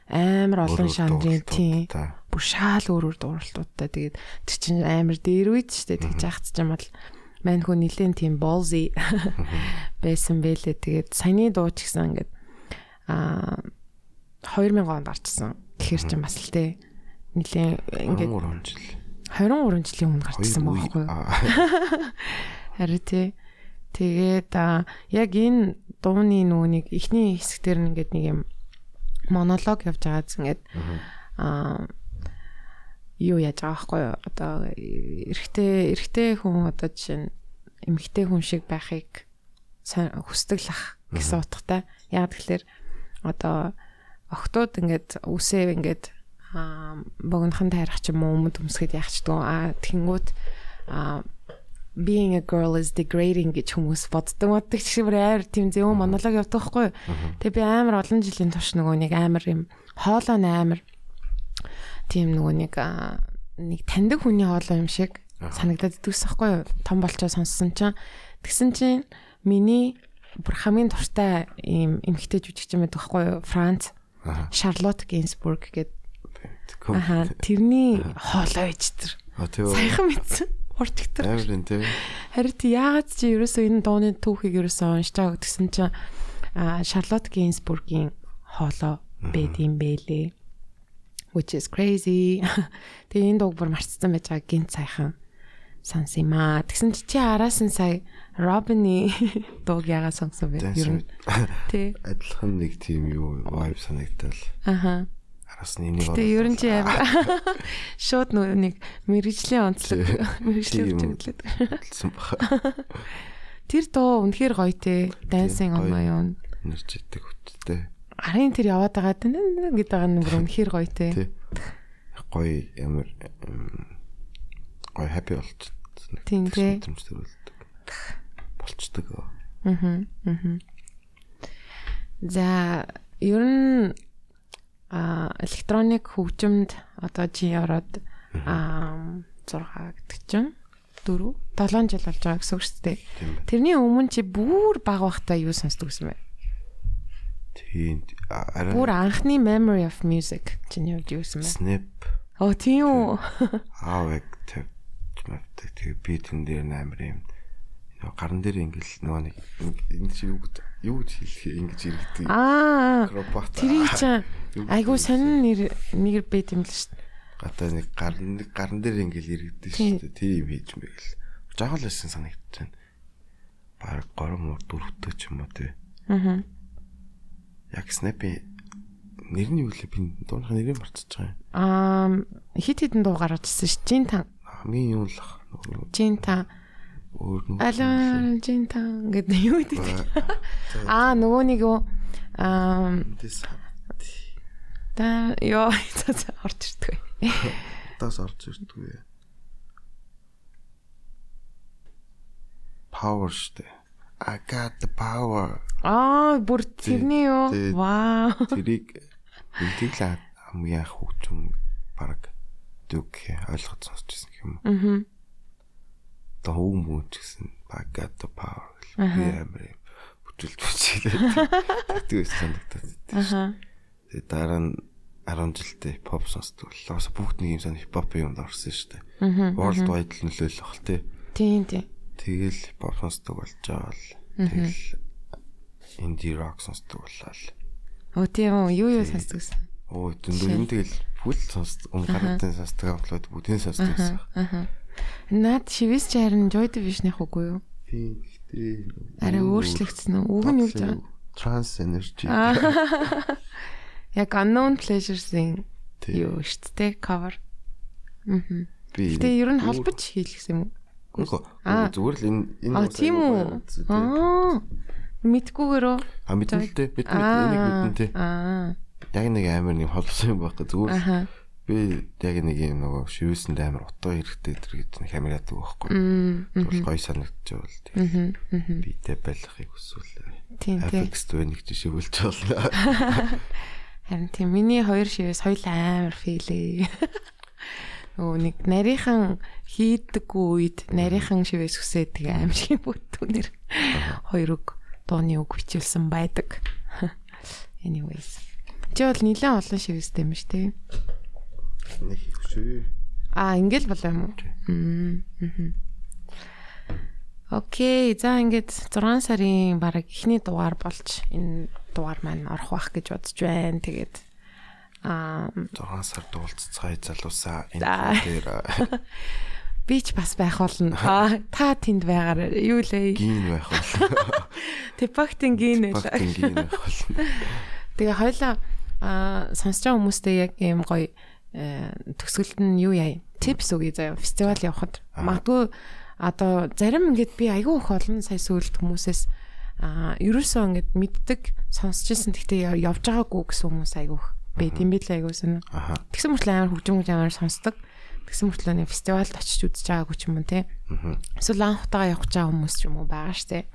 амар олон шанрын тийм бүр шаал өөр өөр дууралтуудтай тэгээд тэр чинь амар дээр үйд штэ тэгж яхацж юм бол мань хүн нилээн тийм ballsy байсан бэлээ тэгээд саяны дуу ч гэсэн ингээд а 2000 онд гарчсан тэгэхээр чинь бас л те нилээн ингээд 23 жил. 23 жилийн өмнө гарчсан байхгүй юу аа, Харин тий. Тэгээд а яг энэ дууны нүунийг эхний хэсгээр нь ингээд нэг юм монолог явж байгаа зү ингээд а юу яаж байгаа байхгүй юу? Одоо эрэгтэй эрэгтэй хүн одоо жишээ нь эмэгтэй хүн шиг байхыг хүсдэг л ах гэсэн утгатай. Яг тэгэхээр одоо охтууд ингээд үсээ ингээд аа богинохон тайрах ч юм уу өмд өмсгöd яах ч дүү аа аа being a girl is degrading гэж хүмүүс боддог. Боддог ч шиг амар тийм зэвэн монолог явдаг юу. Тэгээ би амар олон жилийн турш нөгөө нэг амар юм хоолой амар тийм нөгөө нэг нэг таньдаг хүний хоолой юм шиг санагдаад идэгс байхгүй юу. Том болчоо сонссон чинь тэгсэн чинь миний бүр хамгийн дуртай ийм эмхтэй жүжигч юм байдаг байхгүй юу. Франц Аха. Шарлотт Гейнсбург гэдэг аха тэрний хоолой ээж тэр. Саяхан мэдсэн. Урт ихтер. Амарын тийм. Харин тий яагаад чи ерөөсөө энэ дууны түүхийг ерөөсөө уншиж байгаа гэдгсэн чинь а Шарлотт Гейнсбургийн хоолой байд юм бэлээ. Which is crazy. Тэгээ энэ дууг бүр марцсан байж байгаа гинт сайхан сонс юм аа. Тэгсэн чи чи араас нь сая Робины дууг яагаад сонсон бэ? Ер нь тий. адилхан нэг тийм юу vibe санагдал. Аха. Араас нь энийг Тэгээ ер нь чи амар шууд нэг мэрэгжлийн онцлог мэрэгжлийн үжилээд. хэлсэн баха. Тэр дуу үнэхээр гоё те. Dancing on my own. Нэрч идэг хүчтэй. Арын тэр яваад байгаа гэдэг нь бүр үнэхээр гоё те. Тий. Гоё ямар гоё happy болч. Тийм, тий. Төрүүлдэг. Болчдөг. Аа. За ер нь а электроник хөгжимд одоо чи ороод а 6 гэдэг чинь 4 7 жил болж байгаа гэсэн үг шүү дээ. Тэрний өмнө чи бүр баг багтаа юу сонсдог гэсэн бэ? Тийм. Арай Бүр анхны memory of music чинь юу гэсэн бэ? snap Оо тийм үү. аавэг тавьж мавдаг. Тэгээ би тэн дээр амар юм. Гарн дээр ингээл нөгөө нэг энэ чи юу гэдэг юу гэж хэлэх ингэж иргэдэг. Аа. Робот. Тэрийг чинь айгуу гэж сонин нэр нэг байт юм л шүү дээ. Гата нэг гарн нэг гарн дээр ингээл иргэдэг шүү дээ. Тийм хийж мэгэл. Жагал санагдаж байна. Бараг 3 мөр дөрөвтэй ч юм уу тий. Аа. Яг снапи нэр нь юу лээ? Би дууныхаа нэрийг байгаа юм. Аа хит хитэн дуу гаргажсэн ш. Жин тан. Хамгийн юу л ах. Нөгөө Жин тан. Өөр нэг. Алан жин тан гэдэг юу гэдэг. Аа нөгөө нэг юу аа та ёо за орж ирдэг. таас орж ирдгүй. Power штэ. I got the power. Аа бүр тэрний юу? Вау. Тэрийг энтиг л хамгийн анх хөгжим баг дүг ойлгож сонсч ирсэн юм. Аа. Одоо хөвөн мөн ч гэсэн I got the power гэх би амар юм бүжгэлж бүжгэлээ. Тэгдэг байсан санагдаад. Аха. Тэгээ дараа нь 10 жилдээ pop сонсдог. Бас бүгд нэг юм сан хипхоп юмд орсон шүү дээ. World wide нөлөөлөх бах тий. Тийм тийм. Тэгэл pop сонсдог болж байгаа л. Тэгэл indie rock сонсдог боллоо. Оо тийм үү. Юу юу сонсдогсан? Оо дүндээ юм тэгэл бүл сонсдог. Өмнө гаруудын сонсдог амтлууд бүгдийн сонсдог байсан. Аха. Наад шивээс чи харин Joy Division-ийнх үгүй юу? Тийм гэхдээ Арай өөрчлөгдсөн үү? Үг нь юу гэж байгаа? Trans energy. Яг Unknown Pleasures-ийн юу шүү дээ cover. Аа. Би Гэтэ ер нь холбож хийлгсэн юм уу? Үгүй. Аа. Зүгээр л энэ энэ Аа бас тийм үү? Аа. Мэдгүйгээрөө. А мэднэлтэй бид нэг энийг мэдэн тий. Аа. Яг нэг амар нэг холбосон юм байхгүй зүгээр л Аха. Би яг нэг юм нөгөө шивээсэнд амар утга хэрэгтэй гэж нэг камер яадаг байхгүй. Тэгвэл гоё санагдчихвал тий. Мгм. Мгм. Битэй байлгахыг хүсвэл Тийм тийм. FX дөө нэг жишээ үлж болно. Харин тийм миний хоёр шивээс хоёул амар фейлээ. Нөгөө нэг нарийнхан хийдэггүй үед нарийнхан шивээс хүсээд тэгээ аимшиг бүтүүнэр хоёр үг дууны үг бичүүлсэн байдаг. Anyways. Чи бол нэлээд олон шивэстэй юм шүү дээ. Нэг шүү. Аа, ингээл болоо юм уу? Мгм. Окей, за ингээд 6 сарын баг эхний дугаар болж энэ дугаар маань орох байх гэж бодож байна. Тэгээд аа 6 сар дуулццай залуусаа За. энэ дээр би ч бас байх болно. Аа, та тэнд байгаарай. Юу лээ? гин байх болно. Типактин гин л. Фактин гин байх болно. Тэгээ хоёлаа аа сонсож байгаа хүмүүстэй яг ийм гоё төгсгөлд нь юу яа? Типс үгүй заяа фестивал явахад. Магадгүй одоо зарим ингээд би айгүй их олон сая сөүлд хүмүүсээс аа ерөөсөө ингээд мэддэг сонсч ирсэн гэхдээ явж байгаагүй гэсэн хүмүүс айгүй их. Би тийм бил айгүй. Аха. Тэгсэн мөртлөө амар хөгжим хөгжим амар сонсдог. Тэгсэн мөртлөө нэг фестивалд очиж үзэж байгаагүй ч юм уу те. Эсвэл анх удаага явах гэж байгаа хүмүүс ч юм уу байгаа штэ.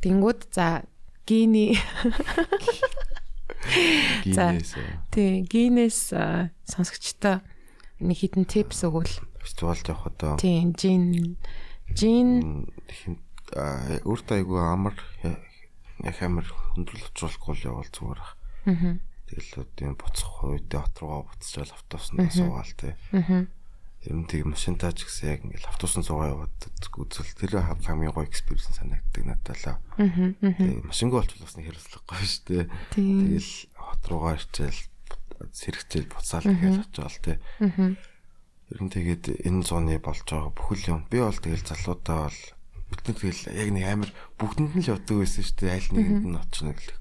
Тэнгүүд за гини За. Гинээс тий гинес аа, сонсогчтой нэг хитэн типс өгвөл фестивалд явах одоо тий жин жин өөртөө айгу амар яг амар хөндрөл учруулахгүй л явал зүгээр ах. Аа. Тэгэл одоо буцах үедээ хот руугаа буцчаал автобусанд суугаал те. Аа. Ер нь тийм машинтаа ч гэсэн яг ингээл автобусанд суугаа яваад үзэл тэр хамгийн гоё экспириенс санагддаг надад л. Тэгээ машингүй болчихвол бас нэг хэрэгслэхгүй шүү дээ. Тий. Тэгэл хот руугаа ирчээл сэрэгчээл буцаал тэгэл очивол. Аа. Ер нь тэгээд энэ зууны болж байгаа бүхэл юм. Би бол тэгэл залуудаа бол бүгдэнд тэгэл яг нэг амар бүгдэнд нь л явдаг байсан шүү дээ. Аль нэгэнд нь очно гэх.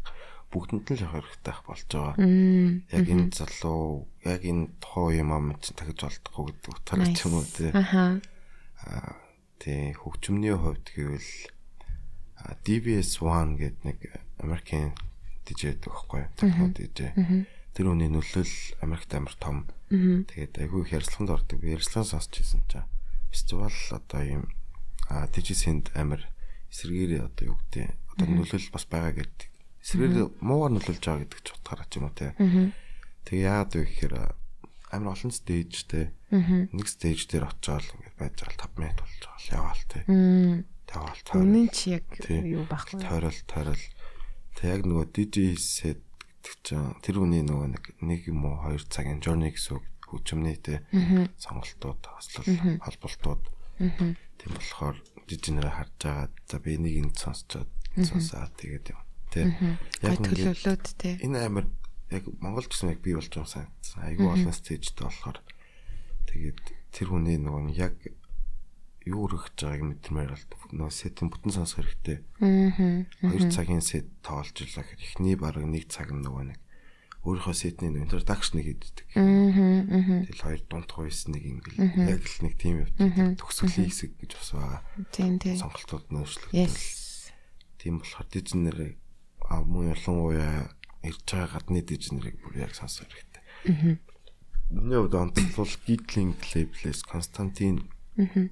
Бүгдэнд л явах хэрэгтэй болж байгаа. Яг энэ залуу, яг энэ тухайн юм ам чинь тагж болдохгүй гэдэг утгаараа ч юм уу тий. Аха. Тий, хөгжмөний хувьд гэвэл а, DBS1 гэдэг нэг Америкийн DJ гэдэг байхгүй юу? Техно DJ. Тэр үний нөлөөл Америкт амар том. Тэгээд айгүй их ярилцлаганд ордог. Би ярилцлага сонсч ирсэн чинь фестивал одоо а дижисэнд амар эсэргээр одоо юу гэдэг одоо нөлөөл бас байгаа гэдэг. Эсрэгээр муугаар нөлөөлж байгаа гэдэг ч утгаараа ч юм уу те. Тэгээ яагаад вэ гэхээр амар олон стейжтэй нэг стейж дээр очиод ингээд байж байгаа 5 минут болж байгаа л яваал те. Таваал таваал. Үнэн чи яг юу байхгүй. тойрол тойрол. Тэг яг нөгөө DJ set гэдэг чинь тэр үний нөгөө нэг нэг юм уу хоёр цагийн journey гэсэн үг хөгжмний те. Сонголтууд хослол холболтууд. Тийм болохоор дижнерээ харж байгаа. За би энийг энд сонсчоод сонсаад тэгээд юм Гой яг төлөвлөд те. энэ амар яг Монгол гэсэн яг би болж байгаа санагдсан айгүй олон стейжтэй болохоор тэгээд тэр хүний нөгөө нь яг юу өргөж байгааг мэдмээр бол нөгөө сетийн бүтэн сонсох хэрэгтэй Аа. Хоёр цагийн сет тоолж ирлаа гэхээр эхний баг нэг цаг нь нөгөө нэг өөрийнхөө сетний introduction-ыг хийдэг. Аа. Тэгэл хоёр дунд хувьс нэг ингээл яг л нэг тийм явдаг. Төгсгөлийн хэсэг гэж бас байгаа. Тийм тийм. Сонголтууд нөөцлөгдөл. Тийм болохоор дижнерийг а муу ялангуяа ирж байгаа гадны дижнерийг бүр яг сонсох хэрэгтэй. Аа. Миний хувьд онцлол Geekling Label-с Константин. Аа.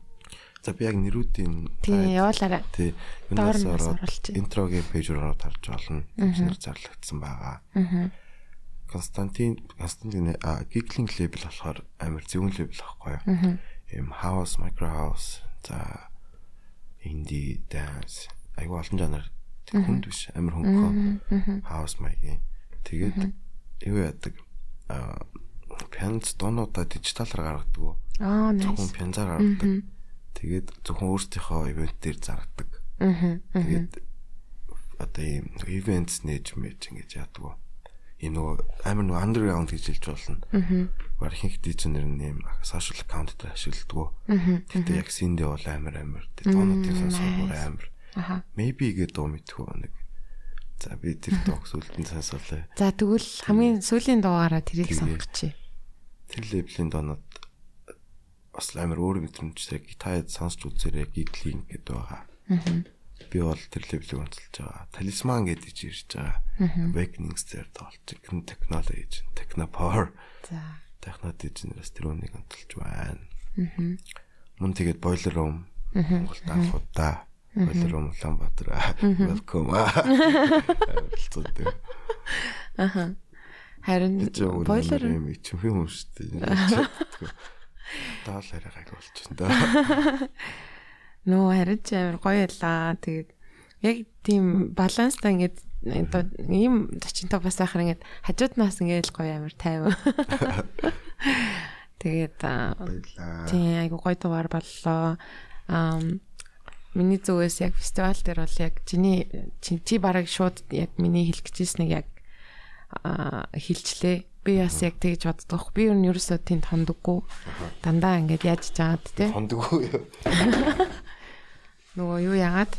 За би яг нэрүүдийн Тийм явуулаарай. тий юунаас оруулчих. интрогийн пэйж руу ороод харж болно. Дижнер зарлагдсан байгаа. Аа. Константин Константин Geekling Label болохоор амар зөвөн лейбл байхгүй юу? Аа. Им house, micro house за indie dance айгу олон жанр тэг хүнд биш амар хөнгөн house маягийн. Тэгээд юу яадаг? А пианоц дуунуудаа дижиталар гаргадаг уу Аа зөвхөн nice. пианзаар гаргадаг тэгээд зөвхөн өөрсдийнхөө ивент дээр заргадаг. Аа. тэгээд одоо ийм events нээж мэж ингэж яадаг. Уу ийм нөгөө амар нөгөө underground гэж хэлж болно. Баг ихэнх дижнер нь ийм social account дээр ашигладаг. Тэгтээ яг синдээ бол амар амар. Тэг дуунуудын сонсоор амар Аха. maybe гэдэг дуу мэдхүү нэг за би тэр дууг сүлдэн сонсоолаа За тэгвэл хамгийн сүүлийн дуугаараа тэрийг Тэгээ. сонгочих. тэр лейблийн доонод бас амар өөр мэдрэмжтэй гитард сонсч үзээрэй гиглинг гэдэг байгаа. Би бол тэр лейблийг онцолж байгаа. Талисман гэдэг ирж байгаа. Awakenings дээр тоолж гэн technology, techno power, За. techno дижнераас тэр үнийг онцолж байна. Мөн тэгээд boiler room Монгол анхудаа room Улаанбаатар welcome. Ойлцоо. Харин Бойлер юм ичмхэн юм шүү дээ. Даал арай гайг болчихно да. нөө харин амар гоё ялаа. Тэгээд яг тийм баланстай ингээд одоо ийм зочинтой бас байхаар ингээд хажууднаас ингээд гоё амар тайван. Тэгээд аа, тийм айгу гоё дугаар боллоо. Аа миний зүгээс яг фестивал дээр бол яг чиний чи, бараг шууд яг миний хэлэх гэжсэнийг яг аа хилчлээ. Би бас яг тэгж боддог. Би ер нь ерөөсөө тийм тондоггүй. Дандаа ингээд яаж чаад тий. Хондгоо юу? Нөгөө юу яагаад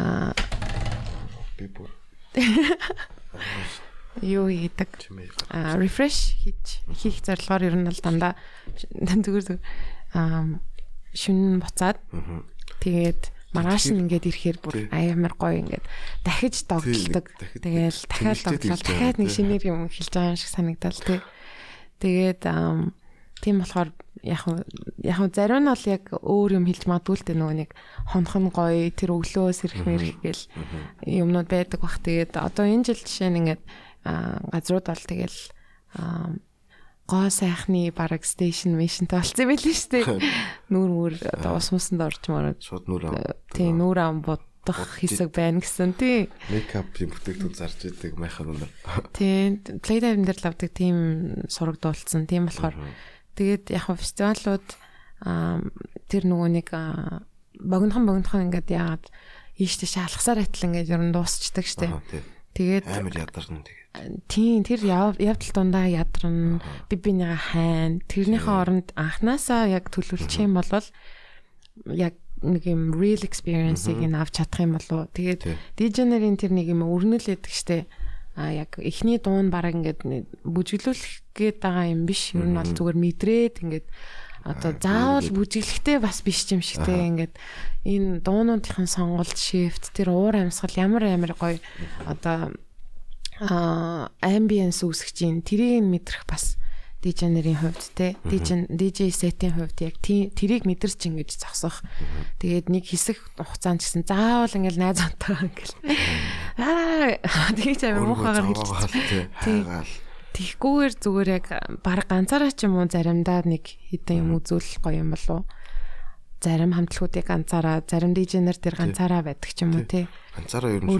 аа Би бүр юу хийдэг чимээ. а refresh хийж хийх зорилгоор ер нь бол дандаа зүгээр зүгээр аа шүн буцаад. Тэгээд маргааш нь ингээд ирэхээр бүр амар гоё ингээд дахиж догтлдог. Тэгэл дахиад догтлол дахиад нэг шинээр юм хэлж байгаа юм шиг санагдал тий. Тэгээд тийм болохоор яг яг зарим нь бол яг өөр юм хэлж магадгүй л дээ нөгөө нэг хонх нь гоё тэр өглөө сэрх мэрх гэл юмнууд байдаг бах. Тэгээд одоо энэ жил жишээ нь ингээд газрууд бол тэгэл гоо сайхны бараг стейшн мишнтэй болсон юм билээ шүү дээ. Нүүр мүр одоо ус мусанд орчмоор Шууд нүр ам. тий нүүр ам будах хэсэг байна гэсэн тий. Мейкапын бүтээгдэхүүн зарж идэг майхаар үнэ. Тий плейдайм дээр л авдаг тийм сурагдуулсан. Тийм болохоор тэгээд яг фестивалууд тэр нөгөө нэг богинохон богинохон ингээд яагаад ийштэй шалхсаар атал ингээд ер нь дуусчдаг тий. Тэгээд Амар ядарна тэгээд. Тийм тэр яв- явдал дундаа ядран би бинийгаа хайн. Тэрнийхээ оронд анханасаа яг төлөвлөчих юм бол яг нэг юм real experience-ийг нь авч чадах юм болов. Тэгээд Тий. DJ-нэрийн тэр нэг юм өрнөл өгдөг штэ а яг эхний дуун бараг ингээд бүжиглүүлэх гээд байгаа юм биш. Ер нь бол зүгээр мэдрээд ингээд одоо заавал бүжиглэхтэй бас биш юм шигтэй ингээд. Энэ дуунуудын сонголт shift тэр уур амьсгал ямар амар гоё одоо а ambience үүсгэж ин тэрийг мэдрэх бас нарын хувьд те DJ DJ сетийн хувьд яг тэрийг мэдэрч ингэж зогсох. Тэгээд нэг хэсэг хугацаанд гэсэн заавал ингээл найз онтойгоо ингээл аа тэгэж амир муухагаар хэлчихсэн. Тэгхгүйгээр зүгээр яг баг ганцаараа ч юм уу заримдаа нэг хитэн юм үзүүлэх гоё юм болов. Зарим хамтлагуудыг ганцаараа, зарим DJ-нэр тэр ганцаараа байдаг ч юм уу тий. Ганцаараа ер нь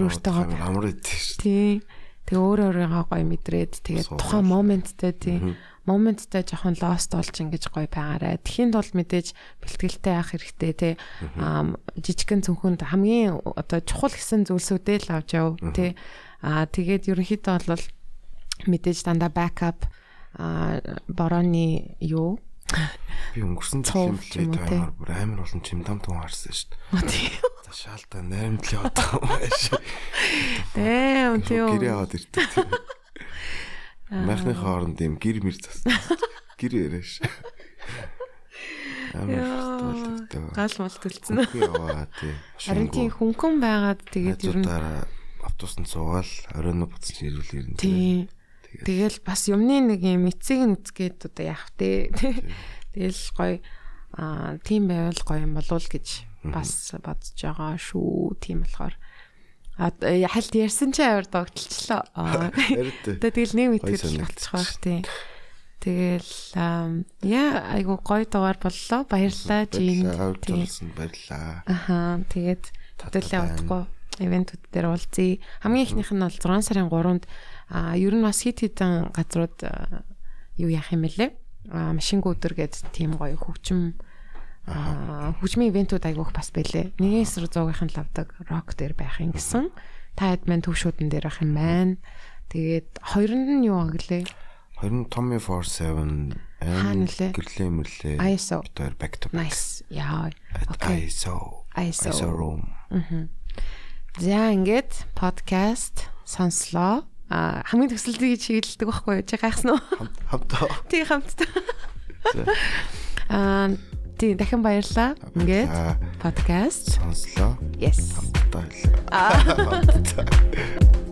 амар идэв шүү. Тий. Тэгээ өөр өөрийгөө гоё мэдрээд тэгээд тухайн моменттэй тий. Моменттэй жоохон lost болж ингэж гоё байгаарэ. Тэхийн тулд мэдээж бэлтгэлтэй авах хэрэгтэй тий. Аа жижигхэн цүнхэнд хамгийн одоо чухал гэсэн зүйлсүүдээ л авч яв тий. Аа тэгээд ерөнхийдөө бол мэдээж дандаа backup аа борооны юу Би өнгөрсөн жилийн тий. таймаар бүр амар олон чимдам тун харсан шүү дээ. тий. За шаалтаа найрамдлын одоо маш. Ээ тий. Гэрээ аваад ирдэг. тий. Майхны хооронд юм гэр мэр зас. Гэр яриаш. Амар. Гал мал төлцөн. Яваа тий. Харин тийм хөнгөн байгаад тэгээд ер нь автобусанд суугаал оройн буцаж ирүүл ирнэ. тий. Тэгэл бас юмны нэг юм эцэг нүцгээд одоо яах вэ? Тэгэл гоё аа тийм байвал гоё юм болов л гэж бас бодож байгаа шүү. Тийм болохоор а хальт ярьсан чи аваар догтлчлоо. Аа. Ярд. Одоо тэгэл нэг Гоё мэтгэл санагдчих. болчих واخ тий. Тэгэл ам, яа айгу гоё дугаар боллоо. Баярлалаа жин. Авд Тий. болсон баярлаа. Аха тэгээд хөтөлөө байна. удахгүй ивентүүд дээр уулзъя. Хамгийн ихнийх нь бол 6 сарын 3-нд а ер нь бас хит хитэн газрууд юу яах юм бэлээ? А машингүй өдөр гээд тийм гоё хөгжим хөгжмийн ивентүүд айгүйх бас байлээ. Нэгэн эсрэг 100-ын лавдаг рок дээр байх юм гэсэн. Та хэд мэн төвшүүдэн дээр ах юм байна. Тэгээд хоёрнд нь юу аглээ? Хоёр нь Tommy 47 Хаана нөлөө? гэрлээ мэрлээ. ISO. Тэр back to back. Nice. Яа. Окей. ISO. ISO. Room. За ингээд подкаст сонслоо. А хамгийн төсөлтийг чиглэлдэг байхгүй юу? Чи гайхсан уу? Хамтаа. Тий хамтдаа. Аа тий дахин баярлаа. Ингээд подкаст. сонслоо. Yes. Хамтаа хэлээ. Maybe.